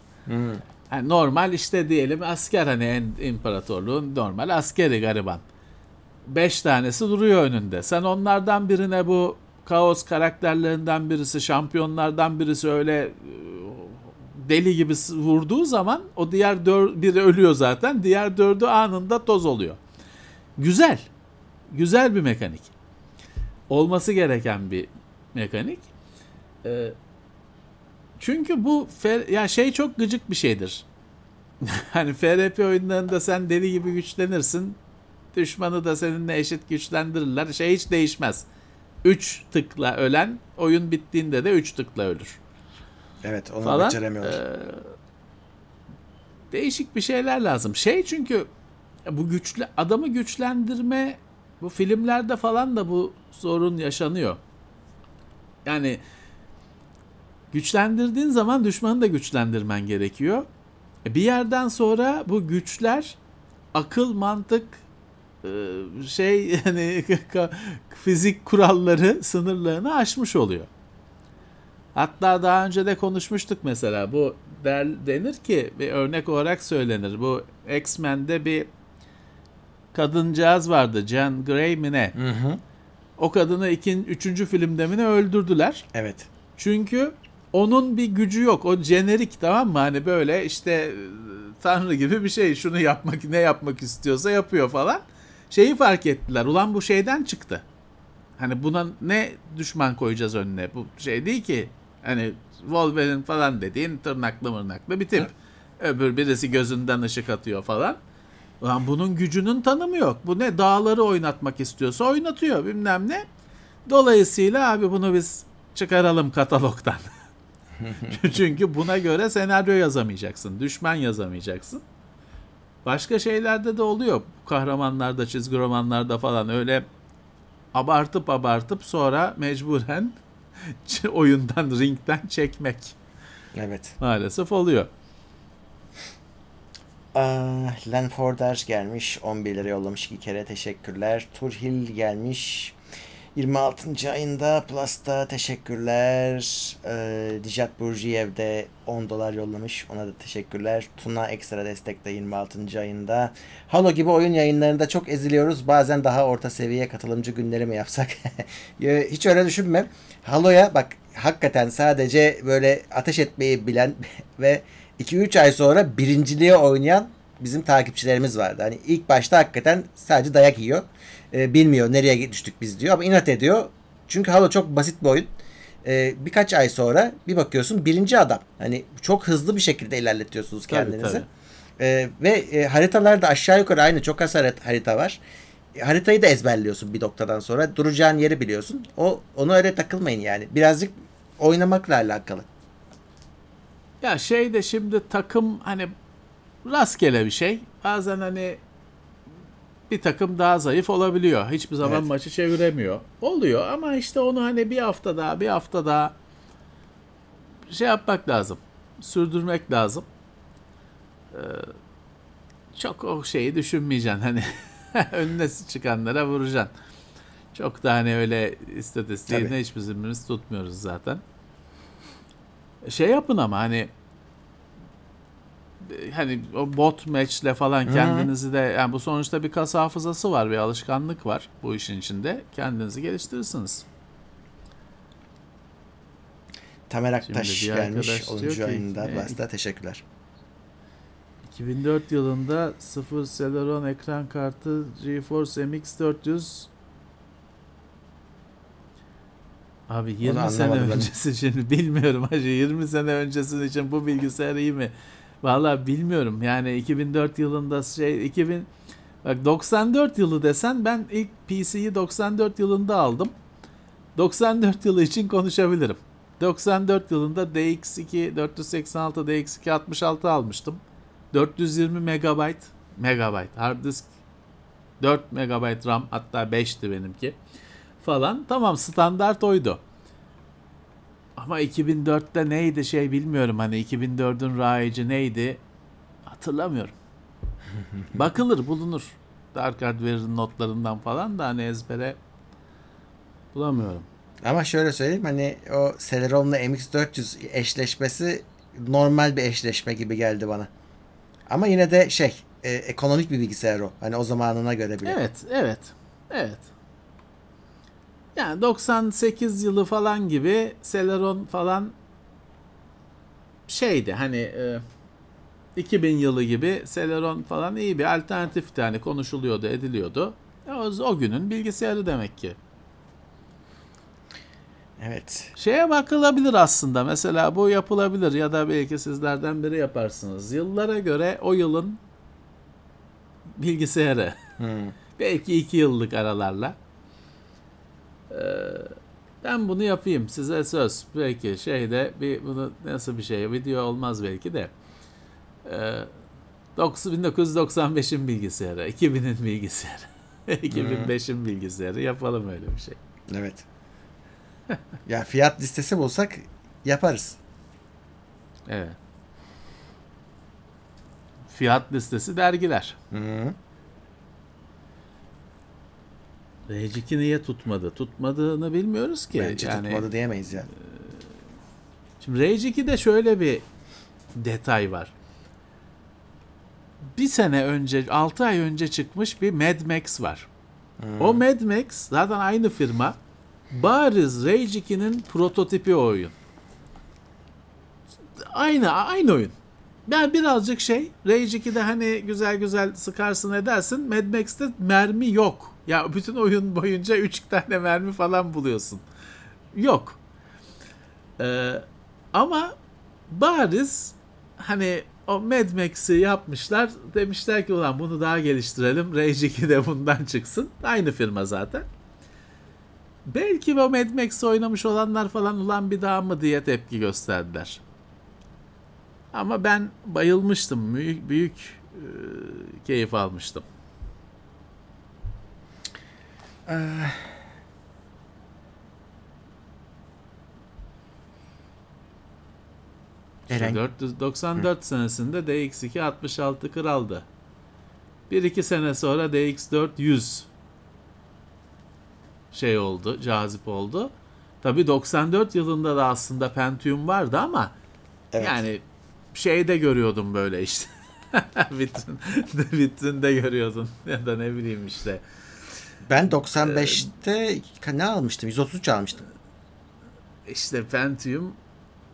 Yani normal işte diyelim asker hani imparatorluğun normal askeri gariban. Beş tanesi duruyor önünde. Sen onlardan birine bu kaos karakterlerinden birisi, şampiyonlardan birisi öyle e, deli gibi vurduğu zaman o diğer dör, biri ölüyor zaten. Diğer dördü anında toz oluyor. Güzel. Güzel bir mekanik. Olması gereken bir mekanik. Ee, çünkü bu fer- ya şey çok gıcık bir şeydir. hani FRP oyunlarında sen deli gibi güçlenirsin. Düşmanı da seninle eşit güçlendirirler. Şey hiç değişmez. 3 tıkla ölen oyun bittiğinde de 3 tıkla ölür Evet onu falan. beceremiyorlar. Ee, değişik bir şeyler lazım. Şey çünkü bu güçlü adamı güçlendirme bu filmlerde falan da bu sorun yaşanıyor. Yani güçlendirdiğin zaman düşmanı da güçlendirmen gerekiyor. E, Bir yerden sonra bu güçler akıl, mantık, şey yani fizik kuralları sınırlarını aşmış oluyor. Hatta daha önce de konuşmuştuk mesela bu der, denir ki bir örnek olarak söylenir. Bu X-Men'de bir kadıncağız vardı. Jean Grey mi ne? Hı hı. O kadını ikin, üçüncü filmde mi ne öldürdüler. Evet. Çünkü onun bir gücü yok. O jenerik tamam mı? Hani böyle işte e, tanrı gibi bir şey. Şunu yapmak ne yapmak istiyorsa yapıyor falan. Şeyi fark ettiler. Ulan bu şeyden çıktı. Hani buna ne düşman koyacağız önüne? Bu şey değil ki. Hani Wolverine falan dediğin tırnaklı mırnaklı bir tip. Öbür birisi gözünden ışık atıyor falan. Ulan bunun gücünün tanımı yok. Bu ne? Dağları oynatmak istiyorsa oynatıyor bilmem ne. Dolayısıyla abi bunu biz çıkaralım katalogdan. Çünkü buna göre senaryo yazamayacaksın. Düşman yazamayacaksın. Başka şeylerde de oluyor. Kahramanlarda, çizgi romanlarda falan öyle abartıp abartıp sonra mecburen oyundan, ringden çekmek Evet. maalesef oluyor. Aa, Len Forder gelmiş. 11 lira yollamış iki kere. Teşekkürler. Turhil gelmiş. 26. ayında Plus'ta teşekkürler. Ee, Dijat Burjiyev de 10 dolar yollamış. Ona da teşekkürler. Tuna ekstra destek de 26. ayında. Halo gibi oyun yayınlarında çok eziliyoruz. Bazen daha orta seviye katılımcı günleri mi yapsak? Ya, Hiç öyle düşünme. Halo'ya bak hakikaten sadece böyle ateş etmeyi bilen ve 2-3 ay sonra birinciliğe oynayan bizim takipçilerimiz vardı. Hani ilk başta hakikaten sadece dayak yiyor. Ee, bilmiyor nereye düştük biz diyor ama inat ediyor. Çünkü Halo çok basit bir oyun. Ee, birkaç ay sonra bir bakıyorsun birinci adam. Hani çok hızlı bir şekilde ilerletiyorsunuz Tabii, kendinizi. tabii. Ee, ve e, haritalar da aşağı yukarı aynı. Çok az harit- harita var. E, haritayı da ezberliyorsun bir noktadan sonra. Duracağın yeri biliyorsun. O onu öyle takılmayın yani. Birazcık oynamakla alakalı. Ya şey de şimdi takım hani rastgele bir şey. Bazen hani bir takım daha zayıf olabiliyor. Hiçbir zaman Evet. maçı çeviremiyor. Oluyor ama işte onu hani bir hafta daha bir hafta daha şey yapmak lazım. Sürdürmek lazım. Ee, çok o şeyi düşünmeyeceksin. Hani önüne çıkanlara vuracaksın. Çok da hani öyle istatistiğini Tabii. hiçbirimiz tutmuyoruz zaten. Şey yapın ama hani hani o bot match'le falan kendinizi de yani bu sonuçta bir kas hafızası var, bir alışkanlık var bu işin içinde. Kendinizi geliştirirsiniz. Tamer Aktaş gelmiş. arkadaş 10. diyor ki, ayında. e, Basta teşekkürler. 2004 yılında 0 Celeron ekran kartı GeForce MX 400 Abi 20 sene öncesi için bilmiyorum hacı 20 sene öncesi için bu bilgisayar iyi mi? Vallahi bilmiyorum. Yani 2004 yılında şey 2000 bak 94 yılı desen ben ilk PC'yi 94 yılında aldım. 94 yılı için konuşabilirim. 94 yılında DX2 486 DX2 66 almıştım. 420 megabayt megabayt hard disk 4 megabayt RAM hatta 5'ti benimki falan. Tamam standart oydu. Ama 2004'te neydi şey bilmiyorum hani 2004'ün rayici neydi hatırlamıyorum. Bakılır bulunur. Dark Hardware'ın notlarından falan da hani ezbere bulamıyorum. Ama şöyle söyleyeyim hani o Celeron'la MX400 eşleşmesi normal bir eşleşme gibi geldi bana. Ama yine de şey e, ekonomik bir bilgisayar o. Hani o zamanına göre bile. Evet, evet, evet. Yani 98 yılı falan gibi Celeron falan şeydi hani e, 2000 yılı gibi Celeron falan iyi bir alternatifti hani konuşuluyordu ediliyordu. E, o, o günün bilgisayarı demek ki. Evet. Şeye bakılabilir aslında mesela bu yapılabilir ya da belki sizlerden biri yaparsınız. Yıllara göre o yılın bilgisayarı. Hmm. Belki iki yıllık aralarla. Ee, ben bunu yapayım size söz. Belki şeyde bir bunu nasıl bir şey video olmaz belki de. Ee, 1995'in bilgisayarı, 2000'in bilgisayarı, 2005'in bilgisayarı yapalım öyle bir şey. Evet. ya fiyat listesi bulsak yaparız. Evet. Fiyat listesi dergiler. Hı. Rage niye tutmadı? Tutmadığını bilmiyoruz ki. Bence yani, tutmadı diyemeyiz ya. Şimdi Rage 2'de şöyle bir detay var. Bir sene önce, 6 ay önce çıkmış bir Mad Max var. O Mad Max zaten aynı firma. Bariz Rage 2'nin prototipi o oyun. Aynı aynı oyun. Ben birazcık şey Rage 2'de hani güzel güzel sıkarsın edersin. Mad Max'te mermi yok. Ya bütün oyun boyunca 3 tane mermi falan buluyorsun. Yok. Ee, ama bariz hani o Mad Max'i yapmışlar. Demişler ki ulan bunu daha geliştirelim. Rage 2 de bundan çıksın. Aynı firma zaten. Belki o Mad Max'i oynamış olanlar falan ulan bir daha mı diye tepki gösterdiler. Ama ben bayılmıştım. Büyük büyük e, keyif almıştım. İşte Eren 494 senesinde DX2 66 kraldı. 1-2 sene sonra DX4 100 şey oldu, cazip oldu. Tabi 94 yılında da aslında Pentium vardı ama Evet. yani şeyde görüyordum böyle işte. vitrin, vitrinde görüyordun ya da ne bileyim işte. Ben 95'te ne almıştım? 133 almıştım. İşte Pentium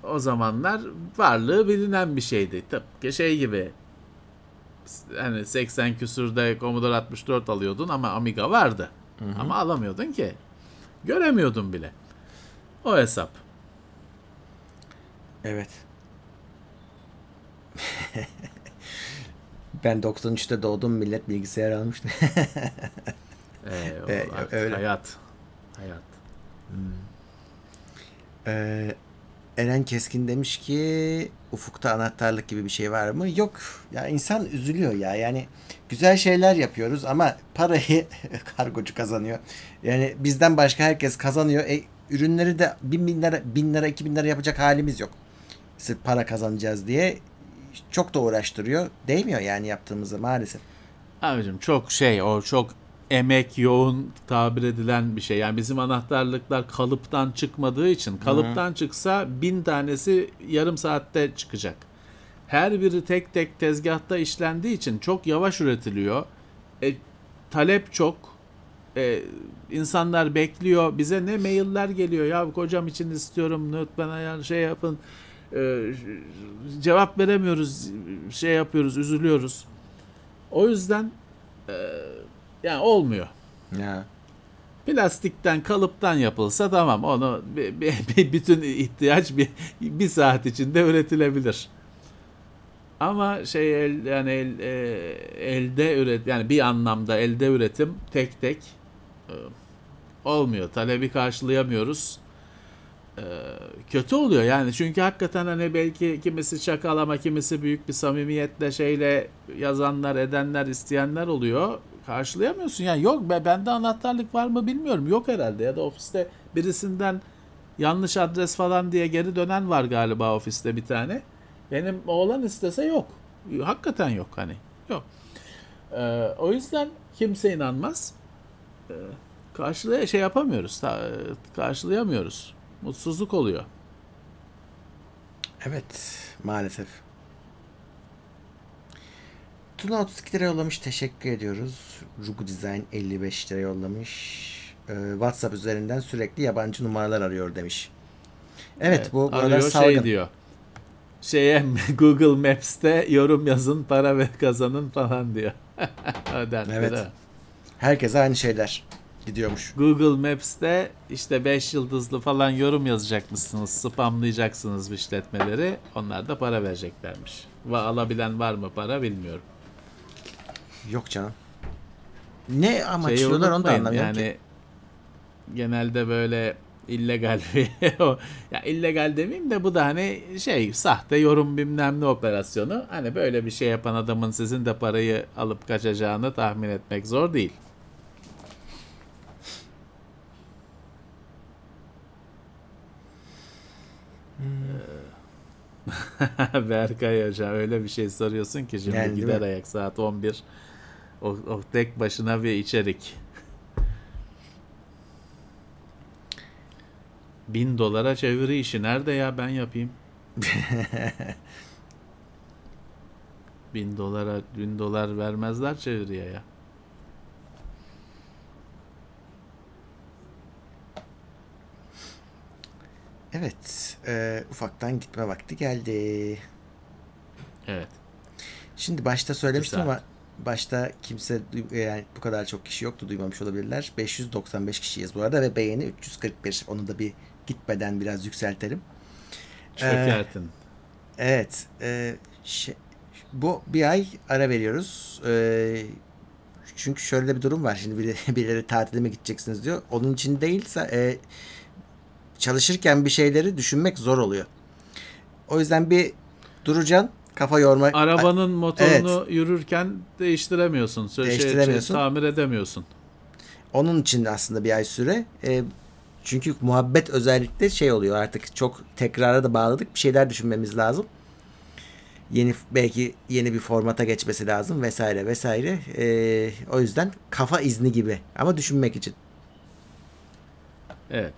o zamanlar varlığı bilinen bir şeydi. Tıpkı şey gibi. Hani 80 küsürde Commodore 64 alıyordun ama Amiga vardı. Ama alamıyordun ki. Göremiyordun bile. O hesap. Evet. ben 93'te doğdum millet bilgisayar almıştı. Ee, Ee, öyle. hayat. Hayat. Ee, Eren Keskin demiş ki ufukta anahtarlık gibi bir şey var mı? Yok. Ya insan üzülüyor ya. Yani güzel şeyler yapıyoruz ama parayı kargocu kazanıyor. Yani bizden başka herkes kazanıyor. E, ürünleri de bin, bin lira, bin lira, iki bin lira yapacak halimiz yok. Sırf para kazanacağız diye çok da uğraştırıyor. Değmiyor yani yaptığımızı maalesef. Abicim çok şey o çok emek yoğun tabir edilen bir şey. Yani bizim anahtarlıklar kalıptan çıkmadığı için kalıptan çıksa bin tanesi yarım saatte çıkacak. Her biri tek tek tezgahta işlendiği için çok yavaş üretiliyor. E, talep çok. E, insanlar bekliyor. Bize ne mailler geliyor ya kocam için istiyorum lütfen ayar şey yapın. E, cevap veremiyoruz. Şey yapıyoruz, üzülüyoruz. O yüzden e, yani olmuyor. Ya. Plastikten kalıptan yapılsa tamam onu bir, bir- bir- bütün ihtiyaç bir, bir saat içinde üretilebilir. Ama şey el, yani el, e, elde üret yani bir anlamda elde üretim tek tek e, olmuyor. Talebi karşılayamıyoruz. E, kötü oluyor. Yani çünkü hakikaten hani belki kimisi çakal ama kimisi büyük bir samimiyetle şeyle yazanlar edenler isteyenler oluyor. Karşılayamıyorsun. Yani yok be bende anahtarlık var mı bilmiyorum. Yok herhalde. Ya da ofiste birisinden yanlış adres falan diye geri dönen var galiba ofiste bir tane. Benim oğlan istese yok. Hakikaten yok hani. Yok. Ee, o yüzden kimse inanmaz. Ee, karşılaya şey yapamıyoruz. Ta- karşılayamıyoruz mutsuzluk oluyor Evet maalesef. Tuna 32 lira yollamış. Teşekkür ediyoruz. Rugu Design 55 lira yollamış. Ee, WhatsApp üzerinden sürekli yabancı numaralar arıyor demiş. Evet, Evet, bu arıyor salgın. şey diyor. Şeye Google Maps'te yorum yazın para ve kazanın falan diyor. O dertleri Evet. Herkese aynı şeyler gidiyormuş. Google Maps'te işte 5 yıldızlı falan yorum yazacakmışsınız. Spamlayacaksınız işletmeleri. Onlar da para vereceklermiş. Ve alabilen var mı para bilmiyorum. Yok canım. Ne amaçlıyorlar onu da anlamıyorum yani ki. genelde böyle illegal bir o ya illegal demeyeyim de bu da hani şey sahte yorum bilmem ne operasyonu. Hani böyle bir şey yapan adamın sizin de parayı alıp kaçacağını tahmin etmek zor değil. Ee, Berkay Hoca öyle bir şey soruyorsun ki şimdi değil gider mi? ayak saat 11 o, o tek başına bir içerik. Bin dolara çeviri işi nerede ya ben yapayım. bin dolara bin dolar vermezler çeviriye ya. Evet. e, ufaktan gitme vakti geldi. Evet. Şimdi başta söylemiştim ama başta kimse duy- yani bu kadar çok kişi yoktu duymamış olabilirler. 595 kişiyiz bu arada ve beğeni 341. Onu da bir gitmeden biraz yükseltelim. Çökertin. Evet. e, şey- bu bir ay ara veriyoruz. E, çünkü şöyle bir durum var. Şimdi biri, birileri tatile mi gideceksiniz diyor. Onun için değilse e, çalışırken bir şeyleri düşünmek zor oluyor. O yüzden bir duracaksın. Kafa yorma. Arabanın motorunu yürürken değiştiremiyorsun. Sö- şey- şey, Değiştiremiyorsun. tamir edemiyorsun. Onun için aslında bir ay süre. E, çünkü muhabbet özellikle şey oluyor artık çok tekrara da bağladık. Bir şeyler düşünmemiz lazım. Yeni belki yeni bir formata geçmesi lazım vesaire vesaire. E, o yüzden kafa izni gibi ama düşünmek için. Evet.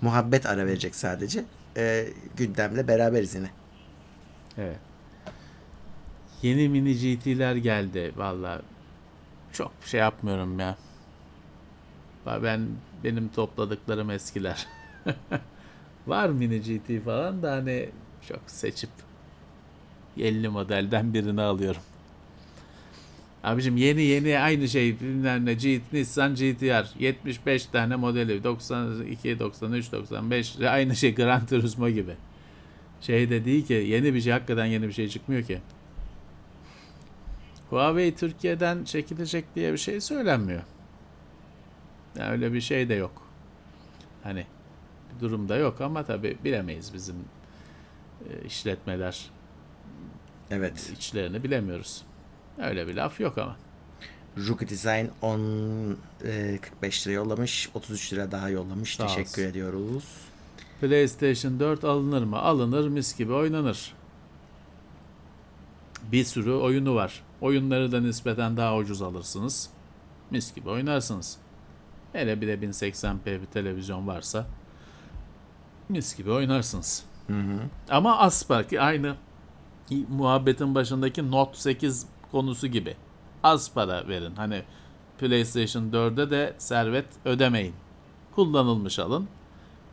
Muhabbet ara verecek sadece. E, gündemle beraberiz yine. Evet. Yeni mini GT'ler geldi valla. Çok şey yapmıyorum ya. Ben benim topladıklarım eskiler. Var mini GT falan da hani çok seçip 50 modelden birini alıyorum. Abicim yeni yeni aynı şey bilmem ne G- Nissan GTR 75 tane modeli 92 93 95 aynı şey Gran Turismo gibi. Şey de değil ki yeni bir şey hakikaten yeni bir şey çıkmıyor ki. Huawei Türkiye'den çekilecek diye bir şey söylenmiyor. Yani öyle bir şey de yok. Hani bir durum da yok ama tabi bilemeyiz bizim e, işletmeler Evet. içlerini bilemiyoruz. Öyle bir laf yok ama. Rookie Design 10 e, 45 lira yollamış. 33 lira daha yollamış. Sağ Teşekkür olsun. ediyoruz. PlayStation 4 alınır mı? Alınır mis gibi oynanır. Bir sürü oyunu var. Oyunları da nispeten daha ucuz alırsınız. Mis gibi oynarsınız. Hele bir de 1080p bir televizyon varsa mis gibi oynarsınız. Ama aspa ki aynı muhabbetin başındaki Note 8 konusu gibi. Az para verin. Hani PlayStation 4'e de servet ödemeyin. Kullanılmış alın.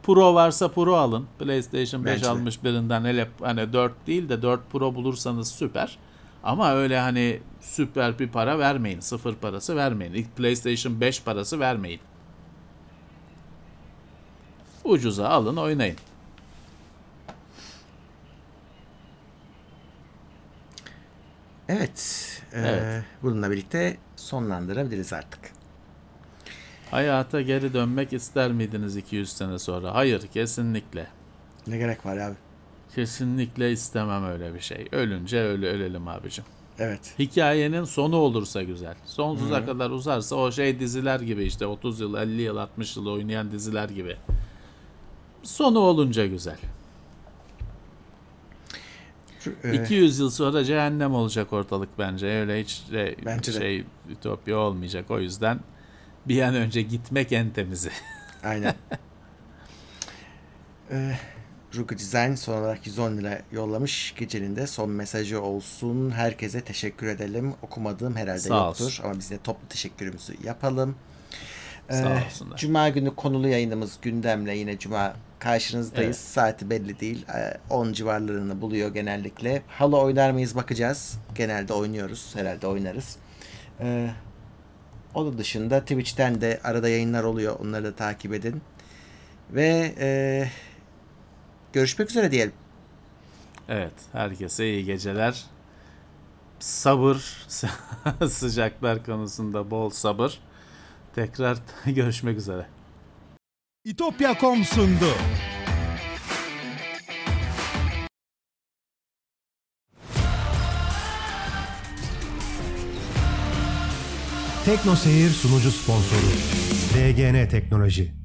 Pro varsa Pro alın. PlayStation 5 Bence de. almış birinden hele hani 4 değil de 4 Pro bulursanız süper. Ama öyle hani süper bir para vermeyin. Sıfır parası vermeyin. İlk PlayStation 5 parası vermeyin. Ucuza alın oynayın. Evet. e, Evet. Bununla birlikte sonlandırabiliriz artık. Hayata geri dönmek ister miydiniz 200 sene sonra? Hayır kesinlikle. Ne gerek var abi? Kesinlikle istemem öyle bir şey. Ölünce öyle ölelim abicim. Evet. Hikayenin sonu olursa güzel. Sonsuza kadar uzarsa o şey diziler gibi işte 30 yıl, 50 yıl, 60 yıl oynayan diziler gibi. Sonu olunca güzel. E, 200 yıl sonra cehennem olacak ortalık bence. Öyle hiç de- Bence de. şey ütopya olmayacak. O yüzden bir an önce gitmek en temizi. Aynen. Ee, Rugu Design son olarak 110 lira yollamış. Gecenin de son mesajı olsun. Herkese teşekkür edelim. Okumadığım herhalde Sağ yoktur. olsun. Ama biz de toplu teşekkürümüzü yapalım. Sağ Ee, olsunlar. Cuma günü konulu yayınımız gündemle yine Cuma karşınızdayız. Evet. Saati belli değil. Ee, 10 civarlarını buluyor genellikle. Halo oynar mıyız bakacağız. Genelde oynuyoruz. Herhalde oynarız. Ee, onun dışında Twitch'ten de arada yayınlar oluyor. Onları da takip edin. Ve e, görüşmek üzere diyelim. Evet, herkese iyi geceler. Sabır, sıcaklar konusunda bol sabır. Tekrar görüşmek üzere. İtopya.com sundu. Tekno Seyir sunucu sponsoru DGN Teknoloji.